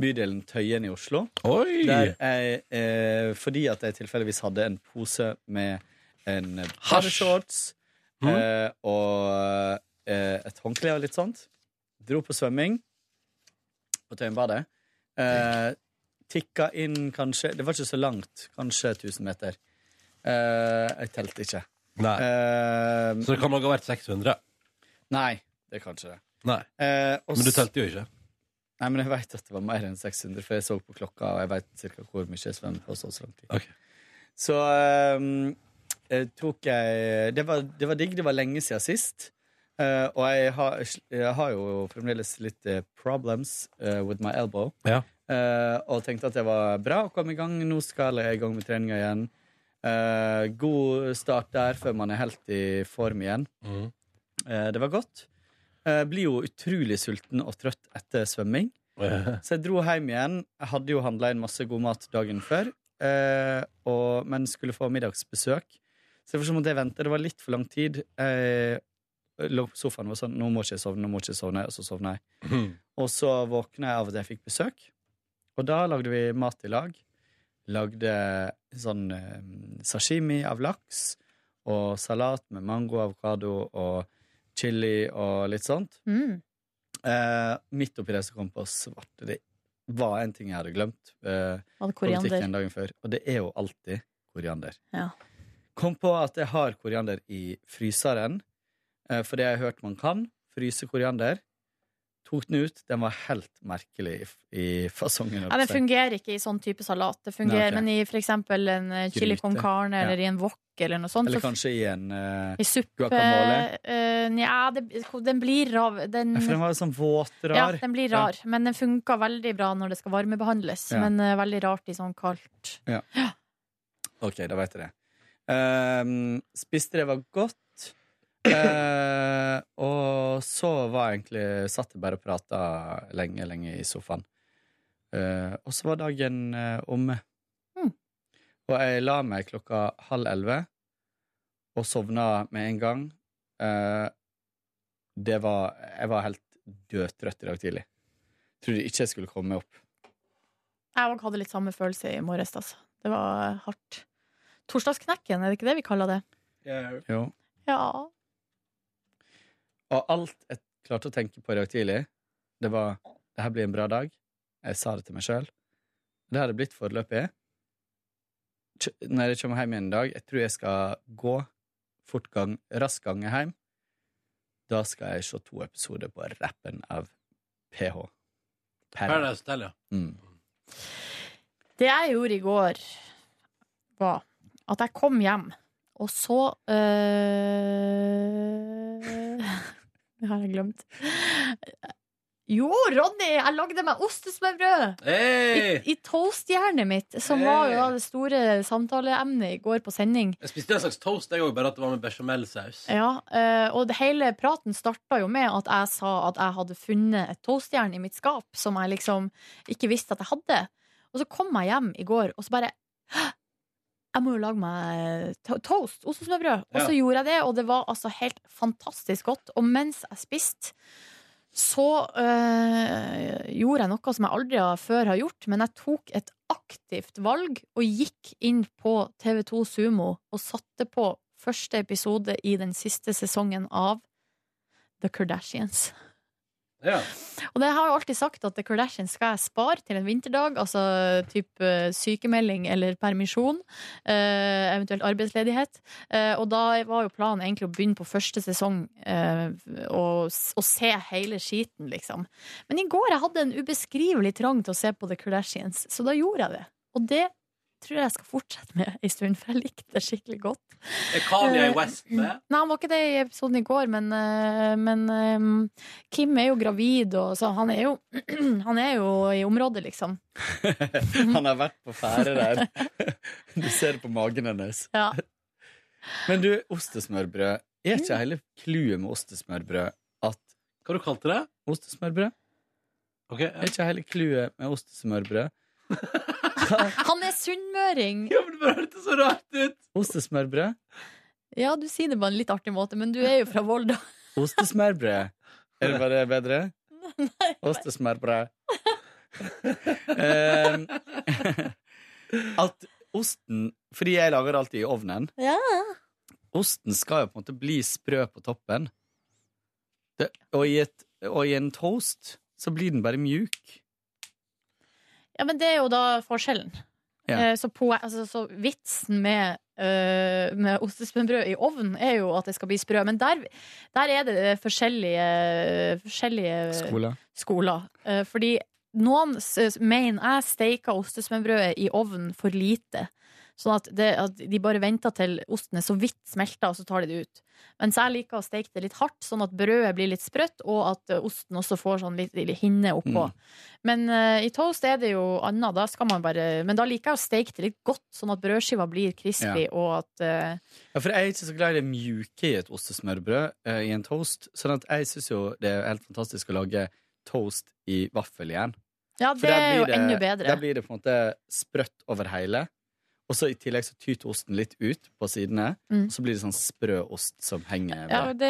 [SPEAKER 4] bydelen Tøyen i Oslo.
[SPEAKER 2] Oi!
[SPEAKER 4] Der jeg, eh, fordi at jeg tilfeldigvis hadde en pose med en badeshorts
[SPEAKER 2] Mhm.
[SPEAKER 4] eh, og eh, et håndkle og litt sånt. Dro på svømming på Tøyenbadet. Eh, tikka inn kanskje Det var ikke så langt. Kanskje 1000 meter. Eh, jeg telte ikke.
[SPEAKER 2] Nei.
[SPEAKER 4] Eh,
[SPEAKER 2] Så det kan nok ha vært 600.
[SPEAKER 4] Nei, det kan ikke det.
[SPEAKER 2] Nei.
[SPEAKER 4] Eh,
[SPEAKER 2] Men du telte jo ikke.
[SPEAKER 4] Nei, men jeg vet at det var mer enn 600, for jeg så på klokka, og jeg vet cirka hvor mye jeg svømmer på så, så lang tid. Så ehm, eh, tok jeg det var, det var digg. Det var lenge siden sist. Eh, og jeg har, jeg har jo fremdeles litt eh, problems with my elbow.
[SPEAKER 2] Ja.
[SPEAKER 4] Eh, og tenkte at det var bra å komme i gang. Nå skal jeg i gang med treninga igjen. Eh, god start der før man er helt i form igjen.
[SPEAKER 2] Mm.
[SPEAKER 4] Eh, det var godt. Jeg blir jo utrolig sulten og trøtt etter svømming. Så jeg dro hjem igjen. Jeg hadde jo handla inn masse god mat dagen før, og, men skulle få middagsbesøk. Så derfor måtte jeg vente. Det var litt for lang tid. Jeg lå på sofaen og var sånn Nå må ikke jeg sovne, nå må ikke jeg sovne. Og så sovna jeg. Og så våkna jeg av at jeg fikk besøk. Og da lagde vi mat i lag. Lagde sånn eh, sashimi av laks og salat med mango, avokado og chili og litt sånt.
[SPEAKER 3] Mm.
[SPEAKER 4] Eh, midt oppi det så kom på svarte Det var en ting jeg hadde glemt. Eh, en dagen før, og det er jo alltid koriander.
[SPEAKER 3] Ja.
[SPEAKER 4] Kom på at jeg har koriander i fryseren, eh, for det jeg har hørt man kan. Fryse koriander. Tok den ut. Den var helt merkelig i, i fasongen.
[SPEAKER 3] Ja, den fungerer ikke i sånn type salat. Det fungerer,
[SPEAKER 4] Nei, okay.
[SPEAKER 3] Men i for eksempel en eh, chili con carne
[SPEAKER 4] Ja.
[SPEAKER 3] eller i en wok eller noe sånt.
[SPEAKER 4] Eller kanskje i en uh,
[SPEAKER 3] I suppe
[SPEAKER 4] guacamole.
[SPEAKER 3] eh, Nja, det- den blir rar. Den,
[SPEAKER 4] Ja, for den var sånn våt, rar.
[SPEAKER 3] Ja, den blir rar. Men den funka veldig bra når det skal varmebehandles.
[SPEAKER 4] Ja.
[SPEAKER 3] Men uh, veldig rart i sånn kaldt.
[SPEAKER 4] Ja. OK, da vet jeg det. Ehm, spiste det var godt. Eh, og så var jeg egentlig Satt jeg bare og prata lenge, lenge i sofaen. Eh, og så var dagen eh, omme.
[SPEAKER 3] Mm.
[SPEAKER 4] Og jeg la meg klokka halv elleve og sovna med en gang. Eh, det var Jeg var helt dødtrøtt i dag tidlig. Trodde ikke jeg skulle komme meg opp.
[SPEAKER 3] Jeg òg hadde litt samme følelse i morges, altså. Det var hardt. Torsdagsknekken, er det ikke det vi kaller det?
[SPEAKER 4] Jo.
[SPEAKER 3] Ja.
[SPEAKER 4] Og alt jeg klarte å tenke på i dag tidlig, det var det her blir en bra dag. Jeg sa det til meg sjøl. Det har det blitt foreløpig. Når jeg kommer hjem igjen i dag, jeg tror jeg skal gå fort gang, rask gange hjem. Da skal jeg se to episoder på rappen av PH.
[SPEAKER 2] Paradise Hotel, ja.
[SPEAKER 4] Mm.
[SPEAKER 3] Det jeg gjorde i går, var at jeg kom hjem, og så øh... Det har jeg glemt. Jo, Ronny! Jeg lagde meg ostesmørbrød!
[SPEAKER 2] Hey!
[SPEAKER 3] I, I toastjernet mitt, som var jo da det store samtaleemnet i går på sending.
[SPEAKER 2] Jeg spiste en slags toast, jeg òg, bare at det var med bechamelsaus.
[SPEAKER 3] Ja, eh, og det hele praten starta jo med at jeg sa at jeg hadde funnet et toastjern i mitt skap som jeg liksom ikke visste at jeg hadde. Og så kom jeg hjem i går, og så bare «Hæ? Jeg må jo lage meg to toast, ostesmørbrød. Og så
[SPEAKER 17] Ja.
[SPEAKER 3] gjorde jeg det, og det var altså helt fantastisk godt. Og mens jeg spiste, så øh, gjorde jeg noe som jeg aldri før har gjort, men jeg tok et aktivt valg og gikk inn på TV2 Sumo og satte på første episode i den siste sesongen av The Kardashians. Og det har jo alltid sagt at The Kardashians skal jeg spare til en vinterdag, altså type eh, sykemelding eller permisjon, eh, eventuelt arbeidsledighet. Eh, og da var jo planen egentlig å begynne på første sesong og, og se hele skiten, liksom. Men i går jeg hadde en ubeskrivelig trang til å se på The Kardashians, så da gjorde jeg det. Og det tror jeg skal fortsette med en stund, for jeg likte det skikkelig godt.
[SPEAKER 2] Er Kanye West med?
[SPEAKER 3] Nei, han var ikke det i episoden i går, men, eh, men eh, Kim er jo gravid, og så han er jo, han er jo i området, liksom.
[SPEAKER 4] Han har vært på ferde der. Du ser det på magen hennes.
[SPEAKER 3] Ja.
[SPEAKER 4] Men du, ostesmørbrød. Er ikke hele clouet med ostesmørbrød at
[SPEAKER 2] Hva du kalte det?
[SPEAKER 4] Ostesmørbrød. Er ikke hele clouet med ostesmørbrød
[SPEAKER 3] Han er sunnmøring!
[SPEAKER 2] Ja, men det hørtes så rart ut!
[SPEAKER 4] Ostesmørbrød?
[SPEAKER 3] Ja, du sier det på en litt artig måte, men du er jo fra Volda.
[SPEAKER 4] Ostesmørbrød. Er det bare bedre? Ostesmørbrød. Ehm, at osten Fordi jeg lager det alltid i ovnen.
[SPEAKER 3] Ja.
[SPEAKER 4] Osten skal jo på en måte bli sprø på toppen. Det, og, i et, og i en toast så blir den bare mjuk.
[SPEAKER 3] Ja, men det er jo da forskjellen.
[SPEAKER 4] Ja.
[SPEAKER 3] Eh, Så, på, altså, så vitsen med, uh, med ostespennbrød i ovnen er jo at det skal bli sprø. Men der, der er det forskjellige, forskjellige
[SPEAKER 4] Skoler.
[SPEAKER 3] skoler. Uh, fordi noen mener jeg steker ostespennbrødet i ovnen for lite. Sånn at, det, at de bare venter til osten er så vidt smelta, og så tar de det ut. Mens jeg liker å steke det litt hardt, sånn at brødet blir litt sprøtt, og at eh, osten også får sånn litt, litt hinne oppå. Men uh, i toast er det jo annet. Da skal man bare Men da liker jeg å steke det litt godt, sånn at brødskiva blir crispy,
[SPEAKER 4] Ja.
[SPEAKER 3] og at uh,
[SPEAKER 4] Ja, for jeg er ikke så glad i det mjuke i et ostesmørbrød uh, i en toast. Sånn at jeg syns jo det er helt fantastisk å lage toast i vaffeljern.
[SPEAKER 3] Ja, det er
[SPEAKER 4] jo
[SPEAKER 3] jo enda bedre.
[SPEAKER 4] Der blir det på en måte sprøtt over hele. Og så i tillegg så tyter osten litt ut på sidene.
[SPEAKER 3] Mm.
[SPEAKER 4] Og så blir det sånn sprø ost som henger
[SPEAKER 3] Ja, det,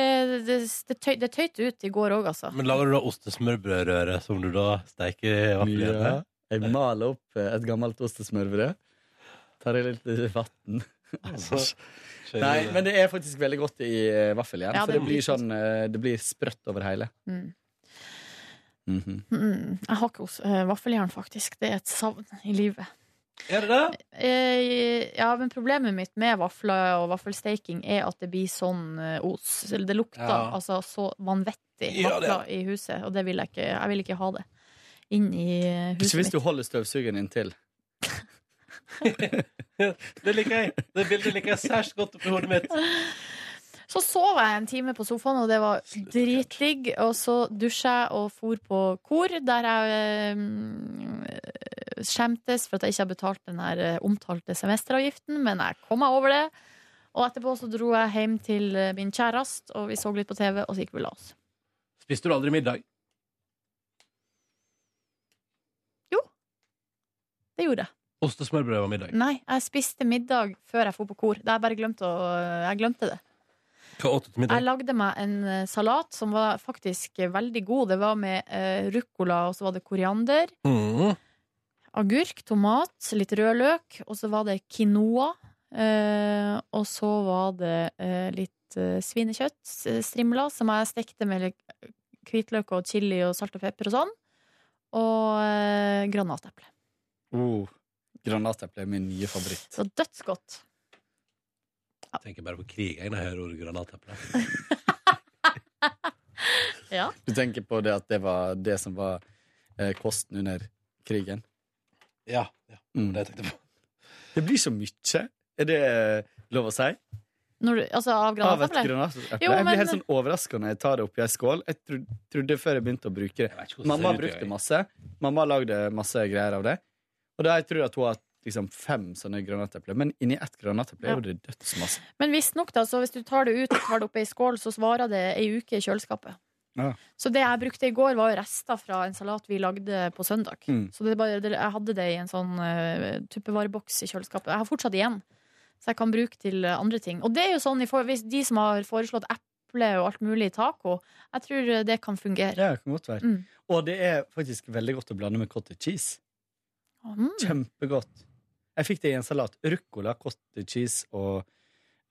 [SPEAKER 3] det, det, tøy, det tøyte ut i går òg, altså.
[SPEAKER 2] Men lager du da ostesmørbrødrøre som du da steiker i
[SPEAKER 4] Ja.
[SPEAKER 2] vaffeljernet?
[SPEAKER 4] Jeg maler opp eh, et gammelt ostesmørbrød. Tar i litt vann.
[SPEAKER 2] Altså,
[SPEAKER 4] Nei, men det er faktisk veldig godt i eh, vaffeljern.
[SPEAKER 3] Ja,
[SPEAKER 4] for
[SPEAKER 3] det
[SPEAKER 4] blir, sånn, eh, det blir sprøtt over hele.
[SPEAKER 3] Mm.
[SPEAKER 4] Mhm.
[SPEAKER 3] Mm, jeg har ikke vaffeljern, faktisk. Det er et savn i livet.
[SPEAKER 2] Er det det?
[SPEAKER 3] Eh, ja, men problemet mitt med vafler og vaffelsteking er at det blir sånn eh, os. Det lukter
[SPEAKER 2] Ja.
[SPEAKER 3] altså så vanvittig
[SPEAKER 2] Ja,
[SPEAKER 3] vafler i huset, og det vil jeg ikke. Jeg vil ikke ha det inn i huset
[SPEAKER 4] Ikke hvis
[SPEAKER 3] mitt.
[SPEAKER 4] du holder støvsugeren inntil.
[SPEAKER 2] Det liker jeg. Det bildet liker jeg særs godt oppi hodet mitt.
[SPEAKER 3] Så sov jeg en time på sofaen, og det var dritdigg. Og så dusja jeg og for på kor, der jeg eh, skjemtes for at jeg ikke har betalt den her eh, omtalte semesteravgiften, men jeg kom meg over det. Og etterpå så dro jeg hjem til eh, min kjæreste, og vi så litt på TV, og så gikk vi og la oss.
[SPEAKER 2] Spiste du aldri middag? Jo.
[SPEAKER 3] Det gjorde jeg.
[SPEAKER 2] Ostesmørbrød var middag.
[SPEAKER 3] Nei, jeg spiste middag før jeg dro på kor. Jeg bare glemte å Jeg glemte det.
[SPEAKER 2] Hva åt du til middag?
[SPEAKER 3] Jeg lagde meg en eh, salat som var faktisk veldig god. Det var med uh, ruccola, og så var det koriander.
[SPEAKER 2] Mm.
[SPEAKER 3] Agurk, tomat, litt rød løk, og så var det quinoa. Eh, og så var det eh, litt eh, svinekjøtt, s- strimler, som jeg stekte med hvitløk og chili og salt og pepper og sånn. Og eh, granateple.
[SPEAKER 4] Oh, granateple er min nye favoritt.
[SPEAKER 3] Så dødsgodt.
[SPEAKER 2] Jeg tenker bare på krig jeg, når jeg hører ordet granateple.
[SPEAKER 3] Ja.
[SPEAKER 4] Du tenker på det at det var det som var eh, kosten under krigen?
[SPEAKER 2] Ja.
[SPEAKER 4] Mm.
[SPEAKER 2] det tenkte jeg på.
[SPEAKER 4] Det blir så mye. Er det eh, lov å si?
[SPEAKER 3] Når du, altså av granateple?
[SPEAKER 4] granateple.
[SPEAKER 3] Jo,
[SPEAKER 4] Jeg blir
[SPEAKER 3] men-
[SPEAKER 4] helt sånn overraska når jeg tar det oppi ei skål. Jeg tro- trodde før jeg begynte å bruke det
[SPEAKER 2] hvordan
[SPEAKER 4] Mamma
[SPEAKER 2] det ser ut,
[SPEAKER 4] brukte
[SPEAKER 2] jeg.
[SPEAKER 4] masse. Mamma lagde masse greier av det. Og da jeg tror at hun har liksom fem sånne granatepler. Men inni ett granateple
[SPEAKER 3] Ja.
[SPEAKER 4] er jo det dødsmasse.
[SPEAKER 3] Men visstnok, da, så hvis du tar det ut og tar det opp i ei skål, så svarer det ei uke i kjøleskapet.
[SPEAKER 4] Ja.
[SPEAKER 3] Så det jeg brukte i går, var jo rester fra en salat vi lagde på søndag.
[SPEAKER 4] Mm.
[SPEAKER 3] Så det bare, jeg hadde det i en sånn uh, tuppevareboks i kjøleskapet. Jeg har fortsatt igjen, så jeg kan bruke til andre ting. Og det er jo sånn, hvis de som har foreslått eple og alt mulig i taco, jeg tror det kan fungere.
[SPEAKER 4] Ja, det kan godt være.
[SPEAKER 3] Mm.
[SPEAKER 4] Og det er faktisk veldig godt å blande med cottage cheese.
[SPEAKER 3] Mm.
[SPEAKER 4] Kjempegodt. Jeg fikk det i en salat. Ruccola, cottage cheese og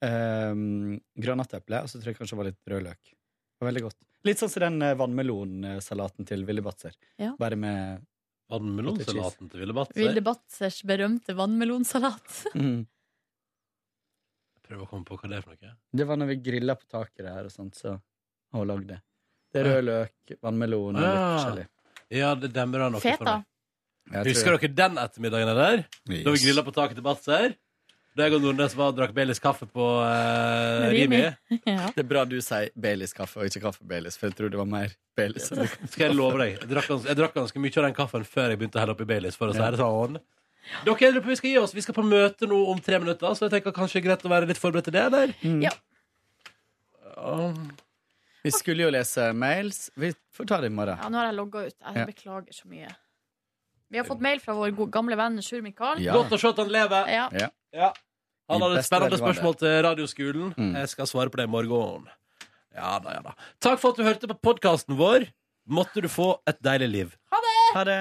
[SPEAKER 4] um, granateple. Og så tror jeg kanskje det var litt rødløk. Veldig godt. Litt sånn som den eh, vannmelonsalaten til Ville Batzer.
[SPEAKER 3] Ja.
[SPEAKER 4] Bare med
[SPEAKER 2] Vannmelonsalaten til Ville Batzer?
[SPEAKER 3] Ville Batzers berømte vannmelonsalat.
[SPEAKER 4] Mm.
[SPEAKER 2] Prøv å komme på hva det er for noe.
[SPEAKER 4] Det var når vi grilla på taket der, og sånt, så hun lagde det. Det er rød løk, vannmelon og litt
[SPEAKER 2] Ah.
[SPEAKER 4] forskjellig.
[SPEAKER 2] Ja, det demrer noe
[SPEAKER 3] Feta.
[SPEAKER 2] for meg. Husker dere den ettermiddagen der? Da vi
[SPEAKER 4] Yes.
[SPEAKER 2] grilla på taket til Batzer? Da jeg og Nordnes var og drakk Baileys kaffe på uh,
[SPEAKER 4] Rimi.
[SPEAKER 2] Rimi.
[SPEAKER 4] Det er bra du sier Baileys kaffe og ikke kaffe Baileys, for jeg tror det var mer Baileys.
[SPEAKER 2] Skal jeg love deg. Jeg drakk, jeg drakk ganske mye av den kaffen før jeg begynte å helle oppi Baileys. For å si det sånn. Dere, vi skal gi oss Vi skal på møte nå om tre minutter, så jeg tenker kanskje det er greit å være litt forberedt til det, eller?
[SPEAKER 3] Ja.
[SPEAKER 2] Um,
[SPEAKER 4] Vi skulle jo lese mails. Vi får ta det i morgen.
[SPEAKER 3] Ja, nå har jeg logga ut. Jeg
[SPEAKER 4] Ja.
[SPEAKER 3] beklager så mye. Vi har fått mail fra vår gamle venn Sjur Mikael.
[SPEAKER 4] Ja.
[SPEAKER 2] Godt å se at han lever.
[SPEAKER 3] Ja.
[SPEAKER 4] Ja.
[SPEAKER 2] Han hadde et spennende spørsmål til radioskolen.
[SPEAKER 4] Mm.
[SPEAKER 2] Jeg skal svare på det i morgen. Ja da, ja da. Takk for at du hørte på podkasten vår. Måtte du få et deilig liv.
[SPEAKER 4] Ha det!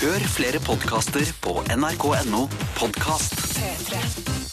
[SPEAKER 17] Hør flere podkaster på nrk.no podkast.
[SPEAKER 1] P3.